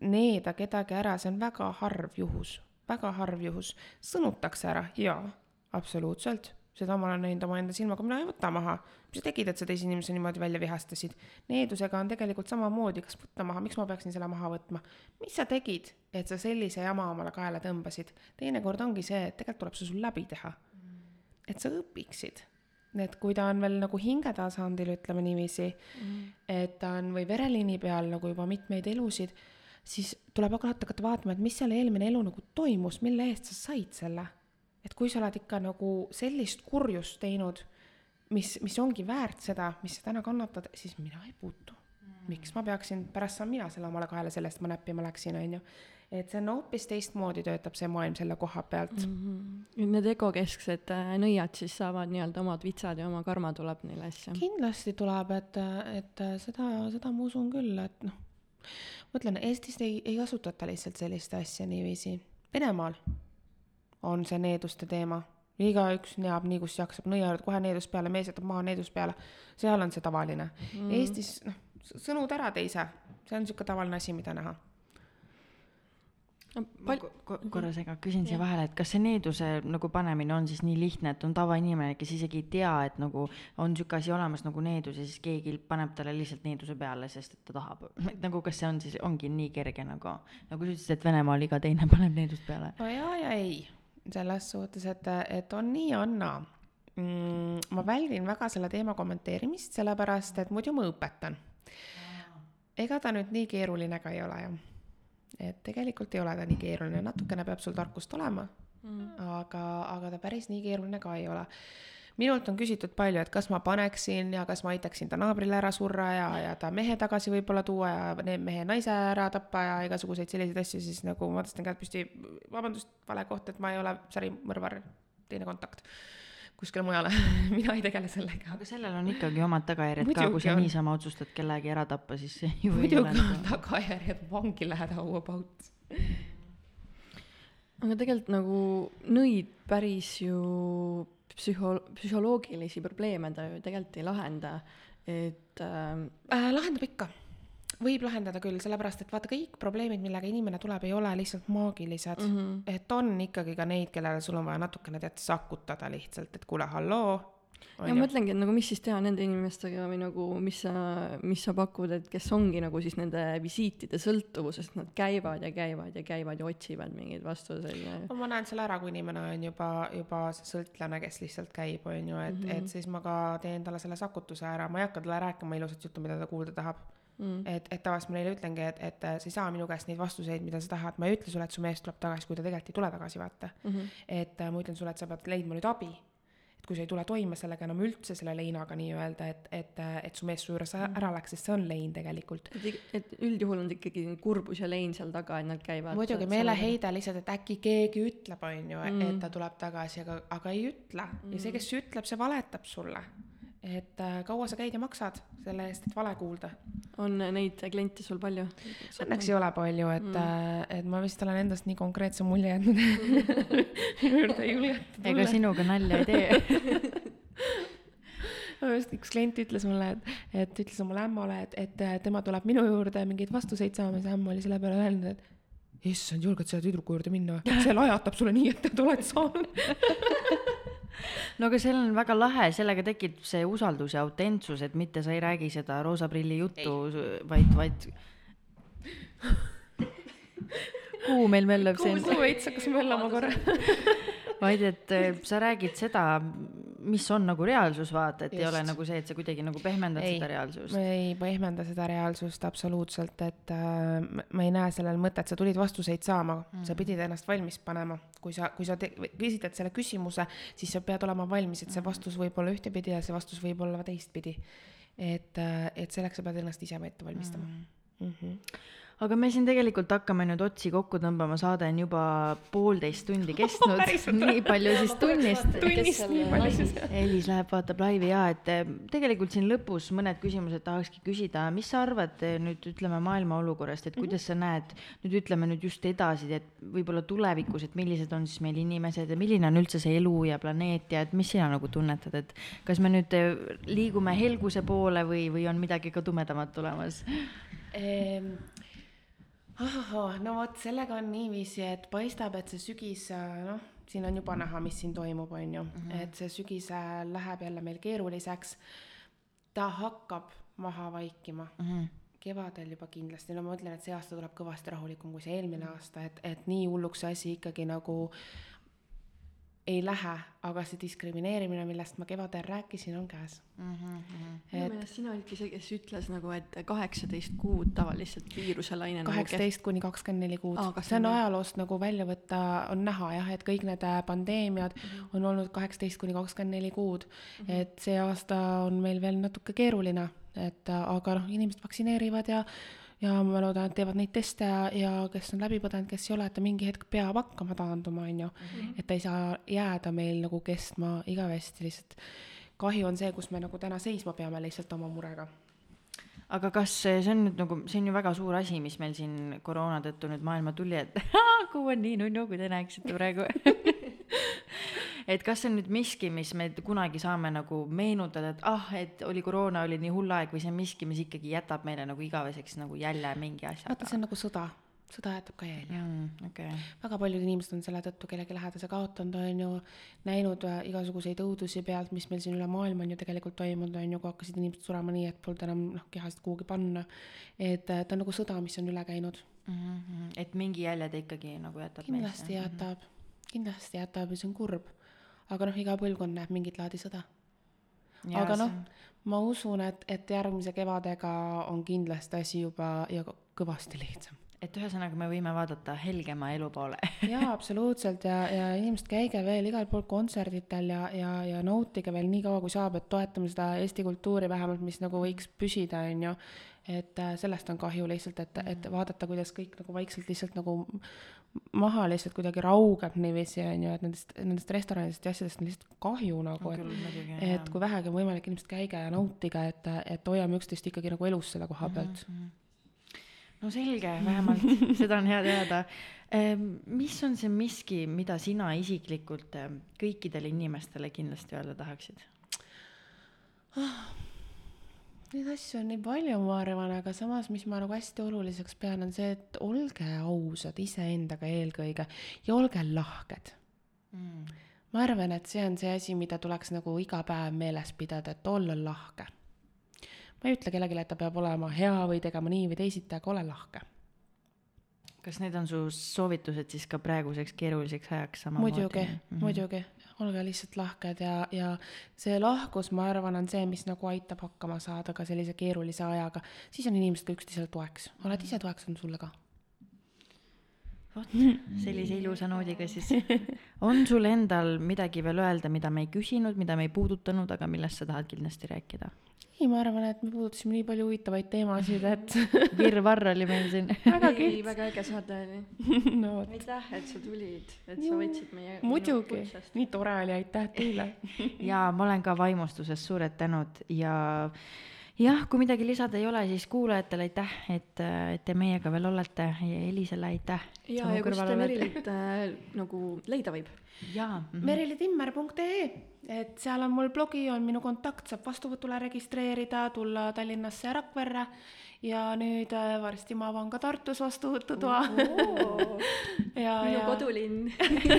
Needa kedagi ära, see on väga harv juhus, väga harv juhus. sõnutakse ära, jaa, absoluutselt seda ma olen näinud omaenda silmaga, mina ei võta maha. mis sa tegid, et sa teise inimese niimoodi välja vihastasid? needusega on tegelikult samamoodi, kas võtta maha, miks ma peaksin selle maha võtma? mis sa tegid, et sa sellise jama omale kaela tõmbasid? teinekord ongi see, et tegelikult tuleb see sul läbi teha. et sa õpiksid. et kui ta on veel nagu hingetasandil, ütleme niiviisi mm., et ta on või vereliini peal nagu juba mitmeid elusid, siis tuleb hakata, vaatama, et mis seal eelmine elu nagu toimus, mille eest sa said selle et kui sa oled ikka nagu sellist kurjust teinud, mis, mis ongi väärt seda, mis sa täna kannatad, siis mina ei puutu mm.. miks ma peaksin, pärast saan mina selle omale kaela, selle eest ma näppima läksin, on ju. et see on hoopis teistmoodi töötab see maailm selle koha pealt mm. -hmm. Need egokesksed äh, nõiad siis saavad nii-öelda omad vitsad ja oma karma tuleb neile asja? kindlasti tuleb, et, et seda, seda ma usun küll, et noh, ma ütlen, Eestis ei, ei kasutata lihtsalt sellist asja niiviisi. Venemaal on see needuste teema. igaüks neab nii, kus jaksab, nõia juurde kohe needus peale, mees jätab maha needus peale. seal on see tavaline mm.. Eestis, noh, sõnud ära teise, see on niisugune tavaline asi, mida näha no, pal-. korra sega, küsin siia vahele, et kas see needuse nagu panemine on siis nii lihtne, et on tavainimene, kes isegi ei tea, et nagu on sihuke asi olemas nagu needus ja siis keegi paneb talle lihtsalt needuse peale, sest et ta tahab. nagu kas see on siis, ongi nii kerge nagu, nagu sa ütlesid, et Venemaal iga teine paneb needust peale? no jaa ja ei selles suhtes, et, et on nii ja on naa mm, ma väldin väga selle teema kommenteerimist, sellepärast et muidu ma õpetan. ega ta nüüd nii keeruline ka ei ole jah. et tegelikult ei ole ta nii keeruline, natukene peab sul tarkust olema mm., aga, aga ta päris nii keeruline ka ei ole minult on küsitud palju, et kas ma paneksin ja kas ma aitaksin ta naabrile ära surra ja, ja ta mehe tagasi võib-olla tuua ja mehe naise ära tappa ja igasuguseid selliseid asju, siis nagu ma tõstan käed püsti, vabandust, vale koht, et ma ei ole sarimõrvar, teine kontakt kuskile mujale mina ei tegele sellega. aga sellel on ikkagi omad tagajärjed ka, kui sa on. niisama otsustad kellegi ära tappa, siis ju muidugi on nagu- tagajärjed, vangi lähed, how about aga tegelikult nagu nõid päris ju psühho-, psühholoogilisi probleeme ta ju tegelikult ei lahenda, et ähm, äh,. lahendab ikka, võib lahendada küll, sellepärast et vaata, kõik probleemid, millega inimene tuleb, ei ole lihtsalt maagilised mm. -hmm. et on ikkagi ka neid, kellele sul on vaja natukene tead sakutada lihtsalt, et kuule, halloo ja ma mõtlengi, et nagu mis siis teha nende inimestega või nagu mis sa, mis sa pakud, et kes ongi nagu siis nende visiitide sõltuvuses, nad käivad ja käivad ja käivad ja otsivad mingeid vastuseid ja. no ma näen selle ära, kui inimene on juba, juba see sõltlane, kes lihtsalt käib, on ju, et mm, -hmm. et siis ma ka teen talle selle sakutuse ära, ma ei hakka talle rääkima ilusat juttu, mida ta kuulda tahab mm.. et, et tavaliselt ma neile ütlengi, et, et sa ei saa minu käest neid vastuseid, mida sa tahad, ma ei ütle sulle, et su mees tuleb tagasi, kui ta tegelikult ei tule tagasi, vaata mm. -hmm. et ma ütlen sulle, et sa pead leidma nüüd abi et kui sa ei tule toime sellega enam üldse, selle leinaga nii-öelda, et, et, et su mees su juures mm. ära läks, sest see on lein tegelikult. et, et üldjuhul on ikkagi kurbus ja lein seal taga, et nad käivad. muidugi meeleheide lihtsalt, et äkki keegi ütleb, on ju, et mm. ta tuleb tagasi, aga, aga ei ütle mm. ja see, kes ütleb, see valetab sulle et äh, kaua sa käid ja maksad selle eest, et vale kuulda? on neid kliente sul palju? Õnneks ei ole palju, et mm., äh, et ma vist olen endast nii konkreetse mulje jätnud juurde ei julgeta tulla. ega sinuga nalja ei tee just üks klient ütles mulle, et, et ütles omale ämmale, et, et tema tuleb minu juurde mingeid vastuseid saama, siis ämm oli selle peale öelnud, et issand, julged selle tüdruku juurde minna, see lajatab sulle nii, et te oled saanud no aga seal on väga lahe, sellega tekib see usaldus ja autentsus, et mitte sa ei räägi seda roosa prilli juttu, vaid, vaid kuhu meil möllab siin? kuhu su veits hakkas möllama korra vaid et eh, sa räägid seda, mis on nagu reaalsus, vaata, et Just. ei ole nagu see, et sa kuidagi nagu pehmendad ei, seda reaalsust. ei pehmenda seda reaalsust absoluutselt, et äh, ma ei näe sellel mõtet, sa tulid vastuseid saama mm., sa pidid ennast valmis panema. kui sa, kui sa esitad selle küsimuse, siis sa pead olema valmis, et see vastus võib olla ühtepidi ja see vastus võib olla teistpidi. et, äh, et selleks sa pead ennast ise ette valmistama mm. Mm -hmm aga me siin tegelikult hakkame nüüd otsi kokku tõmbama, saade on juba poolteist tundi kestnud oh,, nii palju siis tunnist. tunnist nii palju siis. Elis läheb, vaatab laivi ja et eh, tegelikult siin lõpus mõned küsimused tahakski küsida, mis sa arvad eh, nüüd ütleme maailma olukorrast, et kuidas sa näed nüüd ütleme nüüd just edasi, et võib-olla tulevikus, et millised on siis meil inimesed ja milline on üldse see elu ja planeet ja et mis sina nagu tunnetad, et kas me nüüd eh, liigume helguse poole või, või on midagi ka tumedamat tulemas ehm,? Ahah, no vot, sellega on niiviisi, et paistab, et see sügis, noh, siin on juba näha, mis siin toimub, on ju mm, -hmm. et see sügis läheb jälle meil keeruliseks. ta hakkab maha vaikima mm. -hmm kevadel juba kindlasti, no ma ütlen, et see aasta tuleb kõvasti rahulikum kui see eelmine aasta, et, et nii hulluks see asi ikkagi nagu äh, ei lähe, aga see diskrimineerimine, millest ma kevadel rääkisin, on käes mm. -hmm. minu et... meelest sina olidki see, kes ütles nagu, et kaheksateist kuud tavaliselt viiruselaine. Nagu kaheksateist kuni kakskümmend neli kuud ah,. see on ajaloost nagu välja võtta, on näha jah, et kõik need äh, pandeemiad mm -hmm. on olnud kaheksateist kuni kakskümmend neli kuud mm. -hmm. et see aasta on meil veel natuke keeruline, et äh, aga noh, inimesed vaktsineerivad ja ja ma loodan, et teevad neid teste ja, ja kes on läbi põdenud, kes ei ole, et ta mingi hetk peab hakkama taanduma, on ju. Mhm. et ta ei saa jääda meil nagu kestma igavesti, lihtsalt kahju on see, kus me nagu täna seisma peame lihtsalt oma murega aga kas see on nüüd nagu, see on ju väga suur asi, mis meil siin koroona tõttu nüüd maailma tuli, et kuu on nii nunnu, kui te näeksite praegu et kas see on nüüd miski, mis me kunagi saame nagu meenutada, et ah, et oli koroona, oli nii hull aeg või see on miski, mis ikkagi jätab meile nagu igaveseks nagu jälje mingi asja? vaata, see on nagu sõda sõda jätab ka jälje mm,. Okay. väga paljud inimesed on selle tõttu kellegi lähedase kaotanud, on ju, näinud äh, igasuguseid õudusi pealt, mis meil siin üle maailma on ju tegelikult toimunud, on ju, kui hakkasid inimesed surema nii, et polnud enam noh, kehasid kuhugi panna. et äh, ta on nagu sõda, mis on üle käinud mm. -hmm. et mingi jälje ta ikkagi nagu jätab kindlasti meisse. jätab mm, -hmm. kindlasti jätab ja see on kurb aga noh, iga põlvkond näeb mingit laadi sõda. aga noh, ma usun, et, et järgmise kevadega on kindlasti asi juba ja kõvasti lihtsam. et ühesõnaga me võime vaadata helgema elu poole. jaa, absoluutselt ja, ja inimesed, käige veel igal pool kontserditel ja, ja, ja nautige veel nii kaua, kui saab, et toetame seda Eesti kultuuri vähemalt, mis nagu võiks püsida, on ju. Et äh, sellest on kahju lihtsalt, et, et vaadata, kuidas kõik nagu vaikselt lihtsalt nagu maha lihtsalt kuidagi raugeb niiviisi, on ju, et nendest, nendest restoranidest ja asjadest on lihtsalt kahju nagu, et muidugi, et kui vähegi on võimalik, inimesed käige ja nautige, et, et hoiame üksteist ikkagi nagu elus selle koha pealt. no selge, vähemalt seda on hea teada. mis on see miski, mida sina isiklikult kõikidele inimestele kindlasti öelda tahaksid? Neid asju on nii palju, ma arvan, aga samas, mis ma nagu hästi oluliseks pean, on see, et olge ausad iseendaga eelkõige ja olge lahked. ma arvan, et see on see asi, mida tuleks nagu iga päev meeles pidada, et olla lahke. ma ei ütle kellelegi, et ta peab olema hea või tegema nii või teisiti, aga ole lahke. kas need on su soovitused siis ka praeguseks keeruliseks ajaks samamoodi? muidugi, muidugi, olge lihtsalt lahked ja, ja see lahkus, ma arvan, on see, mis nagu aitab hakkama saada ka sellise keerulise ajaga. siis on inimesed ka üksteisele toeks, oled ise toeks, on sulle ka. vot, sellise ilusa noodiga siis. on sul endal midagi veel öelda, mida me ei küsinud, mida me ei puudutanud, aga millest sa tahad kindlasti rääkida? ei, ma arvan, et me puudutasime nii palju huvitavaid teemasid, et virvarr oli meil siin. väga ei, kihvt. väga äge saade oli. no aitäh, et sa tulid, et sa võtsid meie muidugi, nii tore oli, aitäh teile. ja ma olen ka vaimustuses, suured tänud ja jah, kui midagi lisada ei ole, siis kuulajatele aitäh, et, et te meiega veel olete ja Elisele aitäh. ja, ja kus te Merilit äh, nagu leida võib? jaa mm, merilitimmer.ee, et seal on mul blogi, on minu kontakt, saab vastuvõtule registreerida, tulla Tallinnasse ja Rakverre ja nüüd äh, varsti ma avan ka Tartus vastuvõtutoa. ja, minu ja kodulinn.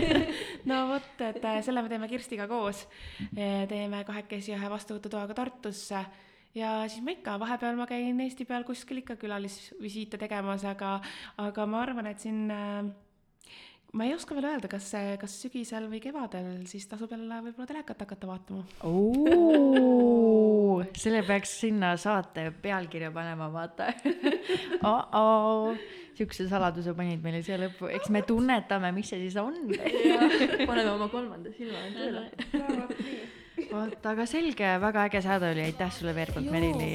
no vot, et äh, selle me teeme Kirstiga koos. teeme kahekesi ühe vastuvõtutoa ka Tartusse ja siis ma ikka, vahepeal ma käin Eesti peal kuskil ikka külalisvisiite tegemas, aga, aga ma arvan, et siin äh, ma ei oska veel öelda, kas, kas sügisel või kevadel siis tasub jälle võib-olla telekat hakata vaatama. oo, selle peaks sinna saate pealkirja panema, vaata oh-oh, siukse saladuse panid meile siia lõppu, eks me tunnetame, mis see siis on. paneme oma kolmanda silma tööle. vot, aga selge, väga äge saade oli, aitäh sulle veel kord, Merili.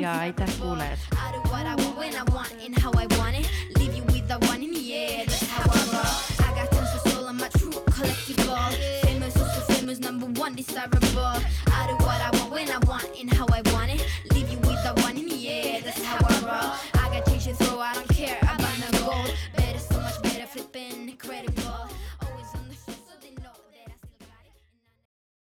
ja aitäh, kuulajad. I do what I want when I want and how I want it. Leave you with the one in the air. That's how I roll. I got tons of soul. I'm a true collectible. Famous, also famous, number one desirable. I do what I want when I want and how I